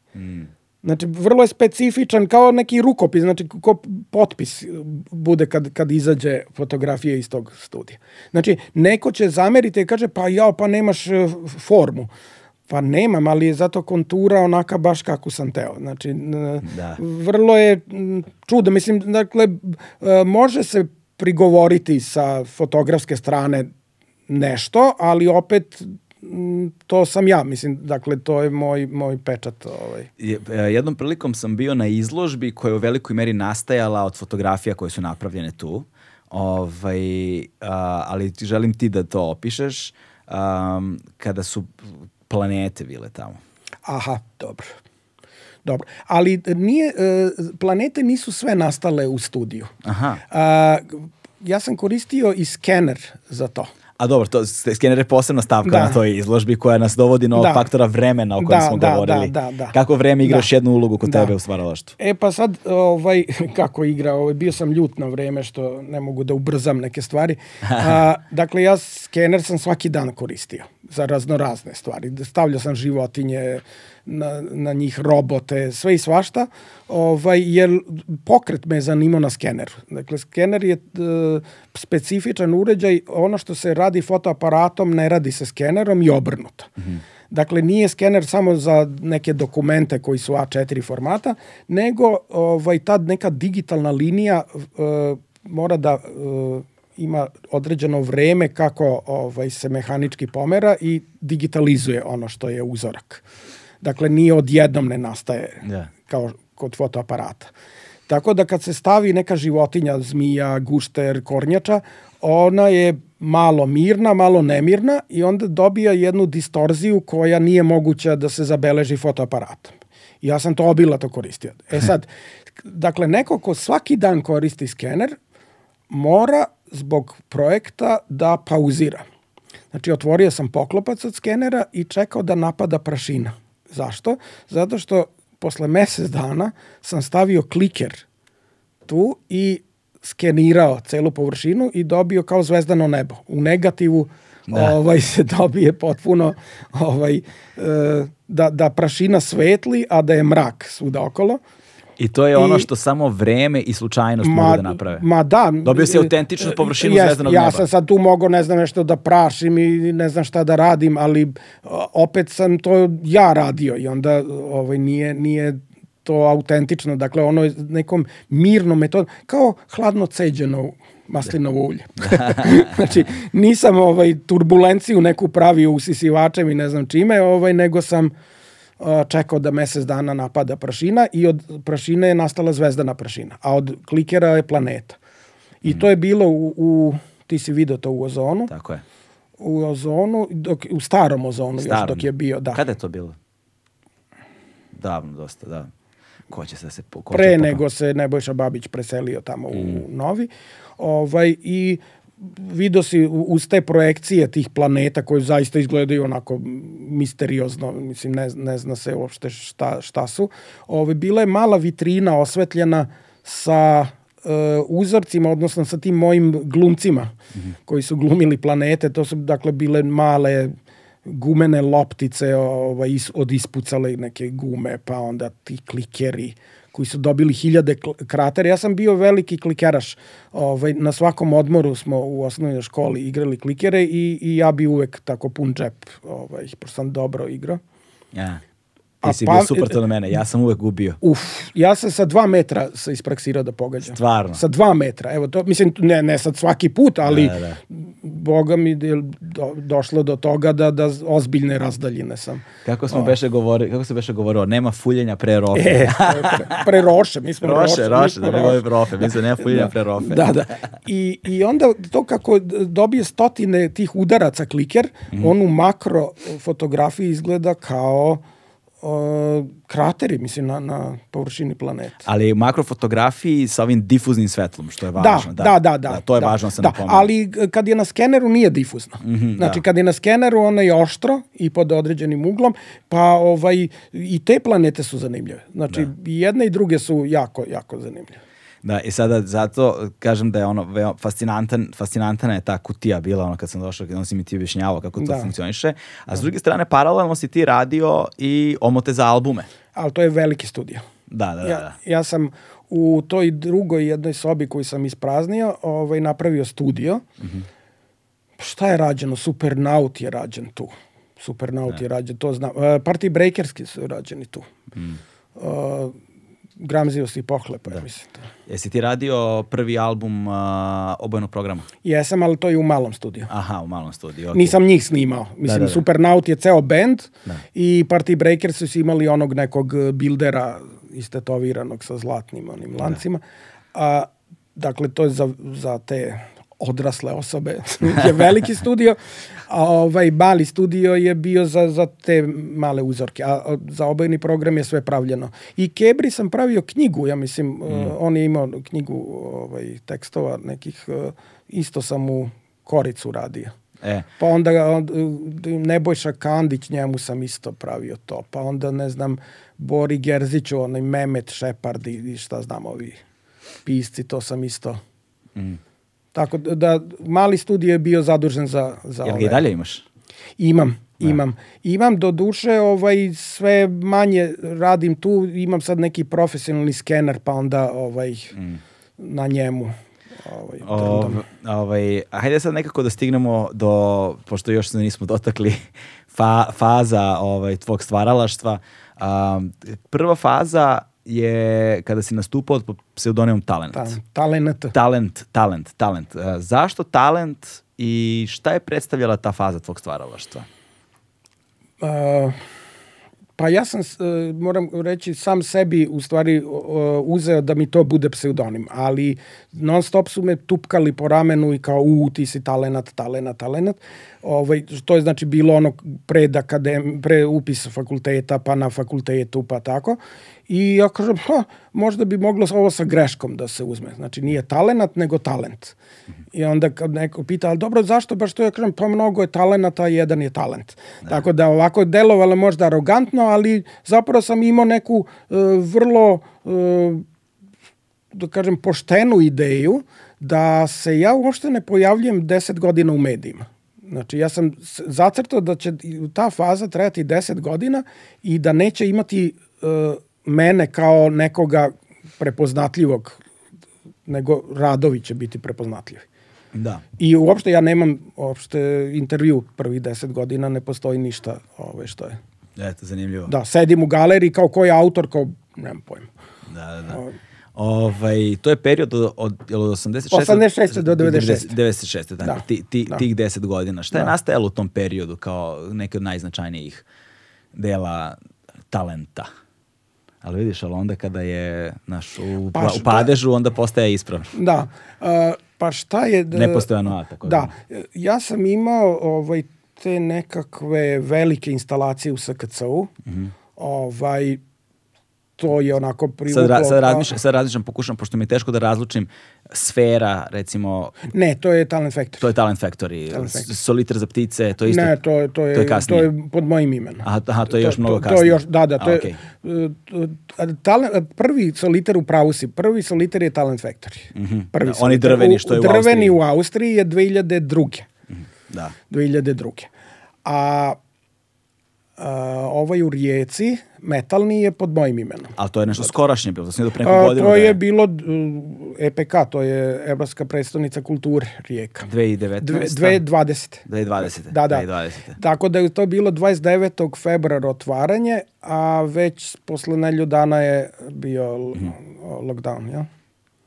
Znači, vrlo je specifičan, kao neki rukopis, znači ko potpis bude kad, kad izađe fotografija iz tog studija. Znači, neko će zameriti i kaže, pa jao, pa nemaš e, formu. Pa nemam, ali je zato kontura onaka baš kako sam teo. Znači, Da. vrlo je čudo. Mislim, dakle, e, može se prigovoriti sa fotografske strane nešto, ali opet to sam ja, mislim, dakle, to je moj, moj pečat. Ovaj. E, Jednom prilikom sam bio na izložbi koja je u velikoj meri nastajala od fotografija koje su napravljene tu. Ovaj, a, ali želim ti da to opišeš. Am, kada su planete bile tamo. Aha, dobro. Dobro, ali nije, e, planete nisu sve nastale u studiju. Aha. A, ja sam koristio i skener za to. A dobro, to, skener je posebna stavka Da. na toj izložbi koja nas dovodi na ovog Da. faktora vremena o kojem Da, smo da, govorili. da, da, da. Kako vreme igraš Da. jednu ulogu kod Da. tebe u stvaralaštvu. E pa sad, ovaj, kako igra, ovaj, bio sam ljut na vreme što ne mogu da ubrzam neke stvari. A, dakle, ja skener sam svaki dan koristio za raznorazne stvari. Stavljao sam životinje, na, na njih robote, sve i svašta, ovaj, jer pokret me je zanimao na skeneru. Dakle, skener je e, specifičan uređaj, ono što se radi fotoaparatom ne radi se skenerom i obrnuto. Dakle, nije skener samo za neke dokumente koji su A4 formata, nego ovaj, ta neka digitalna linija e, mora da e, ima određeno vreme kako ovaj, se mehanički pomera i digitalizuje ono što je uzorak. Dakle, nije odjednom ne nastaje Da. kao kod fotoaparata. Tako da kad se stavi neka životinja, zmija, gušter, kornjača, ona je malo mirna, malo nemirna i onda dobija jednu distorziju koja nije moguća da se zabeleži fotoaparatom. Ja sam to obilato koristio. E sad, dakle, neko ko svaki dan koristi skener, mora zbog projekta da pauzira. Znači, otvorio sam poklopac od skenera i čekao da napada prašina. Zašto? Zato što posle mesec dana sam stavio kliker tu i skenirao celu površinu i dobio kao zvezdano nebo. U negativu Da. ovaj se dobije potpuno ovaj e, da, da prašina svetli, a da je mrak svuda okolo. I to je ono I- što samo vreme i slučajnost mogu da naprave. Ma da. Dobio si autentičnu e, površinu jest, zvezdanog ja neba. sam sad tu mogao, ne znam, nešto da prašim i ne znam šta da radim, ali opet sam to ja radio i onda ovaj, nije, nije to autentično. Dakle, ono je nekom mirnom metodom, kao hladno ceđeno maslinovo ulje. znači, nisam ovaj, turbulenciju neku pravio usisivačem i ne znam čime, ovaj, nego sam čekao da mesec dana napada prašina i od prašine je nastala zvezdana prašina, a od klikera je planeta. I to je bilo u, u ti si video to u ozonu, Tako je. u ozonu, dok, u starom ozonu još Starom. dok je bio, da. Kada je to bilo? Davno dosta, da. Ko će se da se ko će Pre popa- nego se Nebojša Babić preselio tamo u Novi. Ovaj, I vidio si uz te projekcije tih planeta koje zaista izgledaju onako misteriozno, mislim ne, ne zna se uopšte šta, šta su. Ove, bila je mala vitrina osvetljena sa uzorcima, odnosno sa tim mojim glumcima mm -hmm. koji su glumili planete. To su dakle bile male gumene loptice ovaj, od ispucale neke gume, pa onda ti klikeri koji su dobili hiljade kratera. Ja sam bio veliki klikeraš. Ovaj, na svakom odmoru smo u osnovnoj školi igrali klikere i, i ja bi uvek tako pun džep, ovaj, pošto sam dobro igrao. Ja. Ti si pa, bio super to na mene, ja sam uvek gubio. Uf, ja sam sa dva metra se ispraksirao da pogađam. Stvarno? Sa dva metra, evo to, mislim, ne, ne sad svaki put, ali da, da. boga mi je do, došlo do toga da, da ozbiljne razdaljine sam. Kako smo o. beše govori, kako se beše govorilo, nema fuljenja pre rofe. E, pre, pre roše, mi smo roše. Roše, roše, da rofe, mi se nema fuljenja da, pre rofe. Da, da. I, I onda to kako dobije stotine tih udaraca kliker, mm. on u makro fotografiji izgleda kao uh, krateri, mislim, na, na površini planete. Ali u makrofotografiji sa ovim difuznim svetlom, što je važno. Da, da, da. da, da to je da, važno da se da, napomenu. Ali kad je na skeneru nije difuzno. Mm -hmm, znači, da. kad je na skeneru, ono je oštro i pod određenim uglom, pa ovaj, i te planete su zanimljive. Znači, da. i jedne i druge su jako, jako zanimljive. Da, i sada zato kažem da je ono veo, fascinantan, fascinantana je ta kutija bila ono kad sam došao, kad on si mi ti objašnjavao kako to da. funkcioniše. A s druge strane, paralelno si ti radio i omote za albume. Ali to je veliki studio. Da, da, da. Ja, da. ja sam u toj drugoj jednoj sobi koju sam ispraznio ovaj, napravio studio. Mm -hmm. Šta je rađeno? Supernaut je rađen tu. Supernaut ne. je rađen, to znam. Uh, Party Breakerski su rađeni tu. Mm. Uh, Gramzivost i pohlepa, da. mislim. Jesi ti radio prvi album uh, obojenog programa? Jesam, ali to je u malom studiju. Aha, u malom studiju, okay. Nisam njih snimao. Mislim, da, da, da. Supernaut je ceo band da. i Party Breakers su imali onog nekog bildera istetoviranog sa zlatnim onim da. lancima. A, dakle, to je za, za te odrasle osobe je veliki studio, a ovaj mali studio je bio za, za te male uzorke, a za obojni program je sve pravljeno. I Kebri sam pravio knjigu, ja mislim, mm. uh, on je imao knjigu ovaj, tekstova nekih, uh, isto sam u Koricu radio. E. Pa onda on, Nebojša Kandić, njemu sam isto pravio to. Pa onda, ne znam, Bori Gerziću, onaj Memet Šepard i šta znam, ovi pisci, to sam isto mm. Tako da mali studio je bio zadužen za za Jel ga i dalje imaš? Imam, da. imam. Imam do duše ovaj sve manje radim tu, imam sad neki profesionalni skener pa onda ovaj mm. na njemu ovaj, o, ovaj, hajde sad nekako da stignemo do, pošto još se nismo dotakli, fa, faza ovaj, tvog stvaralaštva. Um, prva faza je kada si nastupao pod pseudonimom Talent. Ta, talent. Talent, talent, talent. Uh, zašto talent i šta je predstavljala ta faza tvog stvaralaštva? Uh, pa ja sam, uh, moram reći, sam sebi u stvari uh, uzeo da mi to bude pseudonim, ali non stop su me tupkali po ramenu i kao, u, ti si talenat, talenat, talenat. Ovaj, to je znači bilo ono pred, akadem, pre upisa fakulteta, pa na fakultetu, pa tako. I ja kažem, ha, možda bi moglo ovo sa greškom da se uzme. Znači, nije talenat, nego talent. I onda kad neko pita, ali dobro, zašto baš to? Ja kažem, pa mnogo je talenata, jedan je talent. Da. Tako da ovako delovalo možda arogantno, ali zapravo sam imao neku uh, vrlo, uh, da kažem, poštenu ideju da se ja uopšte ne pojavljujem 10 godina u medijima. Znači, ja sam zacrtao da će ta faza trajati 10 godina i da neće imati uh, mene kao nekoga prepoznatljivog, nego radovi će biti prepoznatljivi. Da. I uopšte ja nemam uopšte intervju prvih deset godina, ne postoji ništa ove što je. Eto, zanimljivo. Da, sedim u galeriji kao koji autor, kao, nemam pojma. Da, da, da. O, Ovaj, to je period od, od, od 86. 86. do 96. 96. Da, ti, ti, da. Tih 10 godina. Šta je da. nastajalo u tom periodu kao neke od najznačajnijih dela talenta? Ali vidiš, ali onda kada je naš, u, pa, u padežu, onda postaje ispravno. Da. Uh, pa šta je... Da, Nepostojano A, tako da. da. Ja sam imao ovaj, te nekakve velike instalacije u SKC-u. Mm -hmm. ovaj, to je onako privuklo. Sad, ra, sad, razmišljam, sad razmišljam, pokušam, pošto mi je teško da razlučim sfera, recimo, Ne, to je Talent Factory. to je Talent Factory, Talent Factory. Soliter za ptice, to je isto... Ne, to je, to je, to je kasnije. to je pod mojim imenom. Aha, aha, to je još mnogo To kasnije. je još, da, da, to A, je, okej. uh, talent, prvi soliter u pravu si, prvi soliter je Talent Factory. Prvi Da, oni drveni što je u Drveni Austriji. u Austriji je 2002. Da. 2002. A, a ovaj u Rijeci, metalni je pod mojim imenom. Ali to je nešto skorašnje bilo, to sam do pre A, neku godinu. to da je bilo uh, EPK, to je Evropska predstavnica kulture Rijeka. 2019. Dve, 2020. 2020. Da, da. 2020. Tako da je to bilo 29. februara otvaranje, a već posle nelju dana je bio Mhm. lockdown, ja?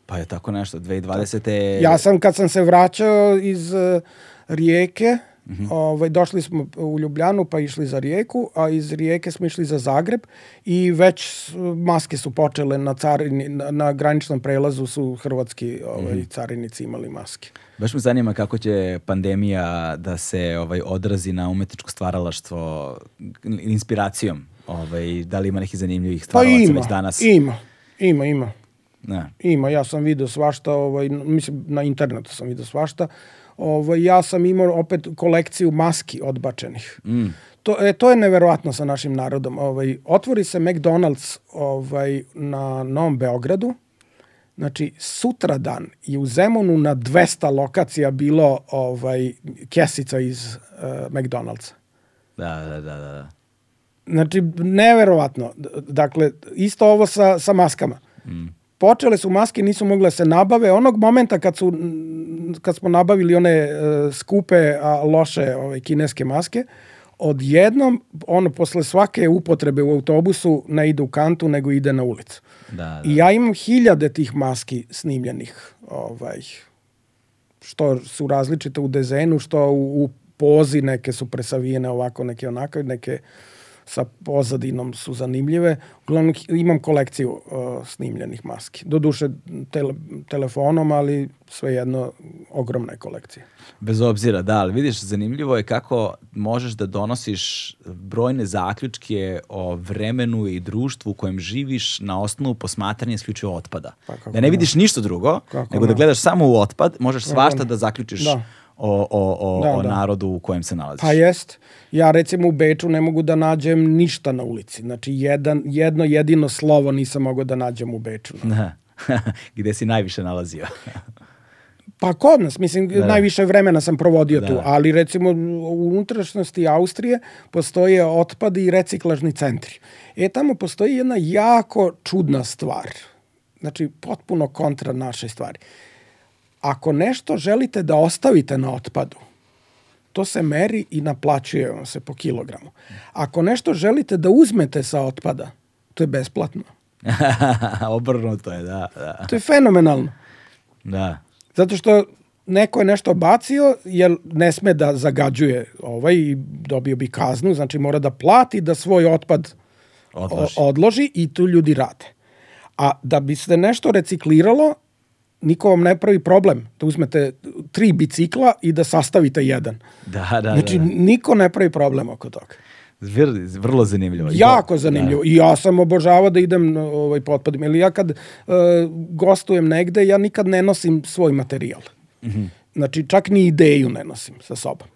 Pa je tako nešto, 2020. Ja sam, kad sam se vraćao iz uh, Rijeke, Mhm. ovaj, došli smo u Ljubljanu pa išli za Rijeku, a iz Rijeke smo išli za Zagreb i već maske su počele na, carini, na, na graničnom prelazu su hrvatski ovaj, Mhm. carinici imali maske. Baš me zanima kako će pandemija da se ovaj odrazi na umetničko stvaralaštvo inspiracijom. Ovaj, da li ima nekih zanimljivih Pa stvaralaca ima, već danas? ima, ima, ima. Ne. Ima, ja sam video svašta, ovaj, mislim, na internetu sam video svašta. Ovaj, ja sam imao opet kolekciju maski odbačenih. Mm. To, e, to je neverovatno sa našim narodom. Ovaj, otvori se McDonald's ovaj, na Novom Beogradu, Znači, sutradan i u Zemunu na 200 lokacija bilo ovaj, kesica iz uh, McDonald'sa. Da, da, da, da. da. Znači, neverovatno. Dakle, isto ovo sa, sa maskama. Mm. Počele su maske, nisu mogle da se nabave. Onog momenta kad, su, kad smo nabavili one e, skupe, a loše ove, kineske maske, odjednom, ono, posle svake upotrebe u autobusu ne ide u kantu, nego ide na ulicu. Da, da. I ja imam hiljade tih maski snimljenih, ovaj, što su različite u dezenu, što u, u pozi, neke su presavijene ovako, neke onako, neke sa pozadinom su zanimljive. Uglavnom imam kolekciju uh, snimljenih maski. Doduše tele, telefonom, ali svejedno ogromna je kolekcija. Bez obzira, da, ali vidiš, zanimljivo je kako možeš da donosiš brojne zaključke o vremenu i društvu u kojem živiš na osnovu posmatranja isključivo otpada. Pa da ne vidiš ništa drugo, Kako nego da ne. gledaš samo u otpad, možeš svašta da zaključiš Da. O, o, o, Da, o da. narodu u kojem se nalaziš. Pa jest. Ja recimo u Beču ne mogu da nađem ništa na ulici. Znači jedan, jedno jedino slovo nisam mogao da nađem u Beču. Da. Gde si najviše nalazio. Pa kod nas, mislim, Da. najviše vremena sam provodio Da. tu, ali recimo u unutrašnjosti Austrije postoje otpad i reciklažni centri. E, tamo postoji jedna jako čudna stvar. Znači, potpuno kontra naše stvari. Ako nešto želite da ostavite na otpadu, to se meri i naplaćuje vam se po kilogramu. Ako nešto želite da uzmete sa otpada, to je besplatno. Obrnuto je, da, da. To je fenomenalno. da. Zato što neko je nešto bacio, jer ne sme da zagađuje ovaj i dobio bi kaznu, znači mora da plati da svoj otpad Odloži. o- odloži i tu ljudi rade. A da bi se nešto recikliralo, niko vam ne pravi problem da uzmete tri bicikla i da sastavite jedan. Da, da, znači, da. da. niko ne pravi problem oko toga. Vrlo, zanimljivo. Jako zanimljivo. I ja sam obožavao da idem ovaj, po otpadima. Ili ja kad uh, gostujem negde, ja nikad ne nosim svoj materijal. Mhm. Znači, čak ni ideju ne nosim sa sobom.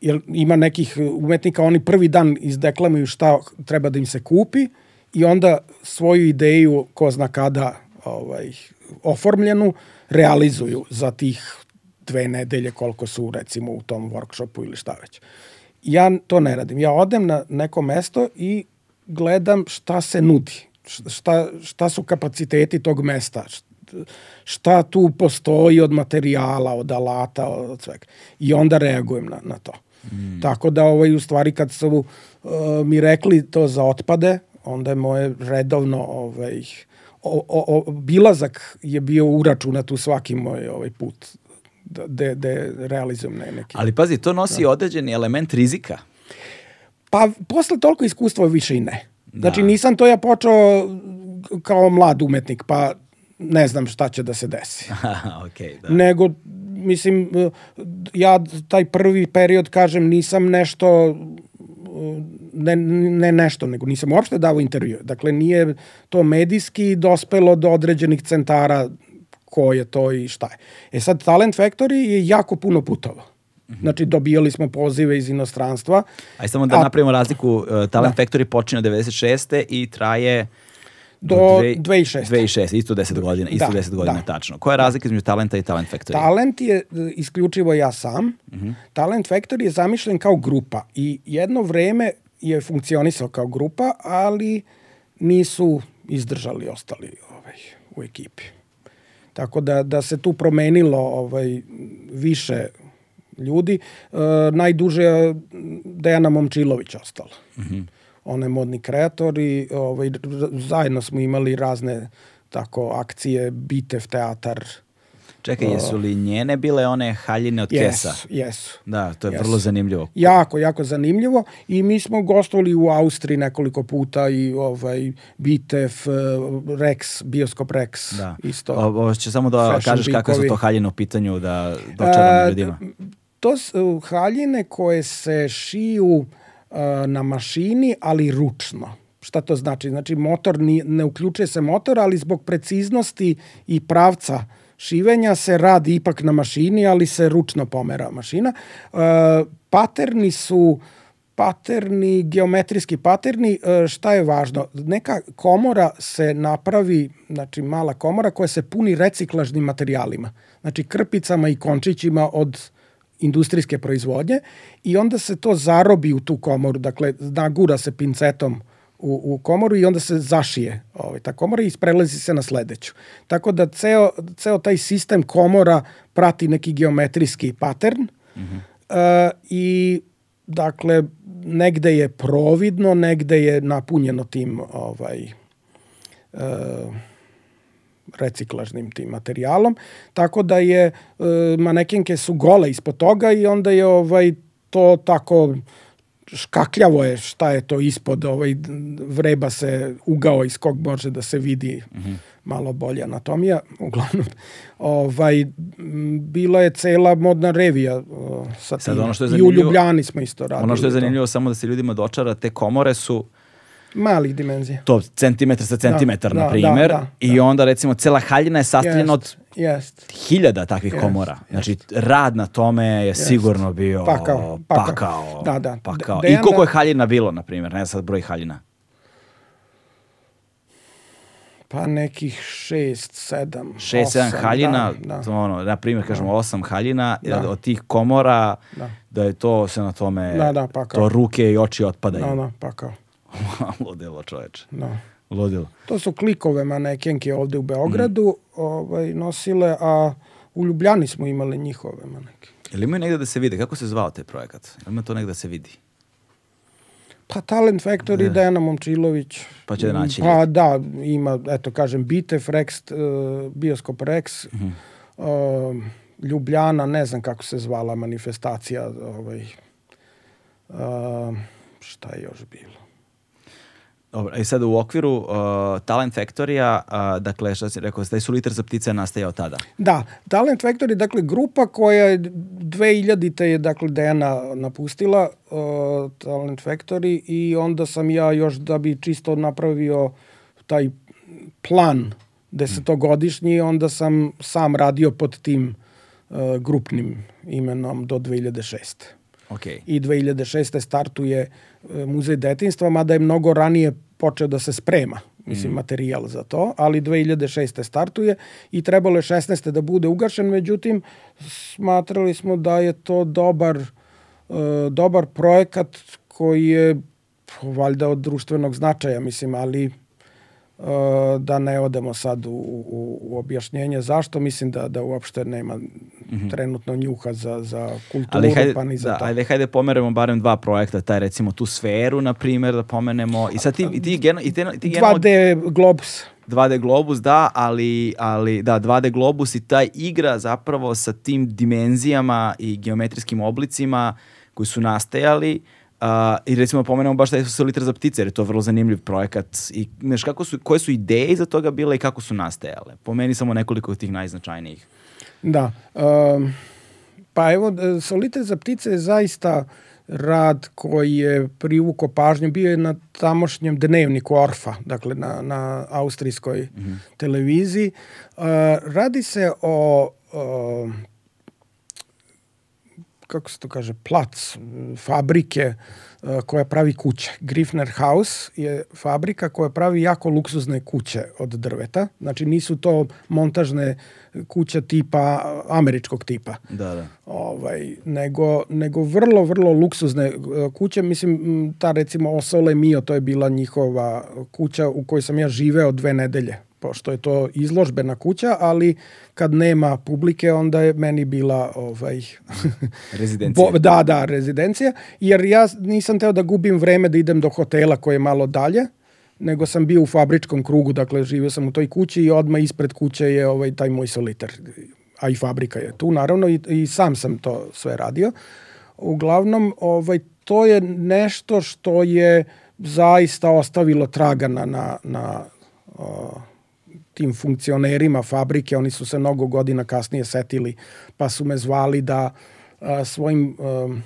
Jer ima nekih umetnika, oni prvi dan izdeklamuju šta treba da im se kupi i onda svoju ideju, ko zna kada, ovaj, oformljenu, realizuju za tih dve nedelje koliko su recimo u tom workshopu ili šta već. Ja to ne radim. Ja odem na neko mesto i gledam šta se nudi. Šta, šta su kapaciteti tog mesta. Šta tu postoji od materijala, od alata, od svega. I onda reagujem na, na to. Mm. Tako da ovaj, u stvari kad su uh, mi rekli to za otpade, onda je moje redovno ovaj, o, o, bilazak je bio uračunat u svaki moj ovaj put da, da, da realizujem ne, neki. Ali pazi, to nosi određeni element rizika. Pa posle toliko iskustva više i ne. Znači Da. nisam to ja počeo kao mlad umetnik, pa ne znam šta će da se desi. ok, da. Nego, mislim, ja taj prvi period, kažem, nisam nešto ne, ne nešto, nego nisam uopšte dao intervju. Dakle, nije to medijski dospelo do određenih centara ko je to i šta je. E sad, Talent Factory je jako puno putovao. Znači, dobijali smo pozive iz inostranstva. Aj samo da A- napravimo razliku. Uh, Talent Factory počinje od 96. i traje Do dve- 2006. 2006, isto 10 godina, isto Da, 10 godina da. tačno. Koja je razlika između Talenta i Talent Factory? Talent je e, isključivo ja sam. Talent Factory je zamišljen kao grupa i jedno vreme je funkcionisao kao grupa, ali nisu izdržali ostali ovaj, u ekipi. Tako da, da se tu promenilo ovaj, više ljudi. E, najduže je Dejana Momčilović ostala. Ona je modni kreator i ovaj, zajedno smo imali razne tako akcije, bitev, teatar. Čekaj, jesu li njene bile one haljine od kesa? Jesu. Da, to je Jesu. vrlo zanimljivo. Jako, jako zanimljivo i mi smo gostovali u Austriji nekoliko puta i ovaj Bitev, eh, Rex, Bioskop Rex Da. isto. Ovo će samo da Fashion kažeš kakve su to haljine u pitanju da dočaramo E, ljudima. To su haljine koje se šiju e, na mašini, ali ručno. Šta to znači? Znači, motor ni, ne uključuje se motor, ali zbog preciznosti i pravca šivenja se radi ipak na mašini, ali se ručno pomera mašina. E, paterni su paterni, geometrijski paterni, e, šta je važno? Neka komora se napravi, znači mala komora koja se puni reciklažnim materijalima, znači krpicama i končićima od industrijske proizvodnje i onda se to zarobi u tu komoru, dakle nagura se pincetom u, u komoru i onda se zašije ovaj, ta komora i prelazi se na sledeću. Tako da ceo, ceo taj sistem komora prati neki geometrijski pattern e, i dakle negde je providno, negde je napunjeno tim ovaj e, reciklažnim tim materijalom, tako da je e, manekenke su gole ispod toga i onda je ovaj to tako škakljavo je šta je to ispod, ovaj vreba se ugao iz kog može da se vidi malo bolje anatomija, uglavnom. Ovaj bila je cela modna revija o, sa Sad tim. ono što je I u Ljubljani smo isto radili. Ono što je to. zanimljivo samo da se ljudima dočara, te komore su Malih dimenzija. to centimetar sa centimetar, da, na primer, da, da, i onda recimo cela haljina je sastavljena od Jest, jest. hiljada takvih Jest, komora. Znači, rad na tome je sigurno bio Pakao, pakao. pakao. Da, da. pakao. I koliko je haljina bilo, na primjer, ne sad broj haljina. Pa nekih šest, sedam, Šest, sedam osam, haljina, Da, da. to ono, na primjer, kažemo osam haljina, Da. od tih komora, Da. da je to se na tome, Da, da, pakao. to ruke i oči otpadaju. Da, da, pa kao. Ludilo, čoveče. Da. Ludilo. To su klikove manekenke ovde u Beogradu Mhm. ovaj, nosile, a u Ljubljani smo imali njihove maneke. Jel imaju negde da se vide? Kako se zvao taj projekat? Jel ima to negde da se vidi? Pa Talent Factory, Dejana Momčilović. Pa će da naći Pa da, ima, eto kažem, Bitev, Rex, uh, Bioskop Rex, Mhm. uh, Ljubljana, ne znam kako se zvala manifestacija, ovaj, uh, šta je još bilo? Dobro, i sad u okviru uh, Talent Factory-a, uh, dakle, što si rekao, taj su liter za ptice nastajao tada. Da, Talent Factory, dakle, grupa koja je 2000-te je, dakle, Dejana napustila uh, Talent Factory i onda sam ja još da bi čisto napravio taj plan desetogodišnji, onda sam sam radio pod tim uh, grupnim imenom do 2006. Ok. I 2006. startuje e, muzej detinstva, mada je mnogo ranije počeo da se sprema mislim, materijal za to, ali 2006. startuje i trebalo je 16. da bude ugašen, međutim, smatrali smo da je to dobar, e, dobar projekat koji je valjda od društvenog značaja, mislim, ali e, da ne odemo sad u, u, u objašnjenje zašto, mislim da, da uopšte nema trenutno njuha za, za kulturu, Ali hajde, pa ni za da, to. ajde, hajde pomeremo barem dva projekta, taj recimo tu sferu, na primjer, da pomenemo. I sad ti, i ti, geno, i te, ti geno, 2D Globus. 2D Globus, da, ali, ali da, 2D Globus i taj igra zapravo sa tim dimenzijama i geometrijskim oblicima koji su nastajali Uh, I recimo pomenemo baš taj Solitaire za ptice, jer je to vrlo zanimljiv projekat. I, znaš, kako su, koje su ideje iza toga bile i kako su nastajale? Po meni samo nekoliko od tih najznačajnijih. Da. Um, pa evo, e, Solitaire za ptice je zaista rad koji je privuko pažnju, bio je na tamošnjem dnevniku Orfa, dakle na, na austrijskoj mm -hmm. televiziji. Uh, radi se o, o kako se to kaže, plac, fabrike uh, koja pravi kuće. Griffner House je fabrika koja pravi jako luksuzne kuće od drveta. Znači nisu to montažne kuće tipa, američkog tipa. Da, da. Ovaj, nego, nego vrlo, vrlo luksuzne uh, kuće. Mislim, ta recimo Osole Mio, to je bila njihova kuća u kojoj sam ja živeo dve nedelje pošto je to izložbena kuća, ali kad nema publike, onda je meni bila ovaj rezidencija. Bo, da, da, rezidencija, jer ja nisam teo da gubim vreme da idem do hotela koji je malo dalje, nego sam bio u fabričkom krugu, dakle živio sam u toj kući i odmah ispred kuće je ovaj taj moj soliter, a i fabrika je tu naravno i, i sam sam to sve radio. Uglavnom, ovaj, to je nešto što je zaista ostavilo traga na, na, na uh, tim funkcionerima fabrike, oni su se mnogo godina kasnije setili, pa su me zvali da a, svojim a,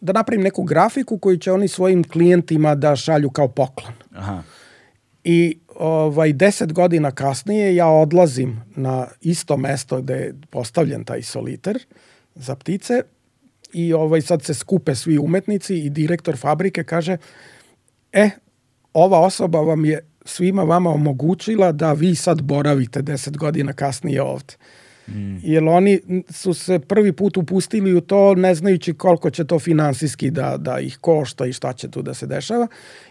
da napravim neku grafiku koju će oni svojim klijentima da šalju kao poklon. Aha. I ovaj, deset godina kasnije ja odlazim na isto mesto gde je postavljen taj soliter za ptice i ovaj, sad se skupe svi umetnici i direktor fabrike kaže e, ova osoba vam je svima vama omogućila da vi sad boravite deset godina kasnije ovde. Mm. Jer oni su se prvi put upustili u to ne znajući koliko će to finansijski da, da ih košta i šta će tu da se dešava.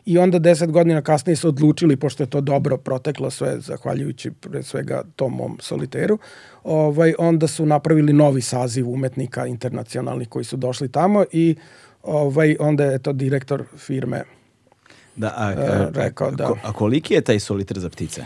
I onda deset godina kasnije su odlučili, pošto je to dobro proteklo sve, zahvaljujući pre svega tom mom soliteru, ovaj, onda su napravili novi saziv umetnika internacionalnih koji su došli tamo i ovaj, onda je to direktor firme Da, a, e, a, rekao da. A, a koliki je taj soliter za ptice?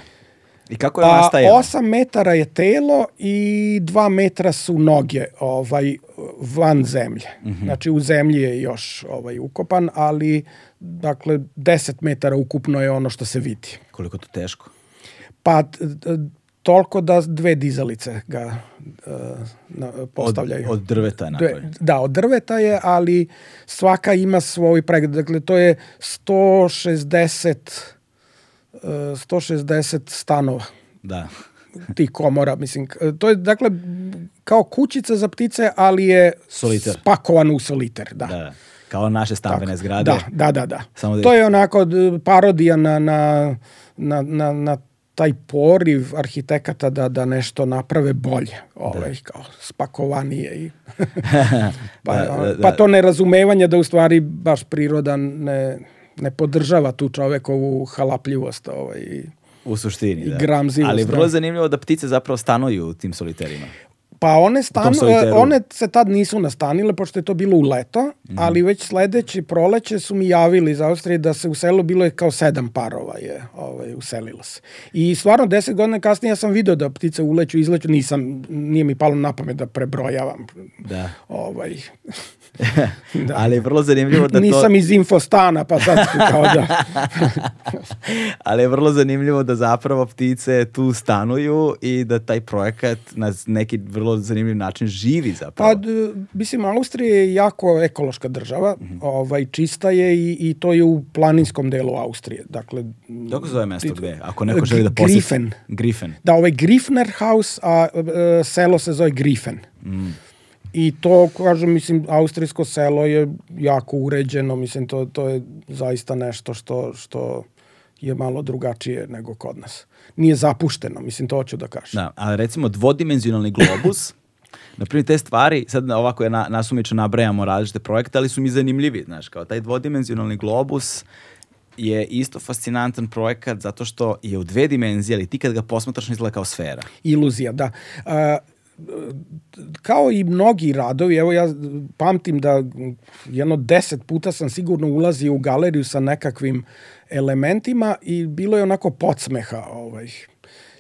I kako je Pa, nastaje? 8 metara je telo i 2 metra su noge ovaj, van zemlje. Mm -hmm. Znači u zemlji je još ovaj, ukopan, ali dakle 10 metara ukupno je ono što se vidi. Koliko to teško? Pa toliko da dve dizalice ga uh, postavljaju. Od, od drveta je napravljeno. Da, od drveta je, ali svaka ima svoj pregled. Dakle, to je 160 uh, 160 stanova. Da. tih komora, mislim, to je dakle kao kućica za ptice, ali je soliter. spakovan u soliter, da. da. Kao naše stambene Tako. zgrade. Da, da, da. da. Samo da to je onako parodija na, na, na, na, na taj poriv arhitekata da da nešto naprave bolje, ovaj da. kao spakovanije i pa, da, da, da. pa to nerazumevanje da u stvari baš priroda ne ne podržava tu čovekovu halapljivost ovaj u suštini, i da. gramzivost. Ali vrlo je zanimljivo da ptice zapravo stanuju u tim soliterima. Pa one, stanu, one se tad nisu nastanile, pošto je to bilo u leto, mm ali već sledeći proleće su mi javili iz Austrije da se u selu bilo je kao sedam parova je ovaj, uselilo se. I stvarno deset godina kasnije ja sam video da ptice uleću, izleću, nisam, nije mi palo na pamet da prebrojavam. Da. Ovaj, da. Ali je vrlo zanimljivo da Nisam to... iz infostana, pa sad kao da... Ali je vrlo zanimljivo da zapravo ptice tu stanuju i da taj projekat na neki vrlo zanimljiv način živi zapravo. Pa, mislim, Austrija je jako ekološka država, mm -hmm. ovaj, čista je i, i to je u planinskom delu Austrije. Dakle, Kako zove mesto gde? Ako neko želi da posjeti. Griffen. Griffen. Da, ovaj Griffner House, a, a selo se zove Griffen. Mm. I to, kažem, mislim, austrijsko selo je jako uređeno, mislim, to, to je zaista nešto što, što je malo drugačije nego kod nas. Nije zapušteno, mislim, to hoću da kažem. Da, ali recimo dvodimenzionalni globus, na primjer te stvari, sad ovako je na, nasumično nabrajamo različite projekte, ali su mi zanimljivi, znaš, kao taj dvodimenzionalni globus je isto fascinantan projekat zato što je u dve dimenzije, ali ti kad ga posmatraš izgleda kao sfera. Iluzija, da. Uh, kao i mnogi radovi, evo ja pamtim da jedno deset puta sam sigurno ulazio u galeriju sa nekakvim elementima i bilo je onako podsmeha ovaj,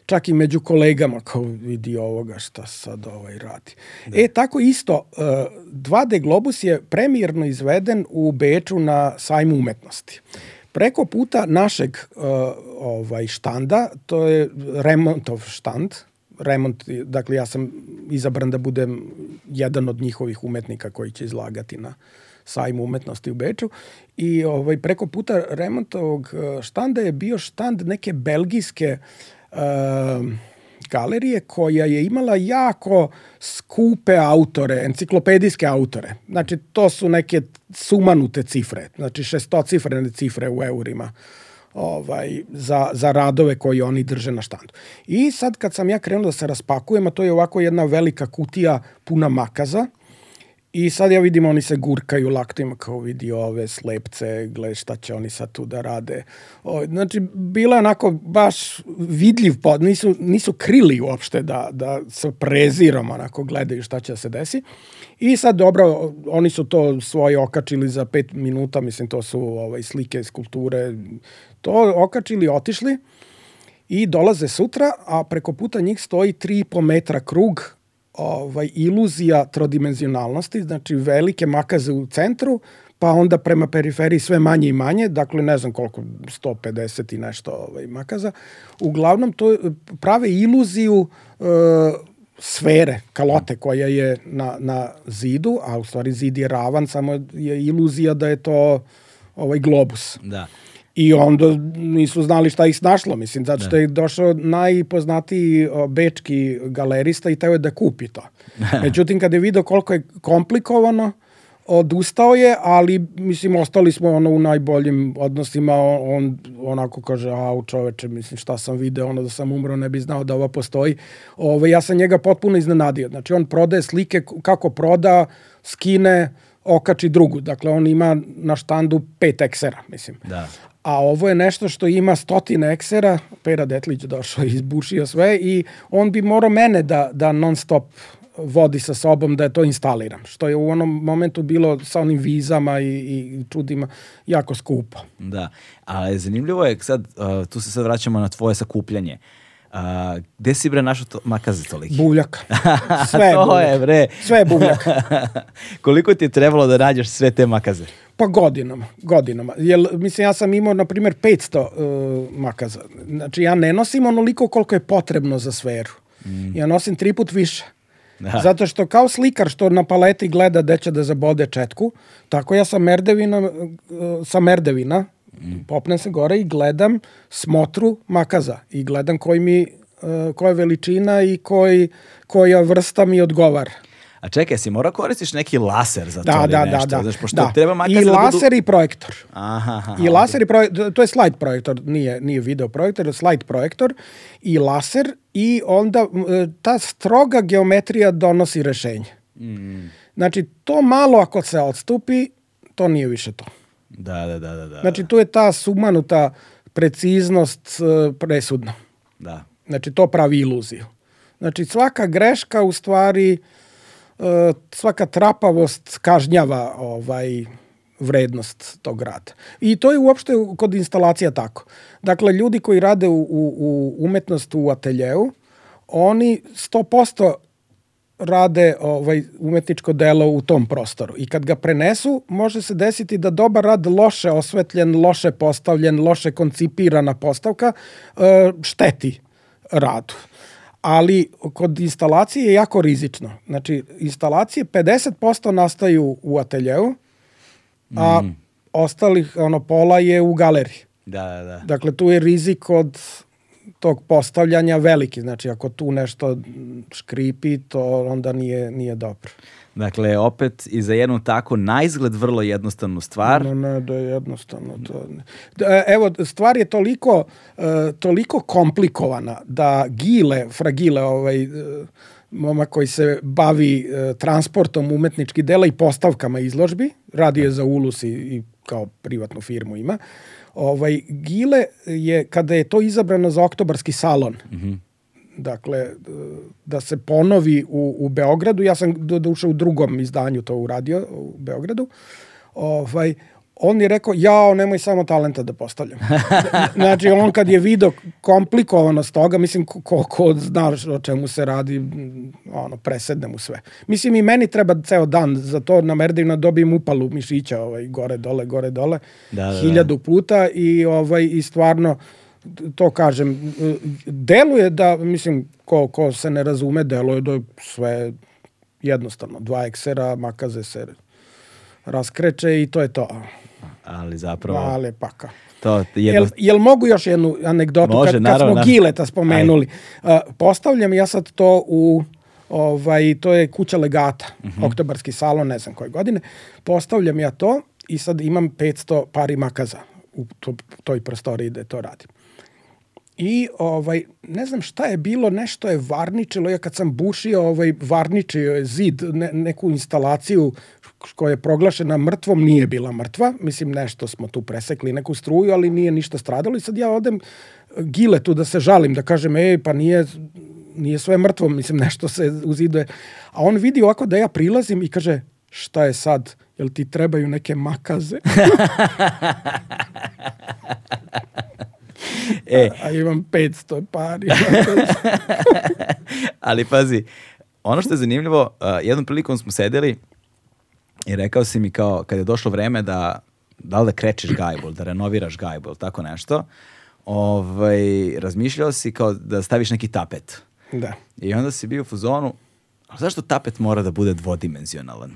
čak i među kolegama kao vidi ovoga šta sad ovaj radi. Da. E, tako isto, 2D Globus je premijerno izveden u Beču na sajmu umetnosti. Preko puta našeg uh, ovaj štanda, to je remontov štand, remont, dakle ja sam izabran da budem jedan od njihovih umetnika koji će izlagati na sajmu umetnosti u Beču i ovaj, preko puta remontovog e, štanda je bio štand neke belgijske uh, galerije koja je imala jako skupe autore, enciklopedijske autore. Znači, to su neke sumanute cifre, znači šestocifrene cifre u eurima ovaj, za, za radove koji oni drže na štandu. I sad kad sam ja krenuo da se raspakujem, a to je ovako jedna velika kutija puna makaza, I sad ja vidim oni se gurkaju laktima kao vidi ove slepce, gle šta će oni sad tu da rade. O, znači, bila je onako baš vidljiv pod, nisu, nisu krili uopšte da, da sa prezirom onako gledaju šta će da se desi. I sad dobro, oni su to svoje okačili za pet minuta, mislim to su ovaj, slike, skulpture, to okačili, otišli i dolaze sutra, a preko puta njih stoji 3,5 metra krug ovaj, iluzija trodimenzionalnosti, znači velike makaze u centru, pa onda prema periferiji sve manje i manje, dakle ne znam koliko, 150 i nešto ovaj, makaza. Uglavnom to prave iluziju e, sfere, kalote koja je na, na zidu, a u stvari zid je ravan, samo je iluzija da je to ovaj globus. Da. I onda nisu znali šta ih snašlo, mislim, zato što da. je došao najpoznatiji bečki galerista i teo je da kupi to. Međutim, kada je vidio koliko je komplikovano, odustao je, ali mislim ostali smo ono u najboljim odnosima, on onako kaže, a čoveče, mislim šta sam video, ono da sam umro ne bi znao da ova postoji. Ove, ja sam njega potpuno iznenadio. Znači on prodaje slike kako proda, skine, okači drugu. Dakle, on ima na štandu pet eksera, mislim. Da a ovo je nešto što ima stotine eksera, Pera Detlić došao i izbušio sve i on bi morao mene da, da non stop vodi sa sobom da je to instaliram, što je u onom momentu bilo sa onim vizama i, i čudima jako skupo. Da, ali zanimljivo je sad, tu se sad vraćamo na tvoje sakupljanje. Uh, gde si bre našao to, makaze toliki? Buvljak. Sve je to buvljak. je bre. Sve je buvljak. Koliko ti je trebalo da nađeš sve te makaze? Pa godinama, godinama. Jel, mislim, ja sam imao, na primjer, 500 uh, makaza. Znači, ja ne nosim onoliko koliko je potrebno za sferu. Mm. Ja nosim tri put više. Da. Zato što kao slikar što na paleti gleda gde će da zabode četku, tako ja sa merdevina, uh, sa merdevina mm. Popnem se gore i gledam smotru makaza i gledam koji mi, uh, koja veličina i koji, koja vrsta mi odgovara. A čekaj, si mora koristiš neki laser za da, to da, ili nešto? Da, da, Znaš, pošto da. treba makar I da laser budu... i projektor. Aha, aha, I laser i projektor, to je slide projektor, nije, nije video projektor, slide projektor i laser i onda ta stroga geometrija donosi rešenje. Mm. Znači, to malo ako se odstupi, to nije više to. Da, da, da. da, da. Znači, tu je ta sumanuta preciznost e, presudna. Da. Znači, to pravi iluziju. Znači, svaka greška u stvari E, svaka trapavost kažnjava ovaj vrednost tog rada. I to je uopšte kod instalacija tako. Dakle, ljudi koji rade u, u, u umetnost u ateljeu, oni 100% rade ovaj umetničko delo u tom prostoru. I kad ga prenesu, može se desiti da dobar rad loše osvetljen, loše postavljen, loše koncipirana postavka e, šteti radu ali kod instalacije je jako rizično. Znači, instalacije 50% nastaju u ateljeu, a mm. ostalih, ono, pola je u galeriji. Da, da, da. Dakle, tu je rizik od tog postavljanja veliki. Znači, ako tu nešto škripi, to onda nije, nije dobro. Dakle, opet i za jednu tako na izgled vrlo jednostavnu stvar. Ne, ne, da je jednostavno. To... Da, evo, stvar je toliko, uh, toliko komplikovana da Gile, Fragile, ovaj, uh, moma koji se bavi uh, transportom umetničkih dela i postavkama izložbi, radi je za Ulus i, i kao privatnu firmu ima, ovaj, Gile je, kada je to izabrano za oktobarski salon, mm -hmm dakle, da se ponovi u, u Beogradu. Ja sam do duše u drugom izdanju to uradio u Beogradu. Ovaj, on je rekao, jao, nemoj samo talenta da postavljam. znači, on kad je video komplikovanost toga, mislim, ko, ko zna o čemu se radi, ono, presedne mu sve. Mislim, i meni treba ceo dan za to na Merdivna dobijem upalu mišića, ovaj, gore, dole, gore, dole, da, da, da. hiljadu puta i, ovaj, i stvarno, to kažem, deluje da, mislim, ko, ko se ne razume, deluje da je sve jednostavno. Dva eksera, makaze se raskreće i to je to. Ali zapravo... Ale paka. To jedno... Jel, jel mogu još jednu anegdotu? Može, kad, kad naravno, smo naravno. Gileta spomenuli. Uh, postavljam ja sad to u ovaj, to je kuća legata, Mhm. oktobarski salon, ne znam koje godine. Postavljam ja to i sad imam 500 pari makaza u to, toj prostoriji gde to radim. I ovaj ne znam šta je bilo, nešto je varničilo, ja kad sam bušio, ovaj varničio je zid, ne, neku instalaciju koja je proglašena mrtvom, nije bila mrtva, mislim nešto smo tu presekli, neku struju, ali nije ništa stradalo i sad ja odem gile tu da se žalim, da kažem, ej, pa nije, nije sve mrtvo, mislim, nešto se u zidu je. A on vidi ovako da ja prilazim i kaže, šta je sad, jel ti trebaju neke makaze? E, A imam 500 pari. ali pazi, ono što je zanimljivo, uh, jednom prilikom smo sedeli i rekao si mi kao, kad je došlo vreme da, da li da krečiš gajbu, ili da renoviraš gajbu, ili tako nešto, ovaj, razmišljao si kao da staviš neki tapet. da. I onda si bio u fazonu, a zašto tapet mora da bude dvodimenzionalan?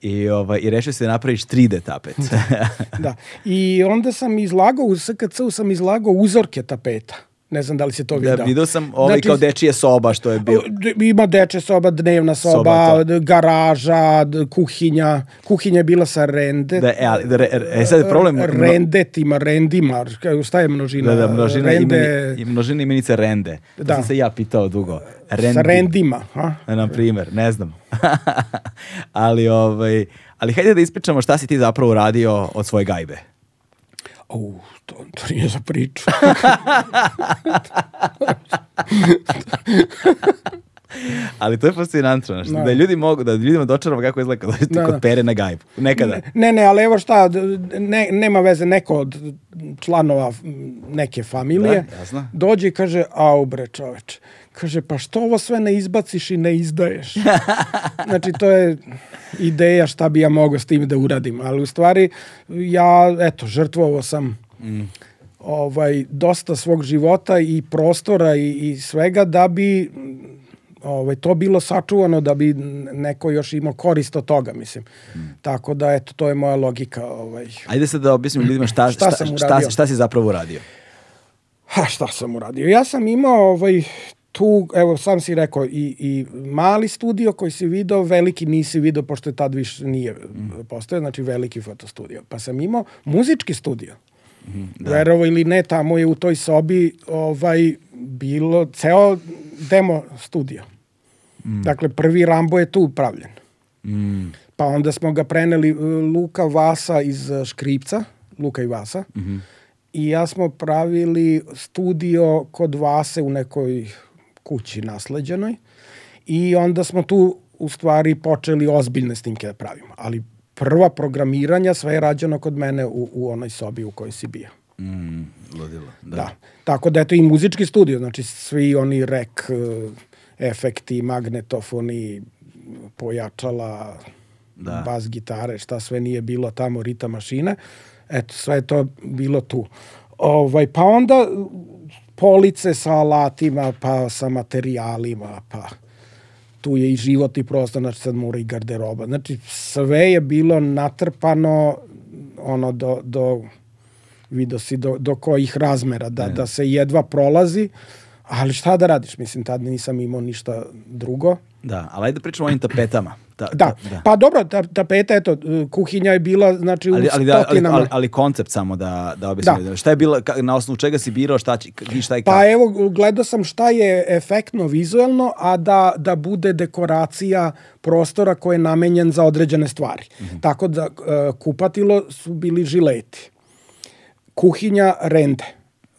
I, ovaj, i rešio si da napraviš 3D tapet. Da. I onda sam izlagao, u SKC-u sam izlagao uzorke tapeta. Ne znam da li se to da, vidio. vidio sam ovaj Znači, kao dečije soba što je bio. Ima deče soba, dnevna soba, Soba, to. d- garaža, kuhinja. Kuhinja je bila sa rende. Da, e, ali, da, re- e, sad je problem... mno- Rendetima, rendima. Šta je množina? Da, da, množina, Rende, imeni, množina imenice rende. To Da. sam se ja pitao dugo. Sa rendima. A? Na primjer, ne znam. ali, ovaj, ali hajde da ispričamo šta si ti zapravo uradio od svoje gajbe. U, to, to nije za priču. Ali to je fascinantno, znaš, Da. da ljudi mogu, da ljudima dočaramo kako izgleda kad dođete Da, kod da. pere na gajbu. Nekada. Ne, ne, ali evo šta, ne, nema veze, neko od članova neke familije Da, dođe i kaže, au bre čoveč, kaže, pa što ovo sve ne izbaciš i ne izdaješ? znači, to je ideja šta bi ja mogao s tim da uradim, ali u stvari ja, eto, žrtvovao sam ovaj, dosta svog života i prostora i, i svega da bi ovaj, to bilo sačuvano da bi neko još imao korist od toga, mislim. Tako da, eto, to je moja logika. Ovaj. Ajde sad da objasnim ljudima šta, Šta šta, šta, uradio? šta si zapravo uradio. Ha, šta sam uradio? Ja sam imao ovaj, tu, evo sam si rekao, i, i mali studio koji si video, veliki nisi video, pošto je tad više nije postojao, znači veliki fotostudio. Pa sam imao muzički studio. Da. Verovo ili ne, tamo je u toj sobi ovaj, bilo ceo demo studio. Dakle, prvi Rambo je tu pravljen. Mm. Pa onda smo ga preneli uh, Luka Vasa iz uh, Škripca, Luka i Vasa. I ja smo pravili studio kod Vase u nekoj kući nasleđenoj. I onda smo tu u stvari počeli ozbiljne snimke da pravimo. Ali prva programiranja sve je rađeno kod mene u, u onoj sobi u kojoj si bio. Mm, ludilo. Da. Da. Tako da je to i muzički studio, znači svi oni rek, uh, efekti, magnetofoni, pojačala, Da. bas gitare, šta sve nije bilo tamo, rita mašine. Eto, sve je to bilo tu. Ovaj, pa onda police sa alatima, pa sa materijalima, pa tu je i životni prostor, znači sad mora i garderoba. Znači sve je bilo natrpano ono do, do vidio si do, do kojih razmera, da, da se jedva prolazi, ali šta da radiš, mislim, tad nisam imao ništa drugo. Da, ali ajde da pričamo o ovim tapetama. Ta, Da, ta- da. pa dobro, ta, tapeta, eto, kuhinja je bila, znači, Ali, u ali, da, ali, stotinama. ali, ali koncept samo da, da objasnim. Da. Šta je bilo, ka- na osnovu čega si birao, šta, će, šta i kako? Pa evo, gledao sam šta je efektno vizuelno, a da, da bude dekoracija prostora koji je namenjen za određene stvari. Tako da e, kupatilo su bili žileti. Kuhinja rende,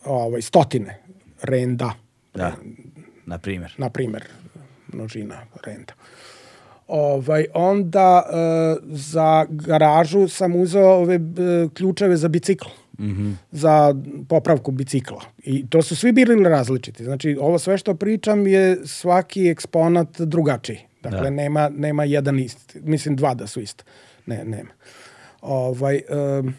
ovaj, stotine renda, Da, na primjer. na primer, množina renda. Ovaj, onda e, za garažu sam uzeo ove e, ključeve za bicikl. za popravku bicikla. I to su svi bili različiti. Znači, ovo sve što pričam je svaki eksponat drugačiji. Dakle, Da. nema, nema jedan isti. Mislim, dva da su isto. Ne, nema. Ovaj, em,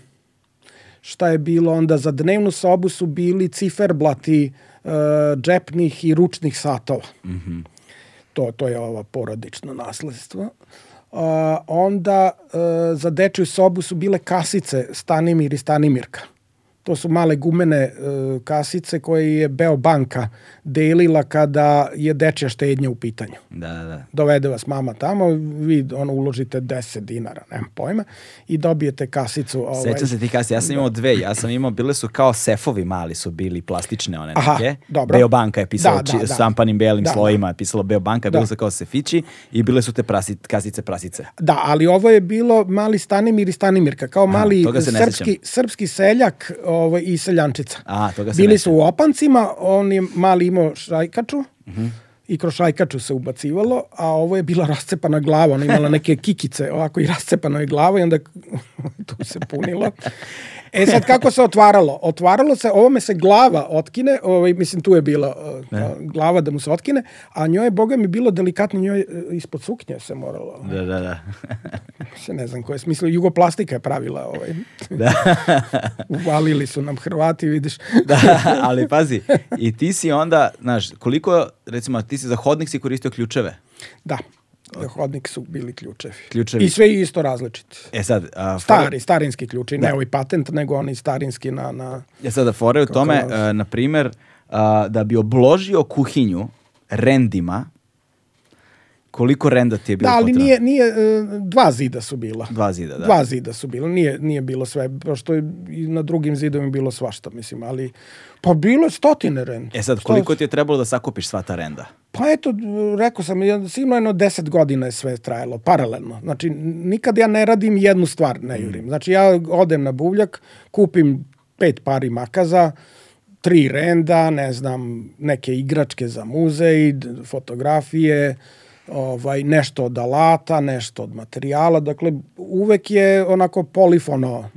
šta je bilo onda za dnevnu sobu su bili ciferblati e, džepnih i ručnih satova. To, to je ovo porodično nasledstvo. a, onda a, za dečju sobu su bile kasice Stanimir i Stanimirka. To su male gumene e, kasice koje je Beobanka delila kada je dečja štednja u pitanju. Da, da, da. Dovede vas mama tamo, vi ono uložite 10 dinara, nemam pojma, i dobijete kasicu. Ovaj, Sećam se ti kasi, ja sam imao dve, ja sam imao, bile su kao sefovi mali su bili, plastične one Aha, neke. dobro. Beobanka je pisala Da, da, da, da. štampanim belim Da, slojima, je pisalo Beobanka, Da. bile su kao sefići i bile su te prasi, kasice prasice. Da, ali ovo je bilo mali Stanimir i Stanimirka, kao mali ne srpski, srpski seljak ovaj, i seljančica. A, toga se Bili su u opancima, on je mali imao šajkaču i kroz šajkaču se ubacivalo, a ovo je bila rascepana glava, ona imala neke kikice, ovako i rascepano je glava i onda tu se punilo. E sad kako se otvaralo? Otvaralo se, ovome se glava otkine, ovaj, mislim tu je bila uh, glava da mu se otkine, a njoj je, boga mi, bilo delikatno, njoj uh, ispod suknje se moralo Da, da, da. se ne znam koje smislo, jugoplastika je pravila ovaj. da. Uvalili su nam Hrvati, vidiš. da, ali pazi, i ti si onda, znaš, koliko, recimo, ti si za hodnik si koristio ključeve. Da, za hodnik su bili ključevi. Ključevi. I sve isto različiti. E sad, a, Stari, starinski ključi, Da. ne ovaj patent, nego oni starinski na... na... Ja sada fore u tome, Kako- e, na primer, a, da bi obložio kuhinju rendima, koliko renda ti je bilo Da, ali potrebno? nije, nije, e, dva zida su bila. Dva zida, da. Dva zida su bila, nije, nije bilo sve, pošto je i na drugim zidovima bilo svašta, mislim, ali pa bilo je stotine renda. E sad, koliko ti je trebalo da sakupiš sva ta renda? Pa eto, rekao sam, sigurno jedno deset godina je sve trajalo, paralelno. Znači, nikad ja ne radim jednu stvar, ne jurim. Znači, ja odem na buvljak, kupim pet pari makaza, tri renda, ne znam, neke igračke za muzej, fotografije, ovaj, nešto od alata, nešto od materijala. Dakle, uvek je onako polifono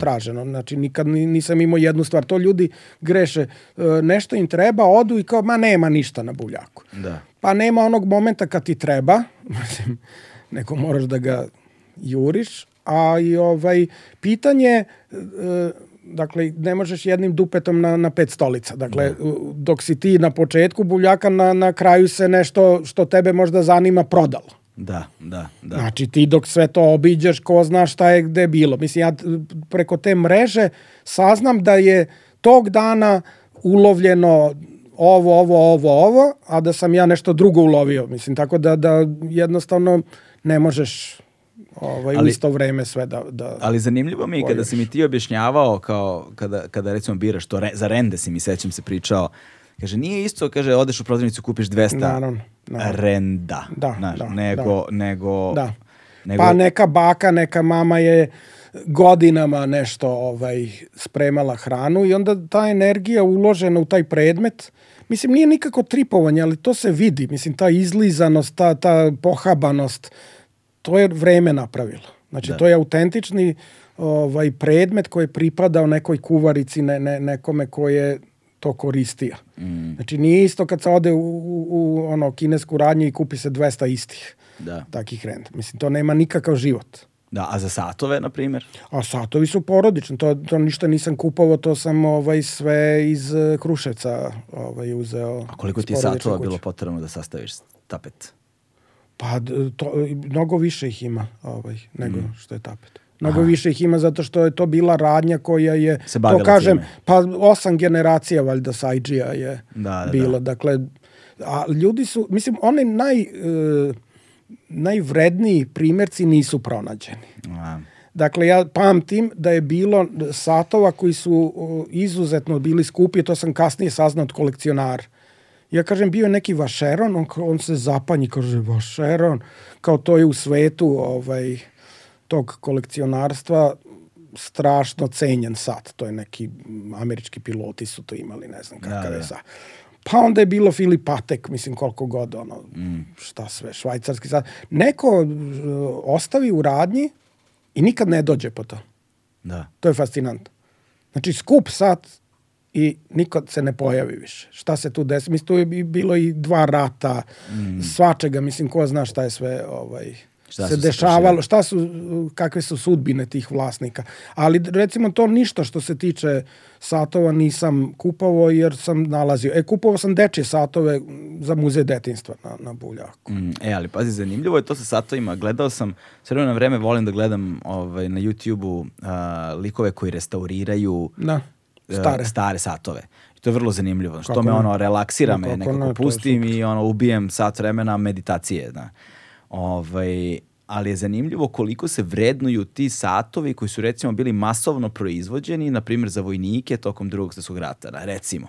traženo. Znači, nikad ni- nisam imao jednu stvar. To ljudi greše. E, nešto im treba, odu i kao, ma nema ništa na buvljaku. Da. Pa nema onog momenta kad ti treba, neko moraš da ga juriš, a i ovaj, pitanje, e, dakle, ne možeš jednim dupetom na, na pet stolica. Dakle, u- dok si ti na početku buljaka, na, na kraju se nešto što tebe možda zanima prodalo. Da, da, da. Znači ti dok sve to obiđeš, ko zna šta je gde bilo. Mislim, ja preko te mreže saznam da je tog dana ulovljeno ovo, ovo, ovo, ovo, a da sam ja nešto drugo ulovio. Mislim, tako da, da jednostavno ne možeš ovaj, u Ali- isto vreme sve da... da Ali zanimljivo mi je kada si mi ti objašnjavao kao kada, kada recimo biraš to re, za rende si mi sećam se pričao Kaže, nije isto, kaže, odeš u prodavnicu kupiš 200 Naravno, naravno. renda. Da, znaš, da, nego, nego, Da. nego, Pa neka baka, neka mama je godinama nešto ovaj spremala hranu i onda ta energija uložena u taj predmet Mislim, nije nikako tripovanje, ali to se vidi. Mislim, ta izlizanost, ta, ta pohabanost, to je vreme napravilo. Znači, Da. to je autentični ovaj, predmet koji je pripadao nekoj kuvarici, ne, ne, nekome ko je to koristio. Mm. Znači, nije isto kad se ode u, u, u ono, kinesku radnju i kupi se 200 istih Da. takih renda. Mislim, to nema nikakav život. da, a za satove, na primjer? A satovi su porodični, to, to ništa nisam kupovao, to sam ovaj, sve iz eh, Kruševca ovaj, uzeo. A koliko ti je satova kuće. bilo potrebno da sastaviš tapet? Pa to, mnogo više ih ima ovaj, nego Mm. što je tapet. Mnogo više ih ima zato što je to bila radnja koja je, Se to kažem, time. pa osam generacija valjda Sajđija je Da, da, bilo. Dakle, a ljudi su, mislim, oni naj, e, najvredniji primjerci nisu pronađeni. A, Dakle, ja pamtim da je bilo satova koji su o, izuzetno bili skupi, to sam kasnije saznao od kolekcionara. Ja kažem, bio je neki vašeron, on, on se zapanji, kaže, vašeron, kao to je u svetu ovaj, tog kolekcionarstva strašno cenjen sat. To je neki američki piloti su to imali, ne znam kakav Da, je da. sat. Pa onda je bilo Filip Patek, mislim koliko god, ono, šta sve, švajcarski sat. Neko uh, ostavi u radnji i nikad ne dođe po to. da. To je fascinantno. Znači, skup sat i nikad se ne pojavi više. Šta se tu desi? Mislim, tu je bi- bilo i dva rata, svačega, mislim, ko zna šta je sve ovaj, Šta se dešavalo, šta su, kakve su sudbine tih vlasnika. Ali recimo to ništa što se tiče satova nisam kupovao jer sam nalazio. E, kupovao sam dečje satove za muzej detinstva na, na Buljaku. Mm, e, ali pazi, zanimljivo je to sa satovima. Gledao sam, s vremena na vreme volim da gledam ovaj, na YouTube-u likove koji restauriraju Da, stare. stare satove. I to je vrlo zanimljivo. Što Kako me ono relaksira me, kako nekako ne, to pustim i ono ubijem sat vremena meditacije. Da. Ovaj, ali je zanimljivo koliko se vrednuju ti satovi koji su recimo bili masovno proizvođeni, na primjer za vojnike tokom drugog svjetskog rata, da, recimo.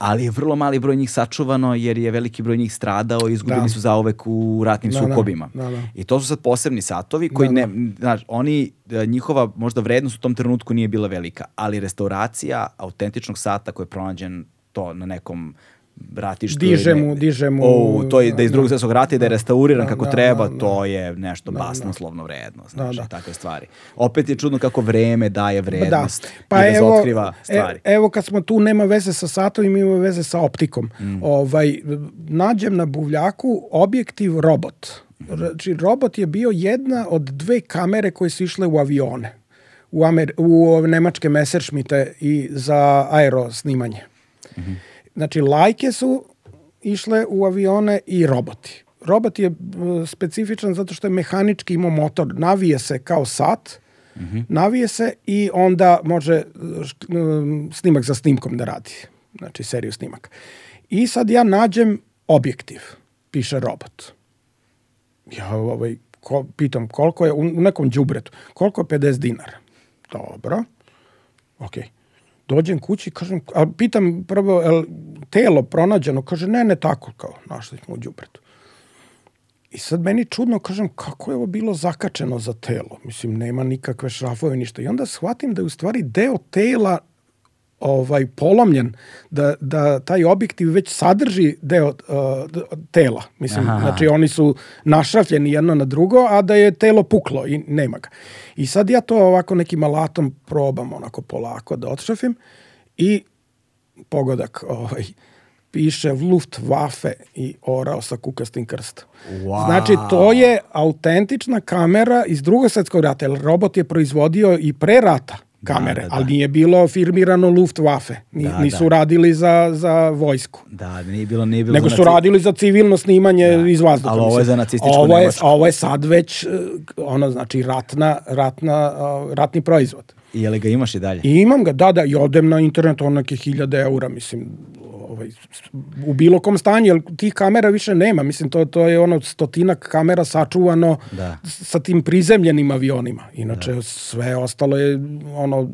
Ali je vrlo mali broj njih sačuvano jer je veliki broj njih stradao i izgubili Da. su zauvek u ratnim Da, da, sukobima. da, da. I to su sad posebni satovi koji Da, ne, znaš, oni, e, njihova možda vrednost u tom trenutku nije bila velika, ali restauracija autentičnog sata koji je pronađen to na nekom ratištu. Diže mu- diže mu- O, to je da iz drugog da. svjetskog rata i da je restauriran Da, kako da, treba, da, da. to je nešto Da, basnoslovno vredno, znaš, Da, da. takve stvari. Opet je čudno kako vreme daje vrednost Pa i evo, razotkriva stvari. E, evo kad smo tu, nema veze sa satovima, ima veze sa optikom. Mm. Ovaj, nađem na buvljaku objektiv robot. Znači, robot je bio jedna od dve kamere koje su išle u avione. U, Amer, u nemačke Messerschmitte i za aero snimanje. Mhm. Znači, lajke su išle u avione i roboti. Robot je e, specifičan zato što je mehanički imao motor. Navije se kao sat, navije se i onda može e, snimak za snimkom da radi. Znači, seriju snimaka. I sad ja nađem objektiv, piše robot. Ja ovaj, ko, pitam koliko je, u, nekom džubretu, koliko je 50 dinara? Dobro. Okej. Dođem kući, kažem, a pitam prvo, je telo pronađeno? Kaže, ne, ne tako, kao, našli smo u džubretu. I sad meni čudno, kažem, kako je ovo bilo zakačeno za telo? Mislim, nema nikakve šrafove, ništa. I onda shvatim da je u stvari deo tela ovaj polomljen da, da taj objektiv već sadrži deo uh, tela. Mislim, Aha. znači oni su našrafljeni jedno na drugo, a da je telo puklo i nema ga. I sad ja to ovako nekim alatom probam onako polako da odšrafim i pogodak ovaj, piše Luftwaffe i orao sa kukastim krstom. Wow. Znači, to je autentična kamera iz drugog svetskog rata, jer robot je proizvodio i pre rata kamere, da, da. ali nije bilo firmirano Luftwaffe. Ni, Da, nisu da. radili za, za vojsku. Da, nije bilo, nije bilo Nego za su naci- radili za civilno snimanje Da. iz vazduha. Ali ovo je za nacističku ovo je, Nemačku. ovo je sad već, eh, ono, znači, ratna, ratna, ratni proizvod. I je li ga imaš i dalje? I imam ga, da, da, i odem na internet on neke hiljade eura, mislim, ovaj, u bilo kom stanju, jer tih kamera više nema, mislim, to, to je ono stotinak kamera sačuvano Da. sa tim prizemljenim avionima. Inače, sve ostalo je ono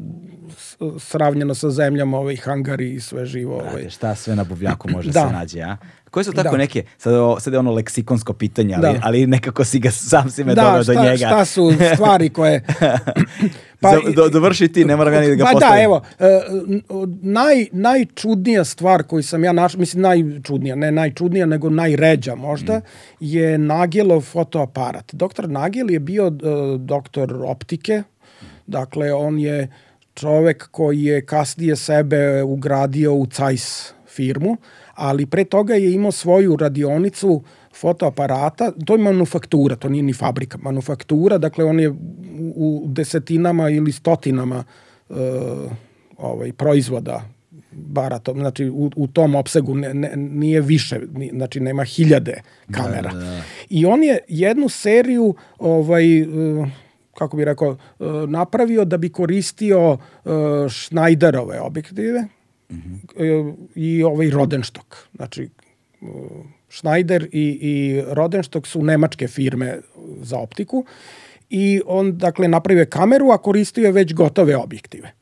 sravnjeno sa zemljom, ovaj hangari i sve živo. Ovaj. Brate, šta sve na buvljaku može Da. se nađe, a? Koje su tako Da. neke, sad, ovo- sad je ono leksikonsko pitanje, ali, Da. ali nekako si ga, sam si me Da, doveo do njega. šta su stvari koje... Pa, do, dovrši ti, ne moram ja ni da ga Pa postavim. da, evo, od- naj, najčudnija stvar koju sam ja našao, mislim najčudnija, ne najčudnija, nego najređa možda, je Nagelov fotoaparat. Doktor Nagel je bio e, doktor optike, dakle on je čovek koji je kasnije sebe ugradio u Zeiss firmu, ali pre toga je imao svoju radionicu fotoaparata, to je manufaktura, to nije ni fabrika, manufaktura, dakle on je u, desetinama ili stotinama e, ovaj, proizvoda barato, znači u, u tom opsegu ne, ne, nije više, ni, znači nema hiljade kamera. da, da. I on je jednu seriju ovaj, e, kako bi rekao, e, napravio da bi koristio e, Schneiderove objektive e, i ovaj Rodenstock. Znači, Schneider i, i Rodenstock su nemačke firme za optiku i on, dakle, napravio je kameru, a koristio je već gotove objektive.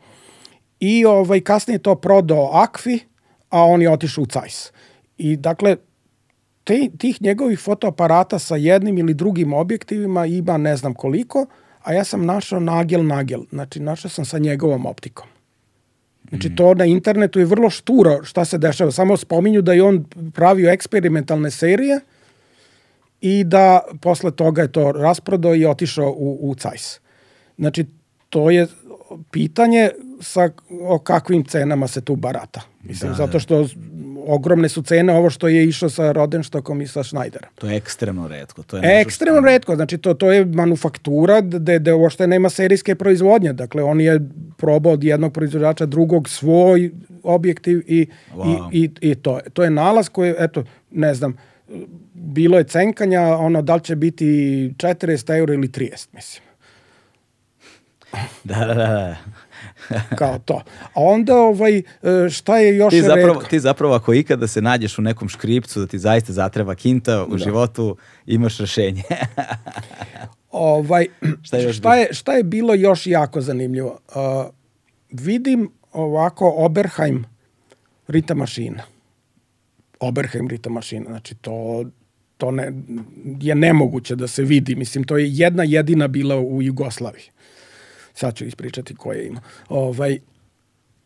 I ovaj, kasnije to prodao Akvi, a on je otišao u Zeiss. I dakle, te, tih njegovih fotoaparata sa jednim ili drugim objektivima ima ne znam koliko, a ja sam našao nagel nagel. Znači, našao sam sa njegovom optikom. Znači, to na internetu je vrlo šturo šta se dešava. Samo spominju da je on pravio eksperimentalne serije i da posle toga je to rasprodao i otišao u, u Zeiss. Znači, to je pitanje sa o kakvim cenama se tu barata. Mislim, Da, zato što ogromne su cene ovo što je išao sa Rodenštokom i sa Schneiderom. To je ekstremno redko. To je Ekstremno što- redko, znači to, to je manufaktura gde, gde uopšte nema serijske proizvodnje. Dakle, on je probao od jednog proizvođača drugog svoj objektiv i, Wow. i, i, i to, je. to je nalaz koji, eto, ne znam, bilo je cenkanja, ono, da li će biti 40 euro ili 30, mislim. Da, da, da. Kao to. A onda, ovaj, e, šta je još Ti zapravo, redko? ti zapravo ako ikada se nađeš u nekom škripcu da ti zaista zatreba kinta u životu, imaš rešenje. Ovaj, Šta je još šta, je, šta je bilo još jako zanimljivo? Uh, vidim ovako Oberheim Rita mašina. Oberheim Rita mašina. Znači to, to ne, je nemoguće da se vidi. Mislim, to je jedna jedina bila u Jugoslaviji. Sad ću ispričati koje ima. Ovaj,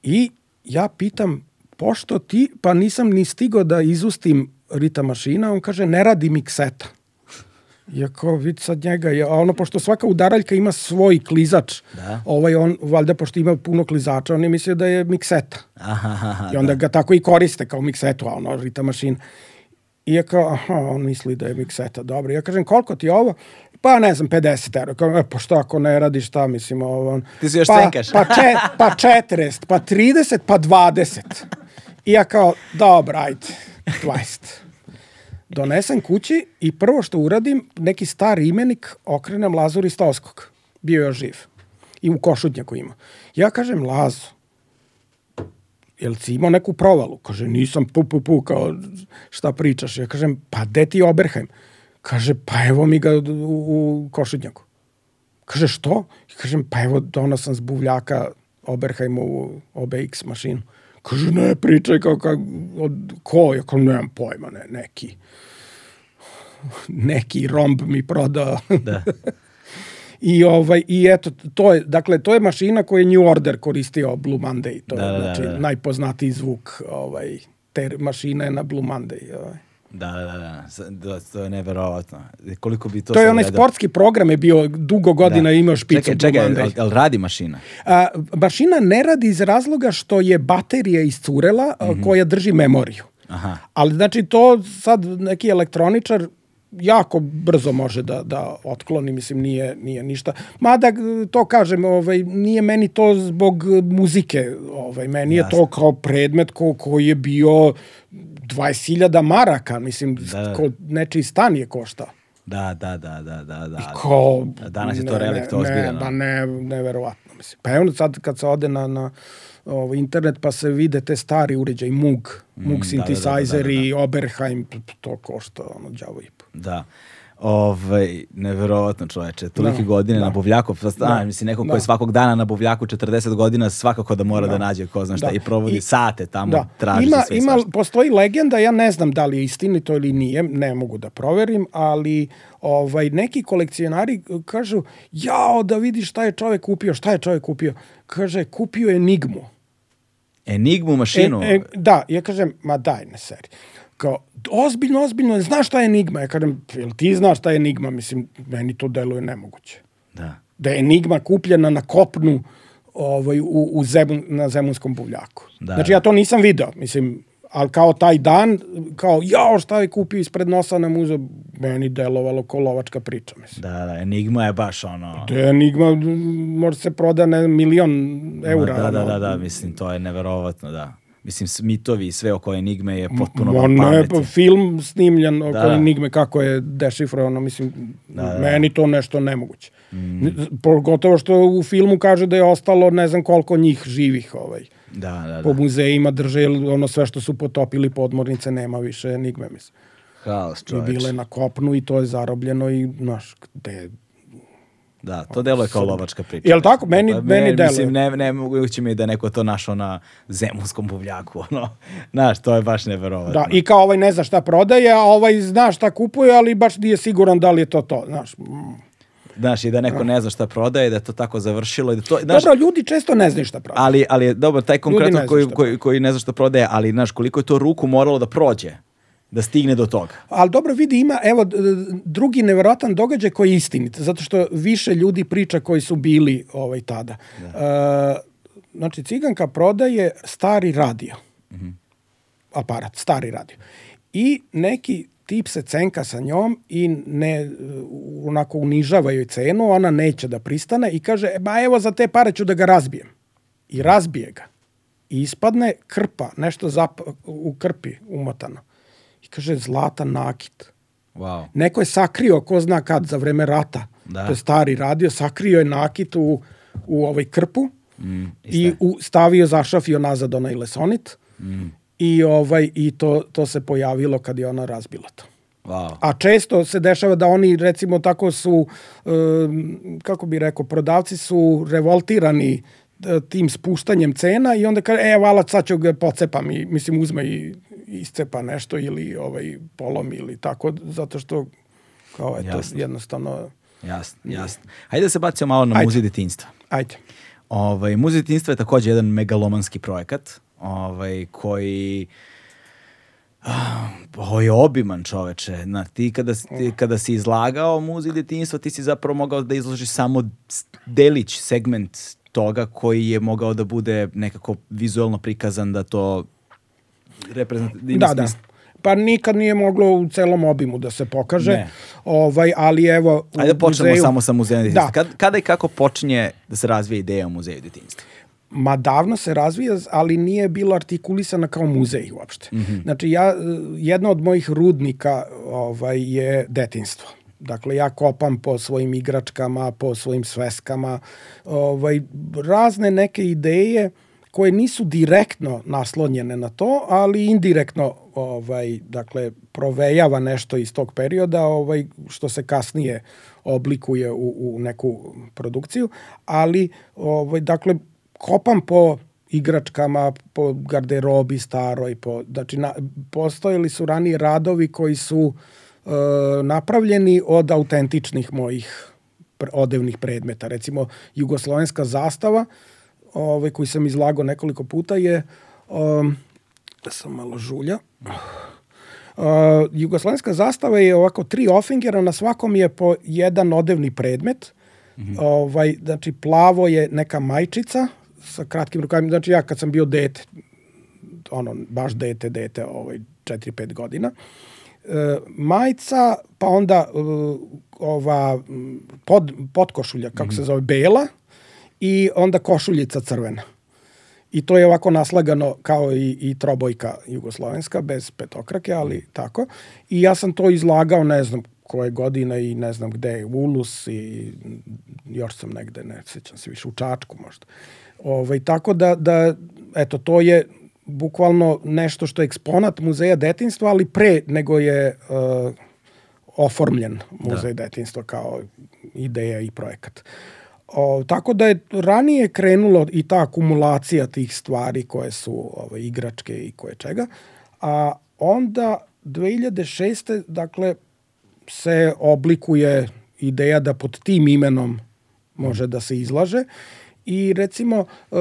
I ja pitam, pošto ti, pa nisam ni stigao da izustim Rita mašina, on kaže, ne radi mikseta. Iako vid sad njega, je, a ono, pošto svaka udaraljka ima svoj klizač, Da. ovaj on, valjda, pošto ima puno klizača, on je mislio da je mikseta. Aha, aha, I onda ga tako i koriste kao miksetu, a ono, Rita mašina. I ja kao, aha, on misli da je mikseta, dobro. Ja kažem, koliko ti je ovo? Pa ne znam, 50 euro. Kao, e, pa što ako ne radiš, šta mislim, ovo... Ti se još pa, cenkaš. Pa, če, pa 40, pa 30, pa 20. I ja kao, dobro, ajde, 20. Donesem kući i prvo što uradim, neki stari imenik okrenem Lazu Ristovskog. Bio je još živ. I u Košutnjaku ima. Ja kažem, Lazo, jel si imao neku provalu? Kaže, nisam, pu, pu, pu, kao, šta pričaš? Ja kažem, pa de ti Oberheim? Kaže, pa evo mi ga u, u Košutnjaku. Kaže, što? I kažem, pa evo, donao sam s buvljaka u OBX mašinu. Kaže, ne, pričaj kao, kao od, ko? Ja kao, nemam pojma, ne, neki neki romb mi prodao. Da. I ovaj i eto to je dakle to je mašina koju je New Order koristio Blue Monday to je Da, da, da, znači da. najpoznatiji zvuk ovaj te mašine na Blue Monday ovaj. Da, da, da, da. Da, to je neverovatno. Koliko bi to To je onaj gledao? sportski program je bio dugo godina Da. imao špicu Čekaj, čekaj, jel, jel radi mašina? A, mašina ne radi iz razloga što je baterija iscurela a, koja drži memoriju. Aha. Ali znači to sad neki elektroničar jako brzo može da, da otkloni, mislim nije, nije ništa. Mada to kažem, ovaj, nije meni to zbog muzike, ovaj, meni je to kao predmet ko, koji je bio 20.000 maraka, mislim, Da. ko, nečiji stan je koštao. Da, da, da, da, da, da. Ko, A danas je to ne, relikt ne, ozbiljan, Ne, ba ne, neverovatno. Mislim. Pa evo sad kad se ode na, na ovaj, internet pa se vide te stari uređaj, Moog, Moog Mm, da, synthesizer da, da, da, da. i Oberheim, to košta ono đavo i po. Da. Ovaj, neverovatno čoveče, tolike Da, godine da. na buvljaku, pa Da, mislim, neko ko da. je svakog dana na buvljaku 40 godina, svakako da mora da, nađe ko zna šta Da. i provodi I- sate tamo, Da. traži ima, sve ima, svašta. postoji legenda, ja ne znam da li je istinito ili nije, ne mogu da proverim, ali ovaj, neki kolekcionari kažu, jao, da vidiš šta je čovek kupio, šta je čovek kupio? Kaže, kupio je Enigmu. Enigmu mašinu. E, e, da, ja kažem, ma daj ne seri. Kao, ozbiljno, ozbiljno, znaš šta je Enigma? Ja kažem, jel ti znaš šta je Enigma? Mislim, meni to deluje nemoguće. Da. Da je Enigma kupljena na kopnu ovaj, u, u zemun, na zemunskom buvljaku. Da, znači, ja to nisam video, mislim, ali kao taj dan, kao, jao, šta je kupio ispred nosa na muze, meni delovalo ko lovačka priča, mislim. Da, da, Enigma je baš ono... Da je Enigma, može se proda ne, milion eura. da, da, da, da, mislim, to je neverovatno, da. Mislim, smitovi i sve oko Enigme je potpuno van ne, pameti. pa film snimljen oko Da. Enigme kako je dešifrovano, mislim, Da, da. meni to nešto nemoguće. Mm. Pogotovo što u filmu kaže da je ostalo ne znam koliko njih živih ovaj. Da, da, Po da. muzejima drže ono sve što su potopili podmornice nema više Enigme, mislim. Haos, I čoveče. bile na kopnu i to je zarobljeno i, znaš, gde... Da, to deluje kao lovačka priča. Jel tako? Meni- Pa, meni deluje. Mislim, ne, ne moguće mi je da je neko to našao na zemunskom buvljaku, ono. Znaš, to je baš neverovatno. Da, i kao ovaj ne zna šta prodaje, a ovaj zna šta kupuje, ali baš nije siguran da li je to to, znaš. Mm. Znaš, i da neko ne zna šta prodaje, da je to tako završilo. I da to, znaš, Dobro, ljudi često ne znaju šta prodaje. ali, ali je dobro, taj konkretno koji, koji, koji ne zna šta prodaje, ali znaš, koliko je to ruku moralo da prođe, da stigne do toga. Ali dobro vidi ima, evo, drugi neverovatan događaj koji je istinit, zato što više ljudi priča koji su bili ovaj, tada. E, znači, ciganka prodaje stari radio. aparat, stari radio. I neki tip se cenka sa njom i ne onako unižava joj cenu, ona neće da pristane i kaže, ba evo za te pare ću da ga razbijem. I razbije ga. I ispadne krpa, nešto zap, u krpi umotano. I kaže, zlata nakit. Wow. Neko je sakrio, ko zna kad, za vreme rata. Da. To je stari radio, sakrio je nakit u, u ovaj krpu Mm, i u, stavio, zašafio nazad onaj lesonit Mm. i, ovaj, i to, to se pojavilo kad je ona razbila to. Wow. A često se dešava da oni recimo tako su, um, kako bi rekao, prodavci su revoltirani e, tim spuštanjem cena i onda kaže, e, vala, sad ću ga pocepam i, mislim, uzme i iscepa nešto ili ovaj, polom ili tako, zato što, kao, eto, Jasno. jednostavno, Jasno, jasno. Hajde da se bacimo malo na Ajde. muzej detinjstva. ajde. Ovaj, muzej detinjstva je takođe jedan megalomanski projekat ovaj, koji Ah, Ovo je obiman čoveče. Na, ti, kada, si- ti kada si izlagao muzej detinjstva, ti si zapravo mogao da izložiš samo delić, segment toga koji je mogao da bude nekako vizualno prikazan da to reprezentativno Da, da. Pa nikad nije moglo u celom obimu da se pokaže. Ne. Ovaj, ali evo... Ajde da počnemo muzeju- samo sa muzejom detinjstva. Da. Kad, kada i kako počinje da se razvija ideja o muzeju detinjstva? Ma davno se razvija, ali nije bilo artikulisana kao muzej uopšte. Znači, ja, jedna od mojih rudnika ovaj, je detinstvo. Dakle, ja kopam po svojim igračkama, po svojim sveskama, ovaj, razne neke ideje koje nisu direktno naslonjene na to, ali indirektno ovaj dakle provejava nešto iz tog perioda, ovaj što se kasnije oblikuje u, u neku produkciju, ali ovaj dakle kopam po igračkama, po garderobi staroj, po, znači na, postojali su ranije radovi koji su e, napravljeni od autentičnih mojih odevnih predmeta. Recimo, jugoslovenska zastava, ovaj, koji sam izlagao nekoliko puta, je, um, da sam malo žulja, Uh, jugoslovenska zastava je ovako tri ofingera, na svakom je po jedan odevni predmet. Ovaj, znači, plavo je neka majčica sa kratkim rukavima. Znači, ja kad sam bio dete, ono, baš dete, dete, ovaj, 4-5 godina, e, majica, pa onda e, ova pod, podkošulja, kako se zove, bela i onda košuljica crvena. I to je ovako naslagano kao i, i trobojka jugoslovenska, bez petokrake, ali tako. I ja sam to izlagao, ne znam koje godine i ne znam gde, Ulus i još sam negde, ne sećam se više, u Čačku možda. Ovaj, tako da, da, eto, to je bukvalno nešto što je eksponat muzeja detinstva, ali pre nego je uh, oformljen muzej da. detinstva kao ideja i projekat. O, tako da je ranije krenulo i ta akumulacija tih stvari koje su ove, igračke i koje čega, a onda 2006. dakle se oblikuje ideja da pod tim imenom može da se izlaže i recimo e,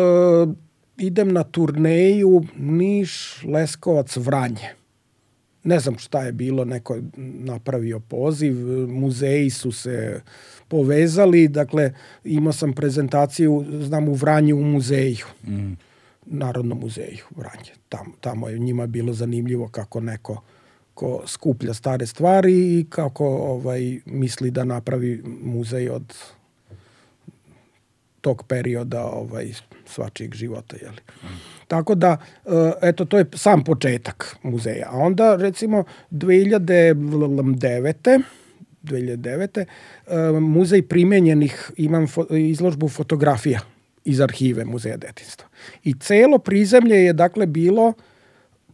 idem na turneju Niš, Leskovac, Vranje ne znam šta je bilo, neko je napravio poziv, muzeji su se povezali, dakle imao sam prezentaciju, znam u Vranju u muzeju, mm. Narodnom muzeju Vranje. Tam, tamo je njima bilo zanimljivo kako neko ko skuplja stare stvari i kako ovaj misli da napravi muzej od tog perioda ovaj svačijeg života je li. Tako da e, eto to je sam početak muzeja. A onda recimo 2009 2009. e, muzej primenjenih imam fo, izložbu fotografija iz arhive Muzeja detinstva. I celo prizemlje je dakle bilo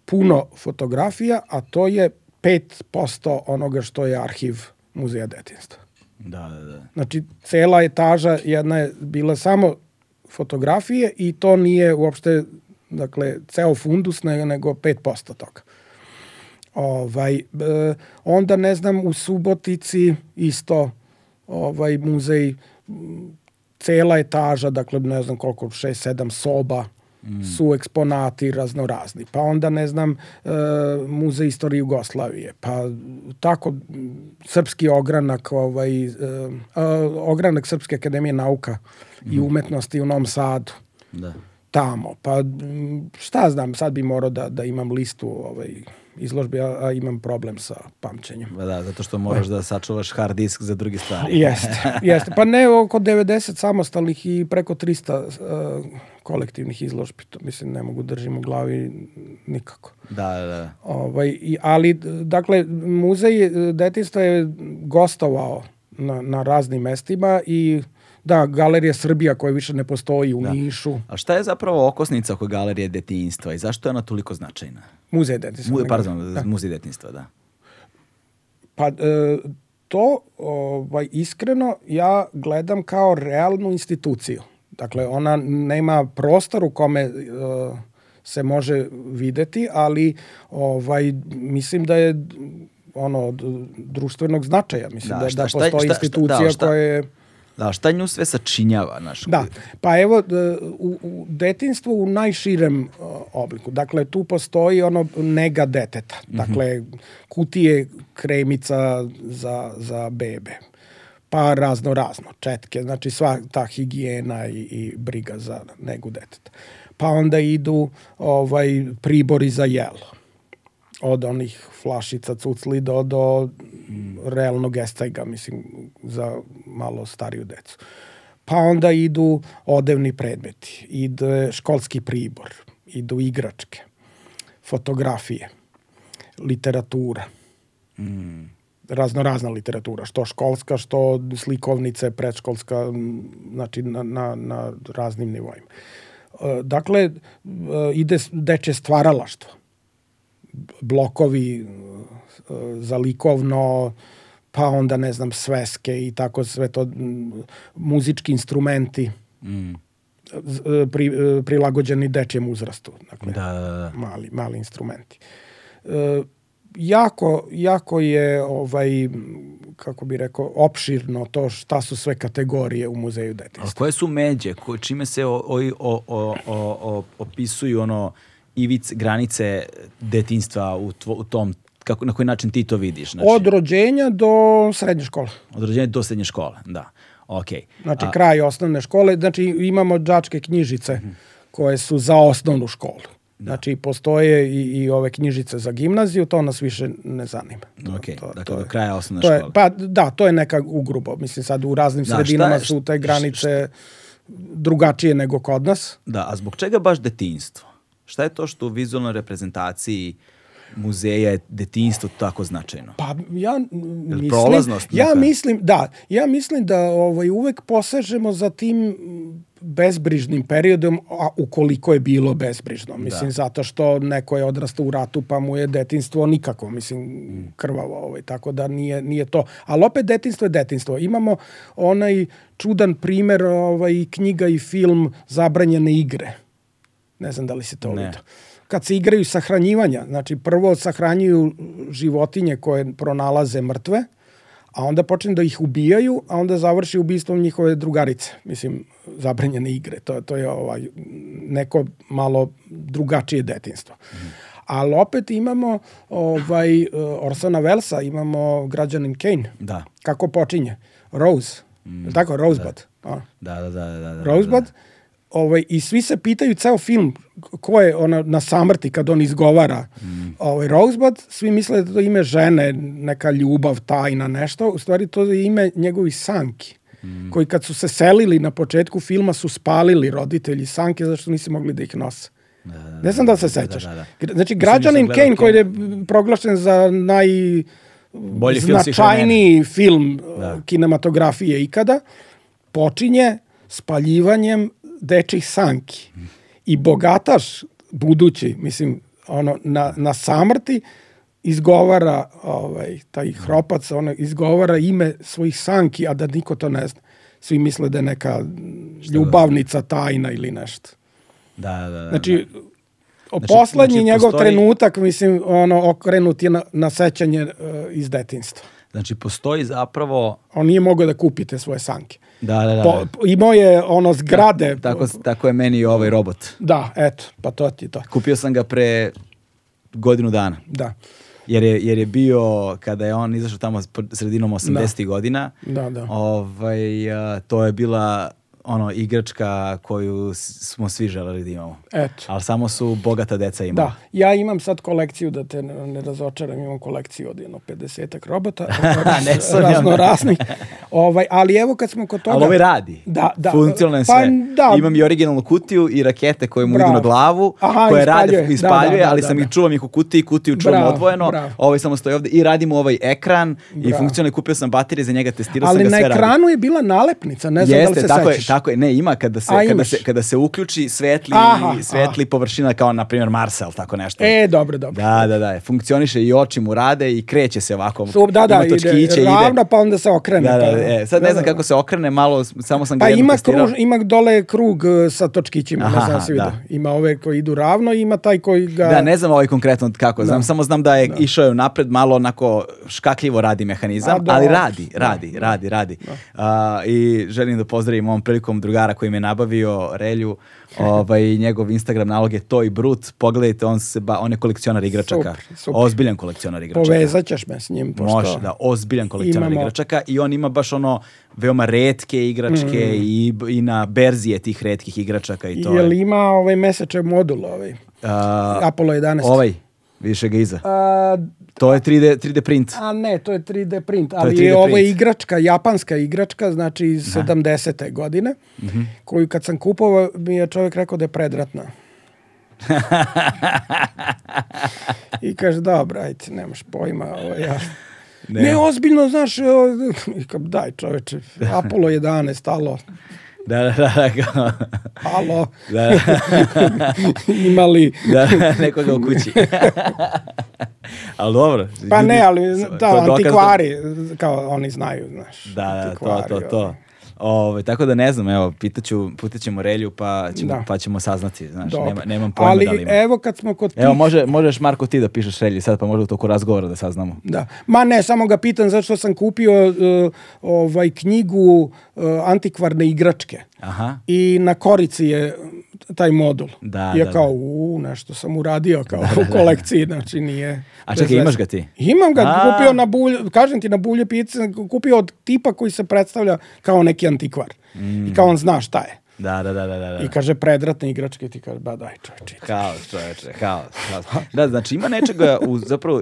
puno fotografija, a to je 5% onoga što je arhiv Muzeja detinstva. Da, da, da. Znači, cela etaža jedna je bila samo fotografije i to nije uopšte, dakle, ceo fundus, nego 5% toga. Ovaj, e, onda, ne znam, u Subotici isto ovaj muzej, cela etaža, dakle, ne znam koliko, 6-7 soba, mm. su eksponati raznorazni. Pa onda, ne znam, e, muzej istorije Jugoslavije, pa tako srpski ogranak, ovaj, e, e, ogranak Srpske akademije nauka i umetnosti u Novom Sadu. da. tamo. Pa šta znam, sad bi morao da, da imam listu ovaj, izložbe, a, a imam problem sa pamćenjem. Pa da, zato što moraš da sačuvaš hard disk za druge stvari. Jeste, jeste. Pa ne oko 90 samostalnih i preko 300 uh, kolektivnih izložbi. To, mislim, ne mogu držim u glavi nikako. Da, da, da. Ovaj, i, ali, dakle, muzej e, detinstva je gostovao na, na raznim mestima i da, Galerija Srbija koja više ne postoji u Da. Nišu. A šta je zapravo okosnica oko galerije detinjstva i zašto je ona toliko značajna? Muzej detinstva. Mu, ne pardon. Da. muzej detinjstva, da. Pa e, to ovaj, iskreno ja gledam kao realnu instituciju. Dakle, ona nema prostor u kome e, se može videti, ali ovaj, mislim da je ono od društvenog značaja. Mislim Da, da, da, šta- da šta- postoji šta- šta- institucija da, šta- koja je... Da, šta nju sve sačinjava, naš? Da, pa evo, u, u detinstvu u najširem uh, obliku. Dakle, tu postoji ono nega deteta. Dakle, kutije kremica za, za bebe. Pa razno razno, četke, znači sva ta higijena i, i briga za negu deteta. Pa onda idu ovaj pribori za jelo od onih flašica cucli do, do realnog estajga, mislim, za malo stariju decu. Pa onda idu odevni predmeti, ide školski pribor, idu igračke, fotografije, literatura, razno razna literatura, što školska, što slikovnice, predškolska, znači na, na, na raznim nivoima. E, Dakle, e, ide deče stvaralaštvo blokovi e, za likovno, pa onda ne znam sveske i tako sve to muzički instrumenti Mm. e, pri, e, prilagođeni dečijem uzrastu. Dakle, Da, da, da. mali, mali instrumenti. E, jako, jako je ovaj kako bi rekao opširno to šta su sve kategorije u muzeju detinjstva. koje su međe, ko, čime se o, o, o, o, o- opisuju ono ivice, granice detinjstva u, tvo, u tom, kako, na koji način ti to vidiš? Znači, Od rođenja do srednje škole. od rođenja do srednje škole, da. Okej. Znači A- kraj osnovne škole, znači imamo đačke knjižice koje su za osnovnu školu. Znači postoje i, i ove knjižice za gimnaziju, to nas više ne zanima. To, Okej, to, dakle, to do je- kraja osnovne to je, škole. Pa da, to je neka ugrubo. Mislim sad u raznim Da, šta sredinama je- su te šta- granice drugačije nego kod nas. Da, a zbog čega baš detinjstvo? Šta je to što u vizualnoj reprezentaciji muzeja je detinjstvo tako značajno? Pa ja mislim, prolaznost ja mislim, da, ja mislim da ovaj uvek posežemo za tim bezbrižnim periodom, a ukoliko je bilo bezbrižno. Mislim, zato što neko je odrastao u ratu, pa mu je detinstvo nikako, mislim, krvavo. Ovaj, tako da nije, nije to. Ali opet detinstvo je detinstvo. Imamo onaj čudan primer, ovaj, knjiga i film Zabranjene igre. Ne znam da li se to Ne. vidio kad se igraju sahranjivanja, znači prvo sahranjuju životinje koje pronalaze mrtve, a onda počnu da ih ubijaju, a onda završi ubistvom njihove drugarice. Mislim, zabranjene igre. To, to je ovaj, neko malo drugačije detinstvo. Ali opet imamo ovaj, eh, Orsona Velsa, imamo građanin Kane. Da, Kako počinje? Rose. Mm. Tako, Rosebud. A? da, da, da. da, da Rosebud. Ovaj, I svi se pitaju ceo film ko je ona na samrti kad on izgovara ovaj, Rosebud, svi misle da to ime žene, neka ljubav, tajna, nešto. U stvari to je ime njegovih sanki. Koji kad su se selili na početku filma su spalili roditelji sanke zašto nisu mogli da ih nose. Ne znam da se sećaš. da, da. Gra- Znači, Mislim, građanin Kane koji je proglašen za naj Bolji film značajniji film Da. uh, kinematografije ikada, počinje spaljivanjem dečih sanki. I bogataš budući, mislim, ono, na, na samrti izgovara ovaj, taj hropac, ono, izgovara ime svojih sanki, a da niko to ne zna. Svi misle da je neka ljubavnica tajna ili nešto. Da, da, da. Znači, o Znači- poslednji znači njegov postoji- trenutak, mislim, ono, okrenut je na, na sećanje uh, iz detinstva. Znači, postoji zapravo... On nije mogao da kupi te svoje sanke. Da, da, da. Po, po- imao je ono zgrade. Tako, tako je meni i ovaj robot. Da, eto, pa to ti je to. Kupio sam ga pre godinu dana. Da, Jer je, jer je bio, kada je on izašao tamo sredinom 80. godina, Da, da. Ovaj, to je bila ono igračka koju smo svi želeli da imamo. Eto. Ali samo su bogata deca imala. Da, ja imam sad kolekciju, da te ne ne razočaram, imam kolekciju od jedno 50 robota, Ne razno raznih. Ovaj, ali evo kad smo kod toga... Ali ovaj radi. Da, da. Funkcionalno je Pa, sve. da. Imam i originalnu kutiju i rakete koje mu Bravo. idu na glavu, Aha, koje ispaljuje. rade, Da, ispaljuje, da, da, ali da, sam da. ih čuvam ih u kutiji, kutiju čuvam Bravo, odvojeno, bravo. ovaj samo stoji ovde i radimo ovaj ekran i funkcionalno kupio sam baterije za njega, testirao ali sam ga na sve radi. ekranu je bila nalepnica, ne znam da li Jeste, se sećaš. Tako je. Ne, ima kada se, A, kada se, kada se uključi svetli, Aha, svetli površina kao, na primjer, Marsel, tako nešto. E, dobro, dobro. Da, da, da. Funkcioniše i oči mu rade i kreće se ovako. Su, da, da, Ima ide točkiće, ravno, pa onda se okrene. Da, da, pa, e, sad ne Da, znam da. kako se okrene, malo, samo sam ga Pa jednom ima, testirao. kruž, ima dole krug e, sa točkićima, ne Aha, znam da si vidio. da. Ima ove koji idu ravno i ima taj koji ga... Da, ne znam ovaj konkretno kako, znam, samo znam da je išao je napred, malo onako škakljivo radi mehanizam, A, ali radi, Da, radi, da. radi, radi. I želim da pozdravim ovom prilikom drugara koji mi je nabavio Relju, ovaj, njegov Instagram nalog je to i brut, pogledajte, on, se ba, on je kolekcionar igračaka, Super, super. ozbiljan kolekcionar igračaka. Povezat ćeš me s njim. Pošto Može, da, ozbiljan kolekcionar imamo- igračaka i on ima baš ono veoma retke igračke Mm. i, i na berzi je tih retkih igračaka i to Jel je. ima ovaj mesečev modul, ovaj, A, Apollo 11? ovaj, više ga iza. A, To je 3D, 3D print. a ne, to je 3D print, ali 3D ovo je igračka, japanska igračka, znači iz 70. godine, Mhm. koju kad sam kupovao mi je čovjek rekao da je predratna. I kaže, dobro, ajde, nemaš pojma, ovo ja... Ne. Ne, ozbiljno, znaš, daj čoveče, Apollo 11, alo, Da, da, da, kao- alo, da, imali... da, nekoga u kući. ali dobro. Pa ljudi- ne, ali da, dokaz antikvari, kao oni znaju, znaš. Da, da, to, to, to. Ove, tako da ne znam, evo, pitaću, pitaćemo Relju pa ćemo, Da. pa ćemo saznati, znaš, Dobro. nema, nemam pojma Ali da li ima. evo kad smo kod tih... Evo, može, možeš Marko ti da pišeš Relji sad, pa možda u toku razgovora da saznamo. Da. Ma ne, samo ga pitam zašto sam kupio uh, ovaj knjigu uh, antikvarne igračke. Aha. I na korici je taj modul. Da, I ja da, kao, da. u, nešto sam uradio kao u kolekciji, znači nije... A čekaj, imaš ga ti? Imam ga, A. kupio na bulje, kažem ti, na bulje pice, kupio od tipa koji se predstavlja kao neki antikvar. I kao on zna šta je. Da, da, da, da, da. I kaže, predratne igračke, ti kaže, ba daj čovječe. Haos, čoveče, haos, haos. Da, znači ima nečega u, zapravo,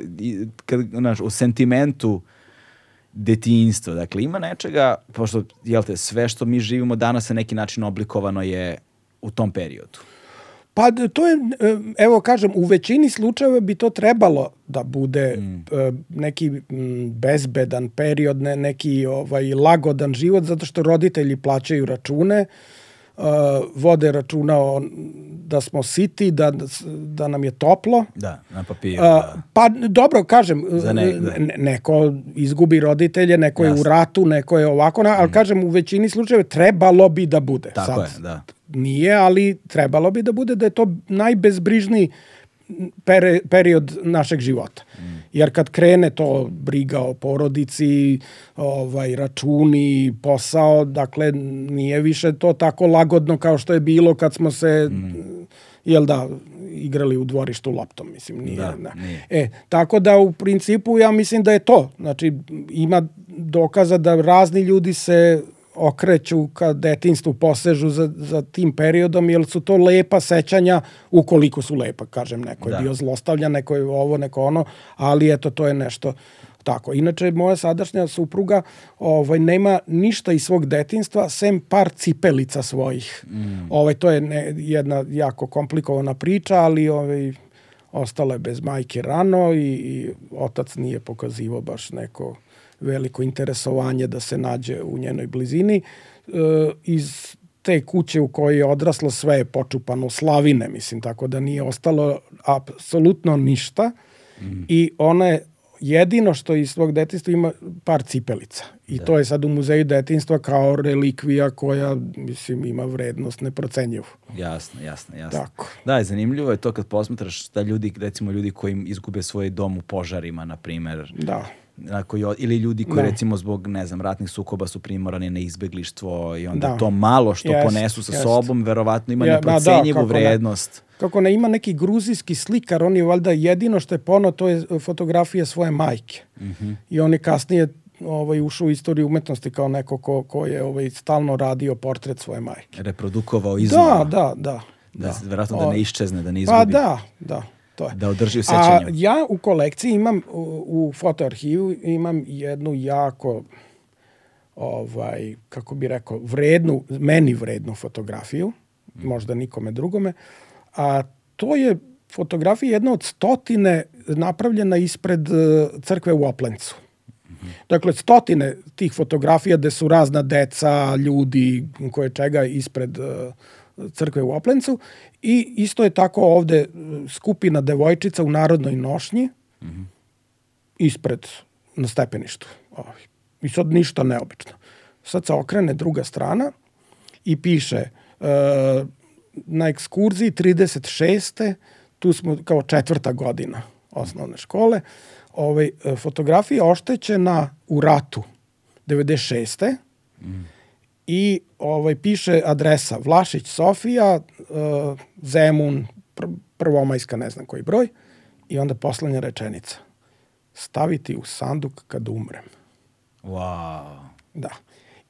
kad, znaš, u sentimentu detinjstva. Dakle, ima nečega, pošto, jel te, sve što mi živimo danas na neki način oblikovano je u tom periodu. Pa to je, e, evo kažem, u većini slučajeva bi to trebalo da bude Mm. e, neki bezbedan period, ne, neki ovaj lagodan život, zato što roditelji plaćaju račune, e, vode računa o, da smo siti, da, da, da nam je toplo. Da, na papiru. Da. pa dobro, kažem, Za ne- da. ne- neko izgubi roditelje, neko je u ratu, neko je ovako, ali kažem, u većini slučajeva trebalo bi da bude. Tako Sad, je, da. Nije, ali trebalo bi da bude da je to najbezbrižniji pere, period našeg života. Mm. Jer kad krene to briga o porodici, ovaj računi, posao, dakle nije više to tako lagodno kao što je bilo kad smo se Mm. jel da igrali u dvorištu loptom, mislim, nije. Da, da. nije. E, tako da u principu ja mislim da je to. Znači, ima dokaza da razni ljudi se okreću ka detinstvu, posežu za, za tim periodom, jer su to lepa sećanja, ukoliko su lepa, kažem, neko je Da. bio zlostavljan, neko je ovo, neko ono, ali eto, to je nešto tako. Inače, moja sadašnja supruga ovaj, nema ništa iz svog detinstva, sem par cipelica svojih. Ovaj, to je ne, jedna jako komplikovana priča, ali ovaj, ostala je bez majke rano i, i otac nije pokazivao baš neko veliko interesovanje da se nađe u njenoj blizini. E, iz te kuće u kojoj je odraslo sve je počupano slavine, mislim, tako da nije ostalo apsolutno ništa i ona je jedino što iz svog detinstva ima par cipelica. I to je sad u muzeju detinstva kao relikvija koja, mislim, ima vrednost neprocenjivu. Jasno, jasno, jasno. Tako. Da, i zanimljivo je to kad posmatraš da ljudi, recimo ljudi koji izgube svoj dom u požarima, na primer, Da. Na koji, ili ljudi koji Da. recimo zbog, ne znam, ratnih sukoba su primorani na izbeglištvo i onda Da. to malo što Jest, ponesu sa jest. sobom, verovatno ima Ja, ma da, neprocenjivu ne. vrednost. Kako ne ima neki gruzijski slikar, on je valjda jedino što je pono, to je fotografija svoje majke. I on je kasnije ovaj, ušao u istoriju umetnosti kao neko ko, ko je ovaj, stalno radio portret svoje majke. Reprodukovao iznova. Da, da, da. Da, da. verovatno da ne iščezne, da ne izgubi. Pa da, da. To je. Da održi u A sećanju. ja u kolekciji imam, u, u fotoarhivu imam jednu jako, ovaj, kako bi rekao, vrednu, meni vrednu fotografiju, možda nikome drugome, a to je fotografija jedna od stotine napravljena ispred e, crkve u Oplencu. Dakle, stotine tih fotografija gde su razna deca, ljudi, koje čega ispred e, crkve u Oplencu i isto je tako ovde skupina devojčica u narodnoj nošnji ispred na stepeništu. Ovaj. I sad ništa neobično. Sad se okrene druga strana i piše e, na ekskurziji 36. tu smo kao četvrta godina osnovne škole, ovaj, fotografija oštećena u ratu 96. I ovaj piše adresa Vlašić Sofija, uh, Zemun, pr prvomajska, ne znam koji broj, i onda poslednja rečenica. Staviti u sanduk kad umrem. Wow. Da.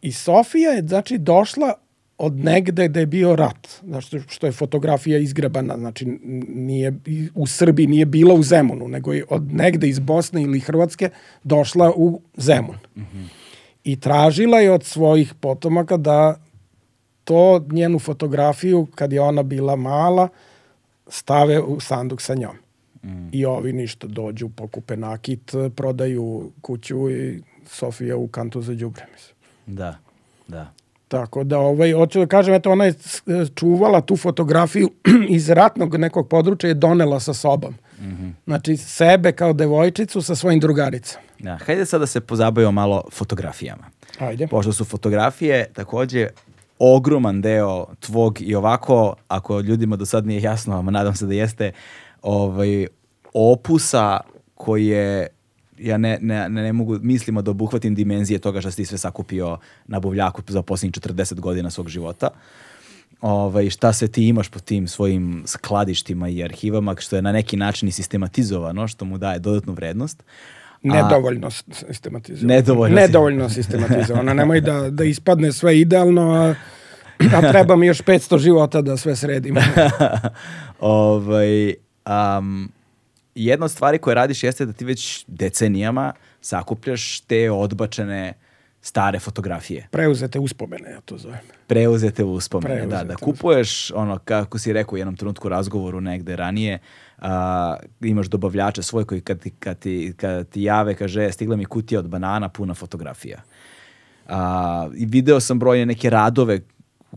I Sofija je, znači, došla od negde gde je bio rat, znači što je fotografija izgrebana, znači nije u Srbiji nije bila u Zemunu, nego je od negde iz Bosne ili Hrvatske došla u Zemun. I tražila je od svojih potomaka da to njenu fotografiju kad je ona bila mala stave u sanduk sa njom. I ovi ništa dođu, pokupe nakit, prodaju kuću i Sofija u kantu za đubre, mislim. Da, da. Tako da, ovaj, hoću da kažem, eto, ona je s- čuvala tu fotografiju iz ratnog nekog područja i donela sa sobom. Znači, sebe kao devojčicu sa svojim drugaricama. Da, hajde sad da se pozabavimo malo fotografijama. Ajde. Pošto su fotografije takođe ogroman deo tvog i ovako, ako ljudima do sad nije jasno, a nadam se da jeste, ovaj, opusa koji je ja ne, ne, ne, mogu, mislimo da obuhvatim dimenzije toga što si ti sve sakupio na buvljaku za posljednjih 40 godina svog života. Ovaj, šta sve ti imaš po tim svojim skladištima i arhivama, što je na neki način i sistematizovano, što mu daje dodatnu vrednost. Nedovoljno sistematizovano. Nedovoljno Nedovoljno sistematizovano. Nemoj da, da ispadne sve idealno, a, a treba mi još 500 života da sve sredim. ovaj, um, jedna od stvari koje radiš jeste da ti već decenijama sakupljaš te odbačene stare fotografije. Preuzete uspomene, ja to zovem. Preuzete uspomene, Preuzete da, da kupuješ, ono, kako si rekao u jednom trenutku razgovoru negde ranije, a, imaš dobavljače svoj koji kad ti, kad, ti, kad ti jave, kaže, "E, stigla mi kutija od banana puna fotografija. A, I video sam brojne neke radove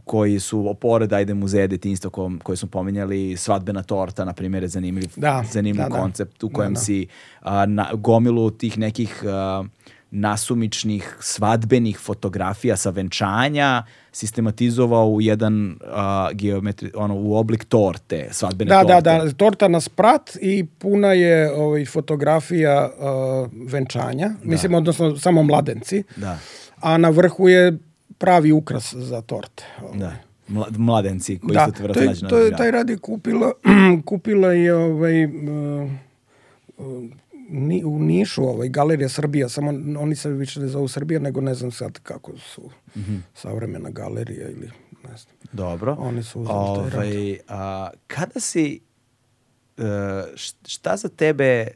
koji su pored ajde muzeja detinjstva ko, koje smo pominjali, svadbena torta, na primjer, je zanimljiv, Da, zanimljiv da, da. koncept u Da, kojem da. si a, na, gomilu tih nekih a, nasumičnih svadbenih fotografija sa venčanja sistematizovao u jedan a, geometri, ono, u oblik torte, svadbene Da, torte. da, da, torta na sprat i puna je ovaj, fotografija uh, venčanja, mislim, odnosno samo mladenci, Da, a na vrhu je pravi ukras za torte. Ovaj. da. Mla, mladenci koji Da, te to na to je, taj rad je kupila, kupila je ovaj, uh, uh, ni, u Nišu, ovaj, Galerija Srbija, samo oni se više ne zovu Srbija, nego ne znam sad kako su Mhm. savremena galerija ili ne znam. Dobro. Oni su uzeli ovaj, a, kada si, š- šta za tebe,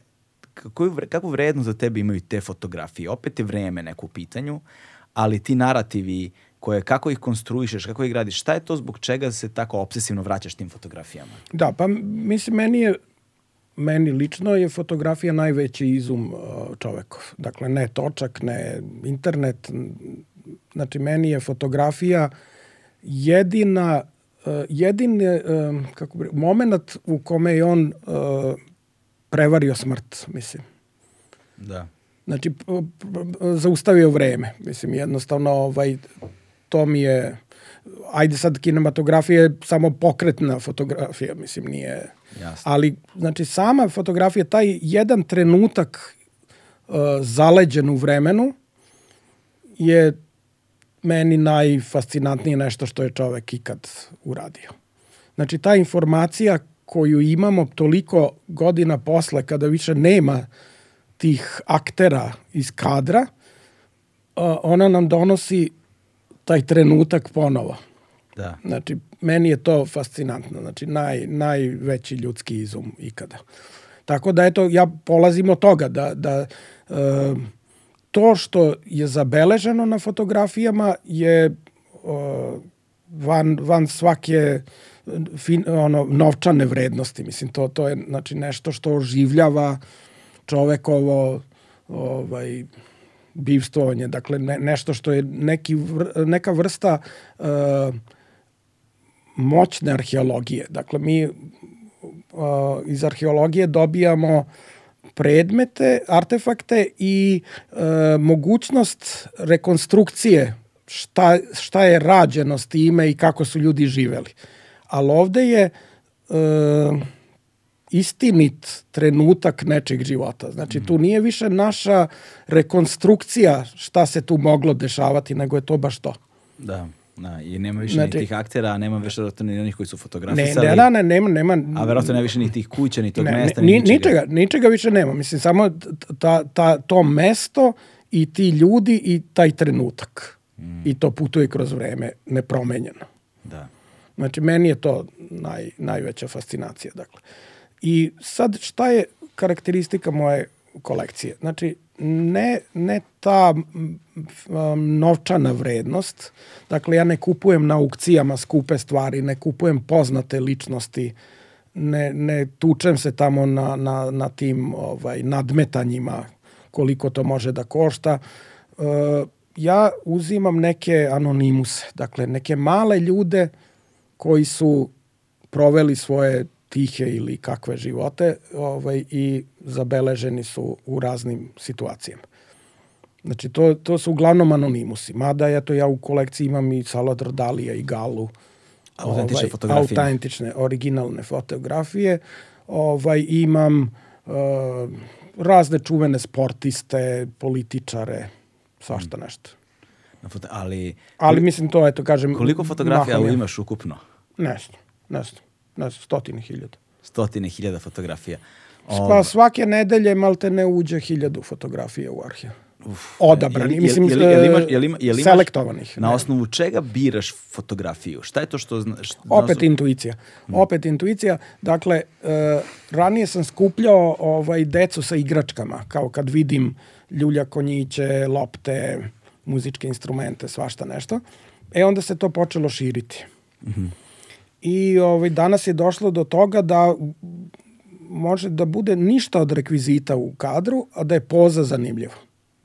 koju, kakvu vrednost za tebe imaju te fotografije? Opet je vreme neko u pitanju, ali ti narativi koje, kako ih konstruišeš, kako ih gradiš, šta je to zbog čega se tako obsesivno vraćaš tim fotografijama? Da, pa mislim, meni je meni lično je fotografija najveći izum uh, čovekov. Dakle, ne točak, ne internet. Znači, meni je fotografija jedina, uh, jedin je, um, kako bi, moment u kome je on uh, prevario smrt, mislim. Da. Znači, zaustavio vreme. Mislim, jednostavno, ovaj, to mi je... Ajde sad, kinematografija je samo pokretna fotografija, mislim, nije... Jasno. Ali, znači, sama fotografija, taj jedan trenutak uh, zaleđen u vremenu je meni najfascinantnije nešto što je čovek ikad uradio. Znači, ta informacija koju imamo toliko godina posle, kada više nema tih aktera iz kadra, ona nam donosi taj trenutak ponovo. Da. Znači, meni je to fascinantno. Znači, naj, najveći ljudski izum ikada. Tako da, eto, ja polazim od toga da, da e, to što je zabeleženo na fotografijama je e, van, van svake fin, ono, novčane vrednosti. Mislim, to, to je znači, nešto što oživljava čovekovo ovaj, bivstvovanje. Dakle, ne, nešto što je neki, vr, neka vrsta uh, moćne arheologije. Dakle, mi uh, iz arheologije dobijamo predmete, artefakte i uh, mogućnost rekonstrukcije šta, šta je rađeno s time i kako su ljudi živeli. Ali ovde je uh, istinit trenutak nečeg života. Znači, tu nije više naša rekonstrukcija šta se tu moglo dešavati, nego je to baš to. Da. Da, i nema više Znači- ni tih aktera, nema više ni onih koji su fotografisali. Ne, ne, ne, ne, nema, nema, A verovatno nema više ni tih kuća, ni tog ne, mesta, ni ni, ničega. ničega, ničega više nema. Mislim, samo ta, ta, to mesto i ti ljudi i taj trenutak. Mm. I to putuje kroz vreme nepromenjeno. Da. Znači, meni je to naj, najveća fascinacija. Dakle. I sad, šta je karakteristika moje kolekcije? Znači, ne, ne ta m, m, novčana vrednost. Dakle, ja ne kupujem na aukcijama skupe stvari, ne kupujem poznate ličnosti, ne, ne tučem se tamo na, na, na tim ovaj, nadmetanjima koliko to može da košta. E, ja uzimam neke anonimuse, dakle neke male ljude koji su proveli svoje tihe ili kakve živote ovaj, i zabeleženi su u raznim situacijama. Znači, to, to su uglavnom anonimusi. Mada, eto, ja u kolekciji imam i Salvador Dalija i Galu. Autentične fotografije. Autentične, originalne fotografije. Ovaj, imam uh, razne čuvene sportiste, političare, svašta Mm. nešto. Ali Ali mislim to, eto, kažem... koliko fotografija imaš ukupno? Nešto, nešto, nešto, stotine hiljada. Stotine hiljada fotografija. Pa svake nedelje malte ne uđe hiljadu fotografija u arhiv. Uf, Odabrani, jel- mislim, jel- jel imaš- jel ima- jel imaš- selektovanih. Na ne. osnovu čega biraš fotografiju? Šta je to što znaš? Opet intuicija. Opet intuicija. Dakle, e, ranije sam skupljao ovaj, decu sa igračkama, kao kad vidim ljulja konjiće, lopte, muzičke instrumente, svašta nešto. E, onda se to počelo širiti. I ovaj, danas je došlo do toga da može da bude ništa od rekvizita u kadru, a da je poza zanimljiva.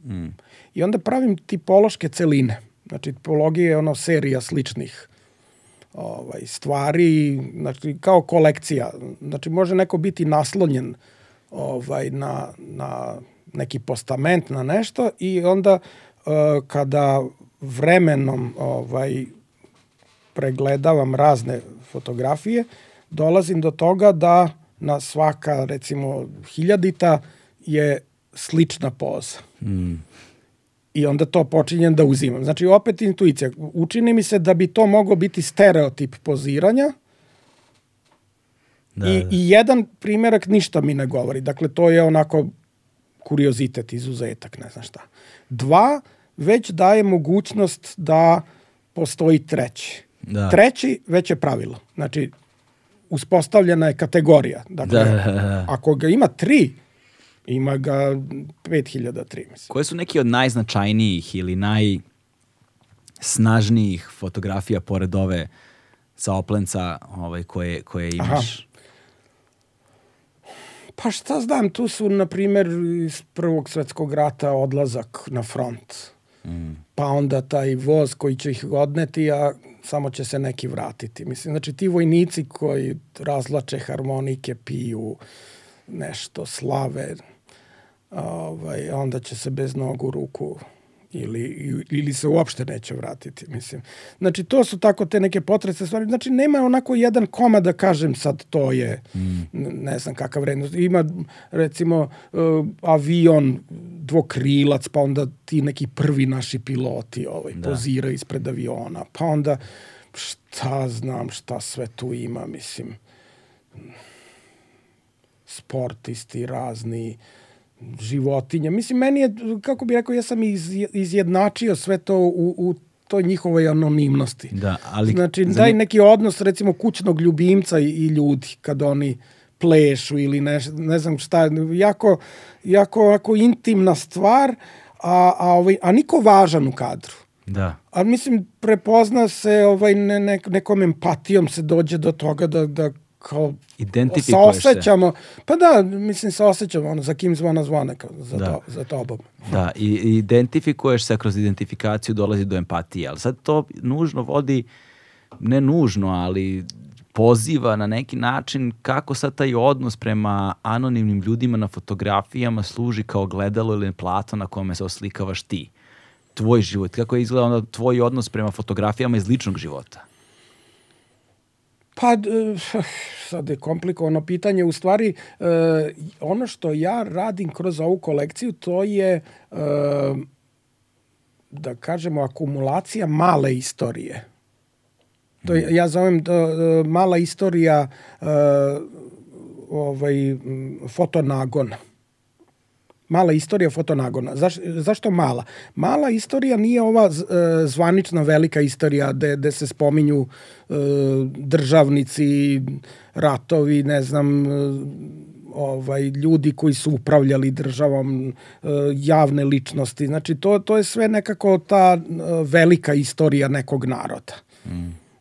Mm. I onda pravim tipološke celine. Znači, tipologija je ono serija sličnih ovaj, stvari, znači, kao kolekcija. Znači, može neko biti naslonjen ovaj, na, na neki postament, na nešto i onda uh, kada vremenom ovaj, pregledavam razne fotografije, dolazim do toga da na svaka, recimo, hiljadita je slična poza. Mm. I onda to počinjem da uzimam. Znači, opet intuicija. Učini mi se da bi to moglo biti stereotip poziranja Da, i, da. i jedan primjerak ništa mi ne govori. Dakle, to je onako kuriozitet, izuzetak, ne znam šta. Dva, već daje mogućnost da postoji treći. Da. Treći već je pravilo. Znači, uspostavljena je kategorija. Dakle, Da, da, da. ako ga ima tri, ima ga 5003, mislim. Koje su neki od najznačajnijih ili najsnažnijih fotografija pored ove sa Oplenca ovaj, koje, koje imaš? Pa šta znam, tu su, na primjer, iz Prvog svetskog rata odlazak na front. Mm. Pa onda taj voz koji će ih odneti, a samo će se neki vratiti. Mislim, znači ti vojnici koji razlače harmonike, piju nešto, slave, ovaj, onda će se bez nogu ruku ili, ili se uopšte neće vratiti, mislim. Znači, to su tako te neke potrese stvari. Znači, nema onako jedan koma da kažem sad to je, mm. ne znam kakav vrednost. Ima, recimo, uh, avion dvokrilac, pa onda ti neki prvi naši piloti ovaj, Da. poziraju ispred aviona, pa onda šta znam šta sve tu ima, mislim sportisti razni, životinja. Mislim, meni je, kako bih rekao, ja sam iz, izjednačio sve to u, u toj njihovoj anonimnosti. Da, ali... Znači, daj neki odnos, recimo, kućnog ljubimca i, i ljudi, kad oni plešu ili ne, ne znam šta, jako, jako, jako intimna stvar, a, a, ovaj, a niko važan u kadru. Da. A mislim, prepozna se ovaj, ne, ne, nekom empatijom se dođe do toga da, da kao Identifikuješ saosećamo. Pa da, mislim, saosećamo ono, za kim zvona zvona, kao, za, Da. to, za tobom. Da, i i identifikuješ se kroz identifikaciju dolazi do empatije, ali sad to nužno vodi, ne nužno, ali poziva na neki način kako sad taj odnos prema anonimnim ljudima na fotografijama služi kao gledalo ili plato na kome se oslikavaš ti. Tvoj život, kako je izgleda onda tvoj odnos prema fotografijama iz ličnog života? Pa, sad je komplikovano pitanje. U stvari, e, ono što ja radim kroz ovu kolekciju, to je, e, da kažemo, akumulacija male istorije. To ja zovem e, mala istorija ovaj, fotonagona. Mala istorija fotonagona. Zaš, zašto mala? Mala istorija nije ova e, zvanična velika istorija gde, se spominju e, državnici, ratovi, ne znam, e, ovaj ljudi koji su upravljali državom, e, javne ličnosti. Znači to to je sve nekako ta velika istorija nekog naroda.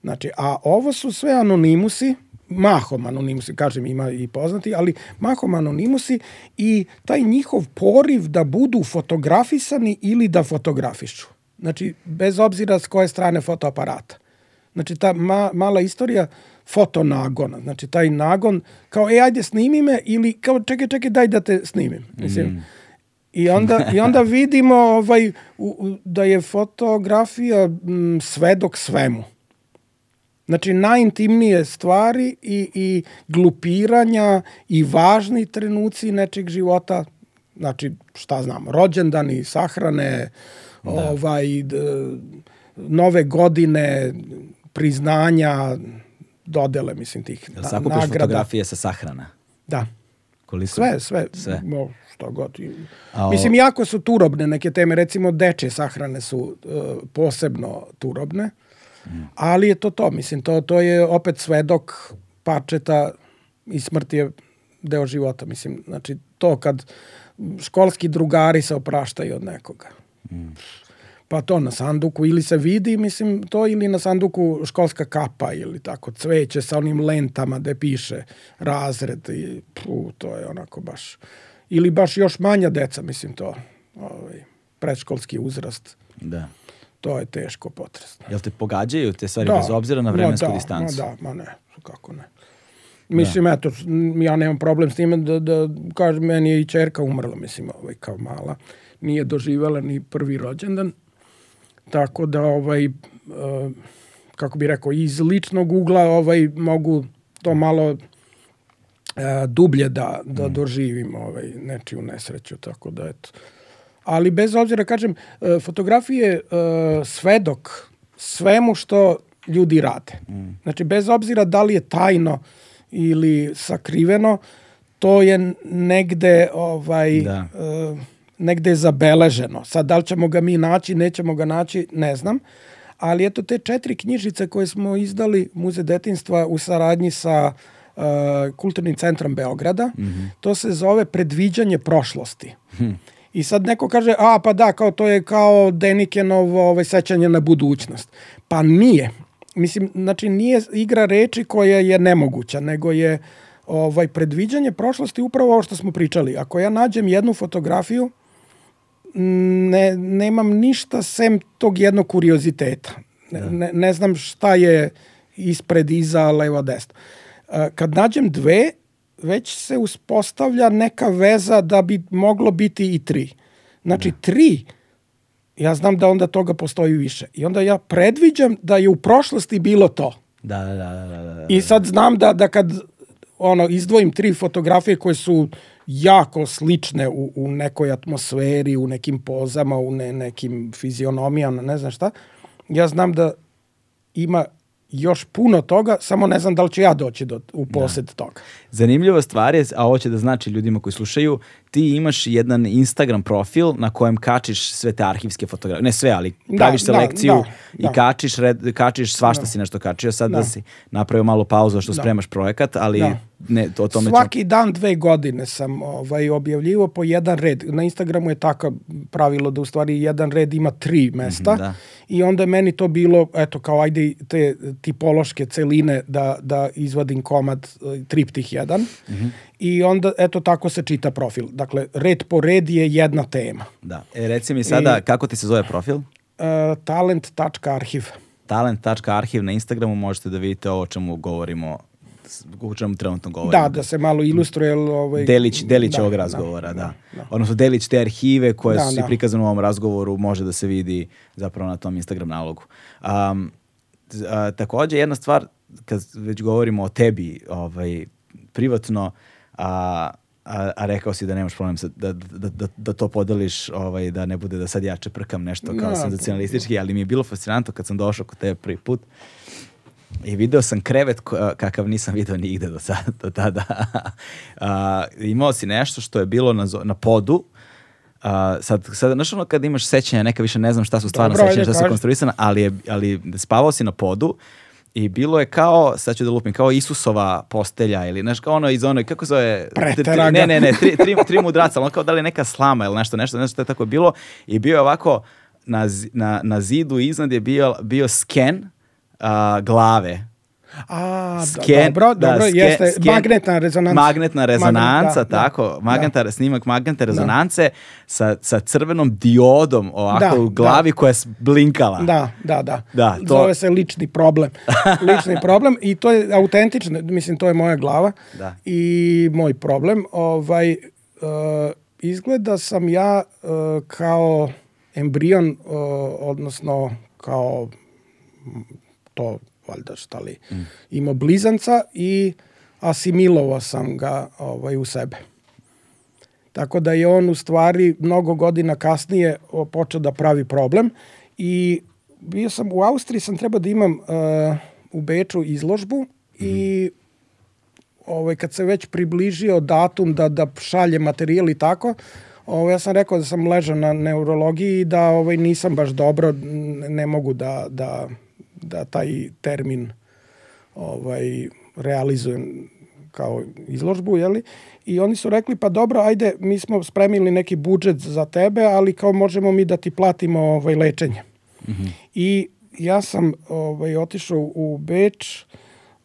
Znači, a ovo su sve anonimusi, mahom anonimusi, kažem ima i poznati, ali mahom anonimusi i taj njihov poriv da budu fotografisani ili da fotografišu. Znači, bez obzira s koje strane fotoaparata. Znači, ta ma, mala istorija fotonagona. Znači, taj nagon kao, e, ajde snimi me ili kao, čekaj, čekaj, daj da te snimim. Mislim, I onda, I onda vidimo ovaj, u, u, da je fotografija m, svedok svemu. Znači, najintimnije stvari i, i glupiranja i važni trenuci nečeg života, znači, šta znam, rođendani, sahrane, ovaj, d, nove godine, priznanja, dodele, mislim, tih Jel na- sakupiš nagrada. fotografije sa sahrana? Da. Koliko? Sve, sve. Sve. Mo, šta god. A o- Mislim, jako su turobne neke teme. Recimo, dečje sahrane su uh, posebno turobne. Ali je to to. Mislim, to, to je opet svedok parčeta i smrt je deo života. Mislim, znači, to kad školski drugari se opraštaju od nekoga. Pa to na sanduku ili se vidi, mislim, to ili na sanduku školska kapa ili tako, cveće sa onim lentama gde piše razred i pu, to je onako baš, ili baš još manja deca, mislim to, ovaj, predškolski uzrast, Da. To je teško potresno. Jel te pogađaju te stvari bez obzira na vremensku ma da, distancu? Ma da, ma ne, kako ne. Mislim, eto, m, ja nemam problem s time da, da kažem, meni je i čerka umrla, mislim, ovaj, kao mala. Nije doživela ni prvi rođendan. Tako da, ovaj, e, kako bi rekao, iz ličnog ugla ovaj, mogu to malo e, dublje da, da doživim ovaj, nečiju nesreću, tako da eto. Ali bez obzira, kažem, e, fotografije e, svedok svemu što ljudi rade. Znači, bez obzira da li je tajno ili sakriveno, to je negde ovaj Da. negde je zabeleženo. Sad, da li ćemo ga mi naći, nećemo ga naći, ne znam. Ali eto, te četiri knjižice koje smo izdali Muze detinstva u saradnji sa e, Kulturnim centrom Beograda, to se zove Predviđanje prošlosti. I sad neko kaže, a pa da, kao to je kao Denikenovo ovaj, sećanje na budućnost. Pa nije. Mislim, znači nije igra reči koja je nemoguća, nego je ovaj predviđanje prošlosti upravo ovo što smo pričali. Ako ja nađem jednu fotografiju, ne, nemam ništa sem tog jednog kurioziteta. Ne, ne, ne znam šta je ispred, iza, levo, desno. Kad nađem dve, već se uspostavlja neka veza da bi moglo biti i tri. Znači, tri, ja znam da onda toga postoji više. I onda ja predviđam da je u prošlosti bilo to. Da, da, da, da, da, da. I sad znam da, da kad ono, izdvojim tri fotografije koje su jako slične u, u nekoj atmosferi, u nekim pozama, u ne, nekim fizionomijama, ne znam šta, ja znam da ima još puno toga, samo ne znam da li ću ja doći do, u posed toga. Zanimljiva stvar je, a ovo će da znači ljudima koji slušaju, ti imaš jedan Instagram profil na kojem kačiš sve te arhivske fotografije. Ne sve, ali Da, praviš da, selekciju da, i da. kačiš, red, kačiš svašta si nešto kačio. Sad da, Da. si napravio malu pauzu što spremaš projekat, ali Da. ne, o tome ćemo- Svaki dan dve godine sam ovaj, objavljivo po jedan red. Na Instagramu je tako pravilo da u stvari jedan red ima tri mesta da. i onda je meni to bilo, eto kao ajde te tipološke celine da, da izvadim komad eh, triptih jedan i onda eto tako se čita profil. Dakle, red po red je jedna tema. Da. E, reci mi sada, I- kako ti se zove profil? Uh, talent.arhiv. talent.arhiv na Instagramu možete da vidite ovo o čemu govorimo, o čemu trenutno govorimo. Da, da se malo ilustruje. Ovaj, Delić, delić da, ovog da, razgovora, da. da, da. Odnosno delić te arhive koje Da, su da. prikazane u ovom razgovoru može da se vidi zapravo na tom Instagram nalogu. Um, a, takođe jedna stvar, kad već govorimo o tebi ovaj, privatno, a, a, a rekao si da nemaš problem sa, da, da, da, da to podeliš, ovaj, da ne bude da sad ja čeprkam nešto kao Da. senzacionalistički, ali mi je bilo fascinantno kad sam došao kod tebe prvi put, i video sam krevet kakav nisam video nigde do, sada, do tada. A, imao si nešto što je bilo na, na podu, A, sad, sad, znaš ono kad imaš sećanja, neka više ne znam šta su stvarno Dobro, sećanja, šta su konstruisana, ali, je, ali spavao si na podu i bilo je kao, sad ću da lupim, kao Isusova postelja ili znaš kao ono iz one, kako se zove? Preteraga. Ne, ne, ne, tri, tri, tri mudraca, ono kao da li je neka slama ili nešto, nešto, nešto je tako bilo i bio je ovako, na, na, na zidu iznad je bio, bio sken a, glave A, da, Sken- dobro, da, dobro, sken- jeste, sken- magnetna rezonanca. Magnetna rezonanca, Magnet- da, tako, da, magnetna, snimak magnetne rezonance sa, sa crvenom diodom ovako Da, u glavi koja je blinkala. Da, da, da. Da, to- Zove se lični problem. lični problem i to je autentično, mislim, to je moja glava Da. i moj problem. Ovaj, uh, izgleda sam ja uh, kao embrion, uh, odnosno kao to valjda šta li, Mm. imao blizanca i asimilovao sam ga ovaj, u sebe. Tako da je on u stvari mnogo godina kasnije počeo da pravi problem i bio sam u Austriji, sam trebao da imam uh, u Beču izložbu i ovaj, kad se već približio datum da, da šalje materijal i tako, ovaj, ja sam rekao da sam ležao na neurologiji i da ovaj, nisam baš dobro, ne mogu da, da, da taj termin ovaj, realizujem kao izložbu, jeli? I oni su rekli, pa dobro, ajde, mi smo spremili neki budžet za tebe, ali kao možemo mi da ti platimo ovaj, lečenje. I ja sam ovaj, otišao u Beč,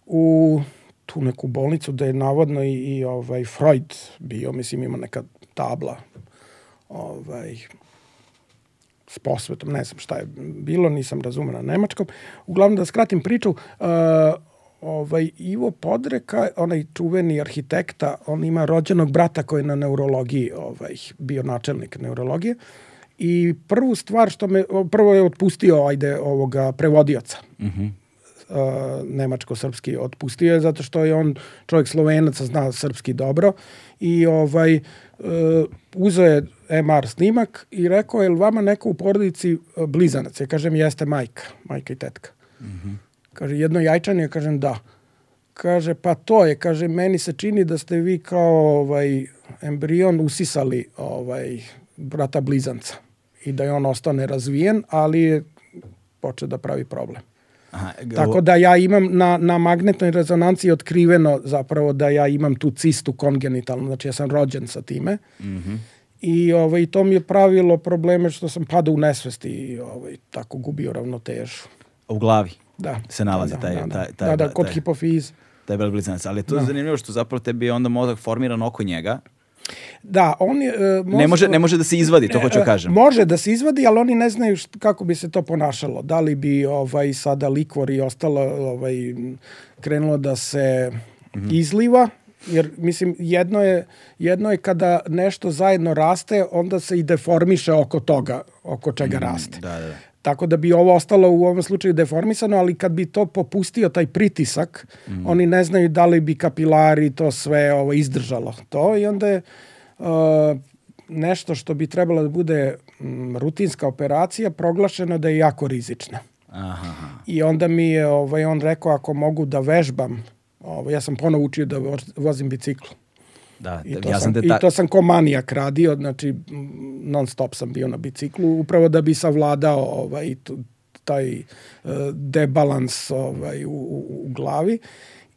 u tu neku bolnicu da je navodno i, i ovaj Freud bio, mislim ima neka tabla ovaj s posvetom, ne znam šta je bilo, nisam razumeo na nemačkom. Uglavnom da skratim priču, uh, ovaj Ivo Podreka, onaj čuveni arhitekta, on ima rođenog brata koji je na neurologiji, ovaj bio načelnik neurologije. I prvu stvar što me prvo je otpustio ajde ovoga prevodioca. Mhm. Uh, nemačko-srpski otpustio je zato što je on čovjek slovenac, zna srpski dobro i ovaj uh, uzeo je MR snimak i rekao je li vama neko u porodici uh, blizanac? Ja kažem jeste majka, majka i tetka. Kaže jedno jajčanje, ja kažem da. Kaže pa to je, kaže meni se čini da ste vi kao ovaj embrion usisali ovaj brata blizanca i da je on ostao nerazvijen, ali je počeo da pravi problem. Aha, g- Tako da ja imam na, na magnetnoj rezonanci otkriveno zapravo da ja imam tu cistu kongenitalnu, znači ja sam rođen sa time. Mhm. I ovaj, to mi je pravilo probleme što sam padao u nesvesti i ovaj, tako gubio ravnotežu. u glavi Da. se nalazi da, taj, da, da. taj, taj, da, da, kod taj- hipofize. taj brat blizanac. Ali to je zanimljivo što zapravo tebi je onda mozak formiran oko njega. Da, on je... e, Ne može, ne može da se izvadi, to hoću da E, kažem. Može da se izvadi, ali oni ne znaju št, kako bi se to ponašalo. Da li bi ovaj sada likvor i ostalo ovaj krenulo da se Mhm. izliva, jer mislim jedno je jedno je kada nešto zajedno raste, onda se i deformiše oko toga, oko čega raste. Da, da, da. Tako da bi ovo ostalo u ovom slučaju deformisano, ali kad bi to popustio taj pritisak, Mhm. oni ne znaju da li bi kapilari to sve ovo izdržalo. To i onda je uh, nešto što bi trebalo da bude mm, rutinska operacija proglašeno da je jako rizična. Aha. I onda mi je ovaj, on rekao ako mogu da vežbam, ovaj, ja sam ponovo učio da voz- vozim bicikl. Da, I to, ja sam, sam te I to sam ko manijak radio, znači non stop sam bio na biciklu, upravo da bi savladao ovaj, taj e, debalans ovaj, u, u, u glavi.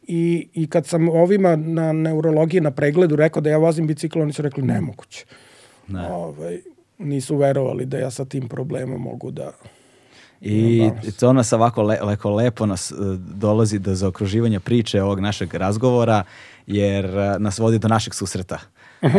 I, I kad sam ovima na neurologiji na pregledu rekao da ja vozim bicikl, oni su rekli nemoguće. Ne. Ovaj, nisu verovali da ja sa tim problemom mogu da... I to nas ovako le, leko lepo nas e, dolazi do zaokruživanja priče ovog našeg razgovora, jer e, nas vodi do našeg susreta.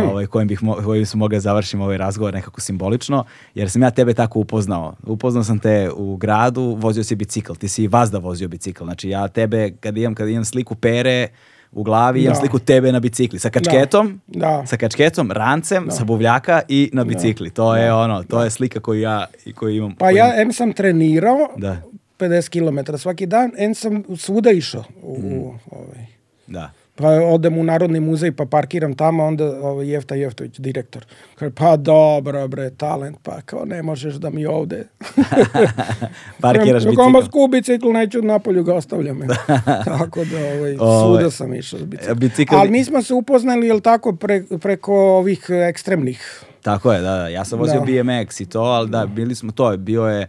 ovaj, kojim, bih kojim su mogli da završim ovaj razgovor nekako simbolično, jer sam ja tebe tako upoznao. Upoznao sam te u gradu, vozio si bicikl, ti si i vazda vozio bicikl. Znači ja tebe, kad imam, kad imam sliku pere u glavi, imam Da. sliku tebe na bicikli, sa kačketom, Da. sa kačketom, rancem, sa buvljaka i na bicikli. To je ono, to je slika koju ja i koju imam. Pa koju ja, em sam trenirao Da. 50 km svaki dan, em sam svuda išao. U, u, ovaj. Da. Pa odem u Narodni muzej pa parkiram tamo, onda ovaj Jefta Jeftović, direktor. Kaže, pa dobro bre, talent, pa kao ne možeš da mi ovde... Parkiraš bicikl. sku bicikl, neću napolju ga ostavljam. je. tako da, ovaj, svuda sam išao s biciklom. bicikl- Ali mi smo se upoznali, jel tako, pre, preko ovih ekstremnih. Tako je, da, da. Ja sam vozio Da. BMX i to, ali da, bili smo to. Bio je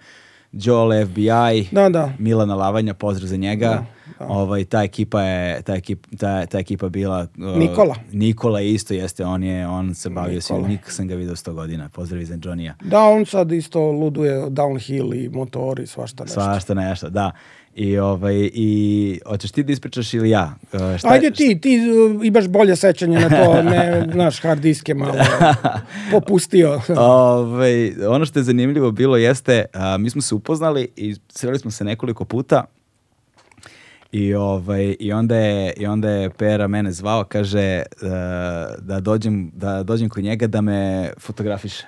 Joel FBI, Da, da. Milana Lavanja, pozdrav za njega. Ovaj, ta ekipa je, ta, ekip, ta, ta ekipa bila... uh, Nikola. Nikola isto jeste, on je, on se bavio Nikola. nikad sam ga vidio sto godina. Pozdrav iz Johnny-a. Da, on sad isto luduje downhill i motori, svašta nešto. Svašta nešto, da. I, ovaj, i hoćeš ti da ispričaš ili ja? Uh, šta, Ajde ti, ti uh, imaš bolje sećanje na to, ne, naš hard disk je malo popustio. Ovaj, ono što je zanimljivo bilo jeste, a, mi smo se upoznali i sreli smo se nekoliko puta i, ovaj, i, onda, je, i onda je Pera mene zvao, kaže da, dođem, da dođem kod njega da me fotografiše.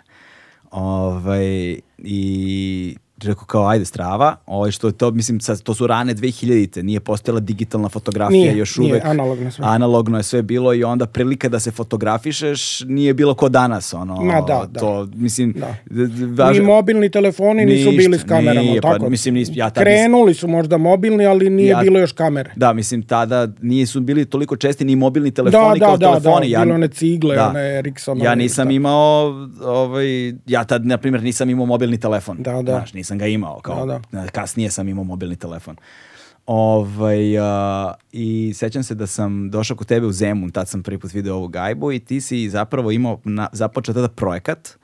Ovaj, I rekao kao ajde strava, ovaj što je to mislim sad to su rane 2000-te, nije postojala digitalna fotografija Nije, još nije, uvek. analogno sve. Analogno je sve bilo i onda prilika da se fotografišeš nije bilo ko danas ono. Ma da, da. To mislim Da. važe- Ni mobilni telefoni nisu Ništa, bili s kamerama, nije, pa, tako? mislim, nis- ja tad Krenuli su možda mobilni, ali nije Ja- bilo još kamere. Da, mislim, tada nisu bili toliko česti ni mobilni telefoni Da, kao da, da, telefoni. da, bilo one cigle, one Ericssonove Ja nisam imao, ovaj, ja tad, na primjer, nisam imao mobilni telefon. Da, da. Znaš, nisam ga imao. Kao, Da, Kasnije sam imao mobilni telefon. Ovaj, a, I sećam se da sam došao kod tebe u Zemun, tad sam prvi put video ovu gajbu i ti si zapravo imao na, započeo tada projekat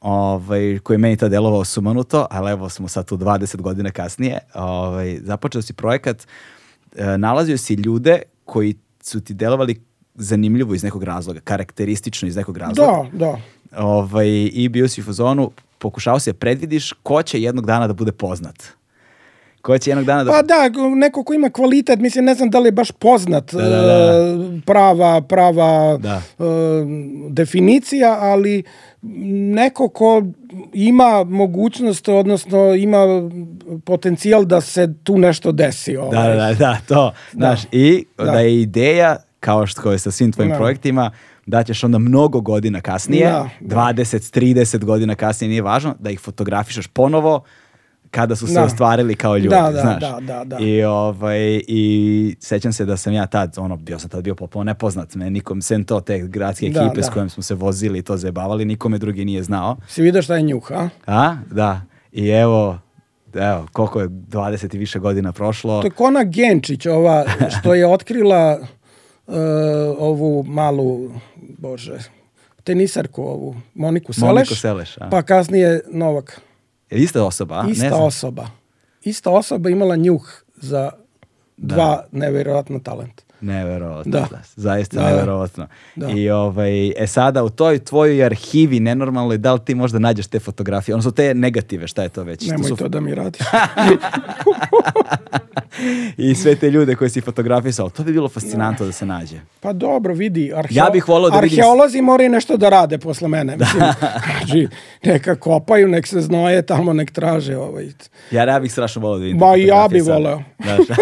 ovaj, koji je meni tad delovao sumanuto, ali evo smo sad tu 20 godina kasnije. Ovaj, započeo si projekat, e, nalazio si ljude koji su ti delovali zanimljivo iz nekog razloga, karakteristično iz nekog razloga. Da, da. Ovaj, I bio si u fazonu, pokušao se predvidiš ko će jednog dana da bude poznat. Ko će jednog dana da... Pa da, neko ko ima kvalitet, mislim, ne znam da li je baš poznat Da, da, da. e, prava, prava Da. e, definicija, ali neko ko ima mogućnost, odnosno ima potencijal da se tu nešto desi. Da, Ovaj. da, da, da, to. Znaš, i da. Da. je ideja, kao što je sa svim tvojim Da. projektima, da ćeš onda mnogo godina kasnije, Da, da. 20, 30 godina kasnije, nije važno, da ih fotografišeš ponovo kada su se Da. ostvarili kao ljudi, Da, da, znaš. da, da, da. I, ovaj, I sećam se da sam ja tad, ono, bio sam tad bio potpuno nepoznat, me nikom, sem to te gradske Da, ekipe s da. kojim smo se vozili i to zajebavali, nikome drugi nije znao. Si vidio šta je njuh, a? A? Da. I evo, evo, koliko je 20 i više godina prošlo. To je Kona Genčić, ova što je otkrila e, ovu malu, bože, tenisarku ovu, Moniku Seleš. Moniku Seleš, a? Pa kasnije Novak. Je ista osoba, a? Ista ne znam. osoba. Ista osoba imala njuh za dva nevjerojatna talenta. Neverovatno, Da. da. zaista Da, da. neverovatno. Da. I ovaj, e sada u toj tvojoj arhivi nenormalnoj, da li ti možda nađeš te fotografije? Ono su te negative, šta je to već? Nemoj su, to da mi radiš. I sve te ljude koje si fotografisao. To bi bilo fascinantno da se nađe. Pa dobro, vidi. Arheo... Ja bih volao da vidim- Arheolozi moraju nešto da rade posle mene. Mislim, znači, neka kopaju, nek se znoje tamo, nek traže. Ovaj. Ja, ja bih strašno volao da vidim. Ba, ja fotografije bi sada. voleo. Znaš,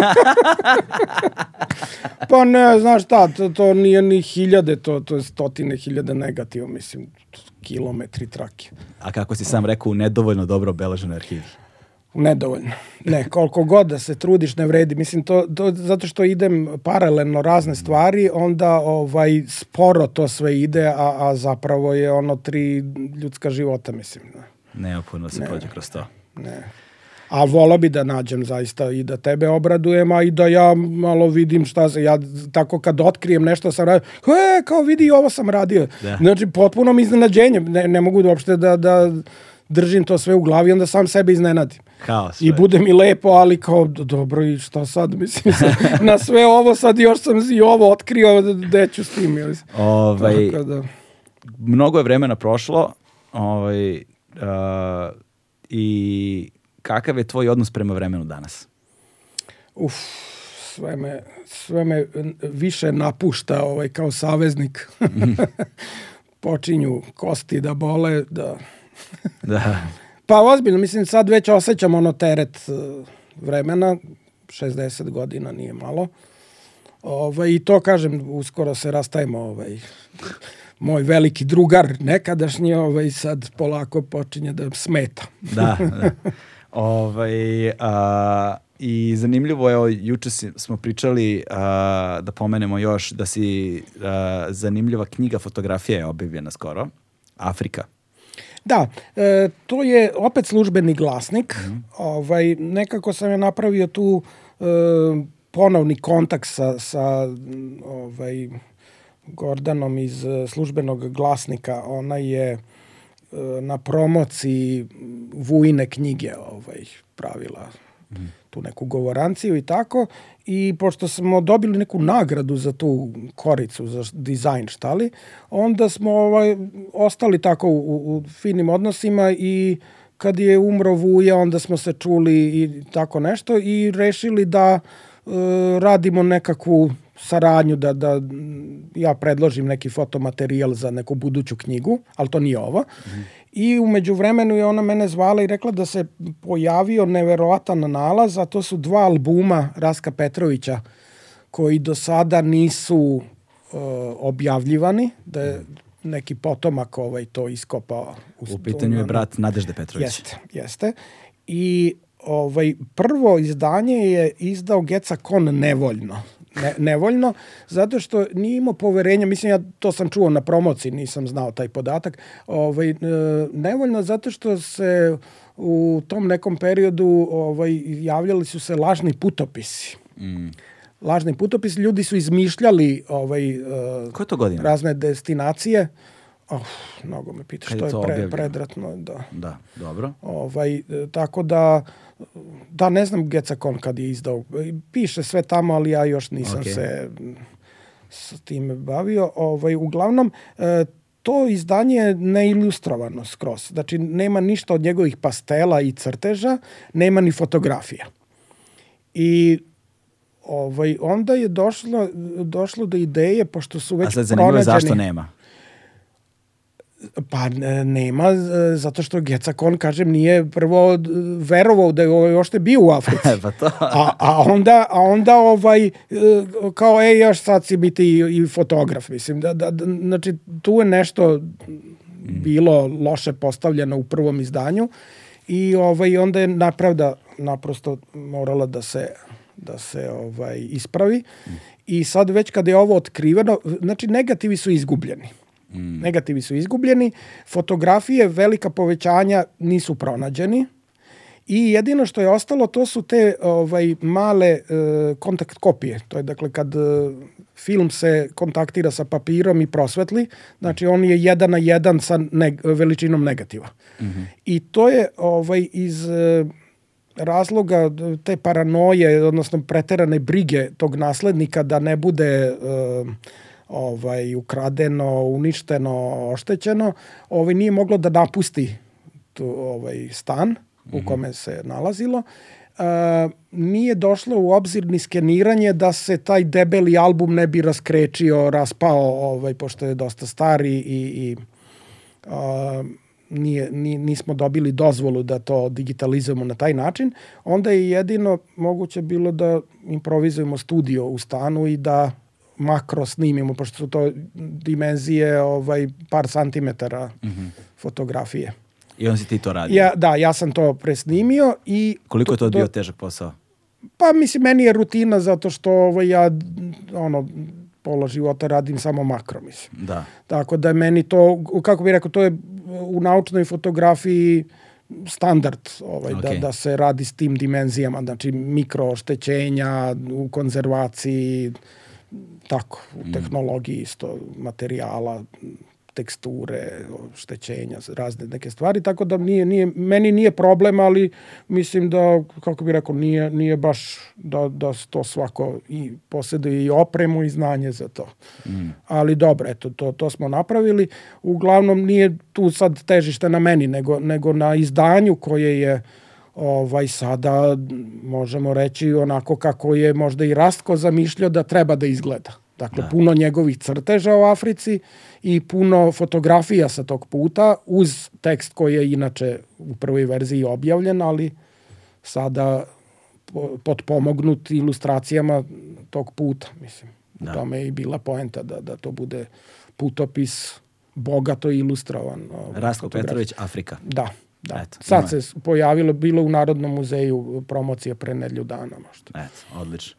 Pa ne, znaš šta, to, to nije ni hiljade, to, to je stotine hiljade negativa, mislim, kilometri trake. a kako si sam rekao, nedovoljno dobro obeleženoj arhivi. Nedovoljno. Ne, koliko god da se trudiš ne vredi. Mislim, to, to zato što idem paralelno razne stvari, onda ovaj, sporo to sve ide, a, a zapravo je ono tri ljudska života, mislim. Ne. Neophodno da se Ne. prođe kroz to. Ne. A vola bi da nađem zaista i da tebe obradujem, a i da ja malo vidim šta se, ja tako kad otkrijem nešto sam radio, e, kao vidi ovo sam radio. Da. Znači, potpuno mi iznenađenje, ne, ne mogu da uopšte da, da držim to sve u glavi, onda sam sebe iznenadim. Kao sve. I bude mi lepo, ali kao, dobro, i šta sad, mislim, sad, na sve ovo sad još sam i ovo otkrio, gde ću s tim, ili? Ovaj, Tako da, mnogo je vremena prošlo ovaj, uh, i kakav je tvoj odnos prema vremenu danas? uf, sve me, sve me više napušta ovaj, kao saveznik. Počinju kosti da bole, da... Da. Pa ozbiljno, mislim, sad već osjećam ono teret eh, vremena, 60 godina nije malo. Ovaj, I to kažem, uskoro se rastajemo, ovaj, moj veliki drugar nekadašnji, ovaj, sad polako počinje da smeta. da, da. Ovaj, a, I zanimljivo je, juče smo pričali, a, da pomenemo još, da si a, zanimljiva knjiga fotografija je objavljena skoro. Afrika. Da, e, to je opet službeni glasnik. ovaj, nekako sam je napravio tu e, ponovni kontakt sa, sa ovaj, Gordanom iz e, službenog glasnika. Ona je e, na promociji Vujine knjige ovaj, pravila tu neku govoranciju i tako. I pošto smo dobili neku nagradu za tu koricu za dizajn štali, onda smo ovaj, ostali tako u, u finim odnosima i kad je umro Vuja, onda smo se čuli i tako nešto i rešili da e, radimo nekakvu saradnju da, da ja predložim neki fotomaterijal za neku buduću knjigu, ali to nije ovo. I umeđu vremenu je ona mene zvala i rekla da se pojavio neverovatan nalaz, a to su dva albuma Raska Petrovića koji do sada nisu e, objavljivani, da je neki potomak ovaj to iskopao. U pitanju je brat Nadežde Petrović. Jeste, jeste. I ovaj, prvo izdanje je izdao Geca Kon nevoljno. Ne, nevoljno, zato što nije imao poverenja, mislim ja to sam čuo na promociji, nisam znao taj podatak, ovaj, e, nevoljno zato što se u tom nekom periodu ovaj, javljali su se lažni putopisi. Mm. Lažni putopisi, ljudi su izmišljali ovaj, e, Koje je to godina? razne destinacije. Oh, mnogo me pitaš, Kad je to je pre, predratno, da. Da, dobro. Ovaj, e, tako da, da ne znam Gecakon kad je izdao. Piše sve tamo, ali ja još nisam Ok. se s time bavio. Ovaj, uglavnom, e, to izdanje je neilustrovano skroz. Znači, nema ništa od njegovih pastela i crteža, nema ni fotografija. I ovaj, onda je došlo, došlo do ideje, pošto su već A sad zanimljivo je zašto pronađeni- nema. Pa ne- nema, e, zato što Gecakon, kažem, nije prvo verovao da je ovaj ošte bio u Africi. pa to. A, a onda, a onda ovaj, e, kao, ej, još sad si biti i, i fotograf, mislim. Da, da, da, znači, tu je nešto bilo loše postavljeno u prvom izdanju i ovaj, onda je napravda naprosto morala da se da se ovaj ispravi i sad već kada je ovo otkriveno, znači negativi su izgubljeni. Negativi su izgubljeni, fotografije velika povećanja nisu pronađeni i jedino što je ostalo to su te ovaj male e, kontakt kopije. To je dakle kad e, film se kontaktira sa papirom i prosvetli, znači on je jedan na jedan sa neg- veličinom negativa. I to je ovaj iz e, razloga te paranoje, odnosno preterane brige tog naslednika da ne bude e, ovaj ukradeno, uništeno, oštećeno, ovaj nije moglo da napusti tu, ovaj stan u kome se nalazilo. E, nije došlo u obzir ni skeniranje da se taj debeli album ne bi raskrečio, raspao, ovaj, pošto je dosta stari i, i a, nije, ni, nismo dobili dozvolu da to digitalizujemo na taj način, onda je jedino moguće bilo da improvizujemo studio u stanu i da makro snimimo, pošto su to dimenzije ovaj, par santimetara fotografije. I on si ti to radio. Ja, da, ja sam to presnimio i... Koliko je to bio težak posao? Pa mislim, meni je rutina zato što ovaj, ja ono, pola života radim samo makro, mislim. Da. Tako da je meni to, kako bih rekao, to je u naučnoj fotografiji standard ovaj, Ok. da, da se radi s tim dimenzijama, znači mikro oštećenja u konzervaciji, tako, u tehnologiji isto, materijala, teksture, oštećenja, razne neke stvari, tako da nije, nije, meni nije problem, ali mislim da, kako bih rekao, nije, nije baš da, da to svako i posjeduje i opremu i znanje za to. Ali dobro, eto, to, to smo napravili. Uglavnom nije tu sad težište na meni, nego, nego na izdanju koje je ovaj sada možemo reći onako kako je možda i Rastko zamišljao da treba da izgleda. Dakle, puno njegovih crteža u Africi i puno fotografija sa tog puta uz tekst koji je inače u prvoj verziji objavljen, ali sada po- potpomognut ilustracijama tog puta, mislim. Da. U tome je i bila poenta da, da to bude putopis bogato ilustrovan. ovaj, Rastko. Petrović, Afrika. Da, da. Eto, ima Sad je. se pojavilo, bilo u Narodnom muzeju promocija pre nedlju dana možda. Eto, odlično.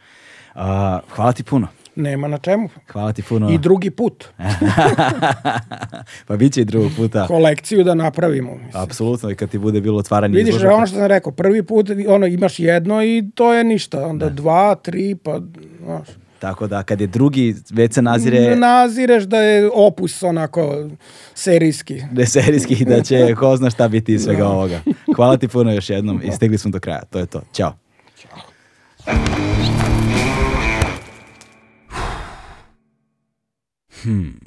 A, hvala ti puno. Nema na čemu. Hvala ti puno. I drugi put. pa bit će i drugog puta. Kolekciju da napravimo. Mislim. Apsolutno, i kad ti bude bilo otvaranje Vidiš, izložaka. ono što sam rekao, prvi put ono, imaš jedno i to je ništa. Onda dva, tri, pa znaš. Tako da, kad je drugi, već se nazire Nazireš da je opus onako serijski. deserijski da će ko zna šta biti iz svega ovoga. Hvala ti puno još jednom i stigli smo do kraja. To je to. Ćao. Hmm.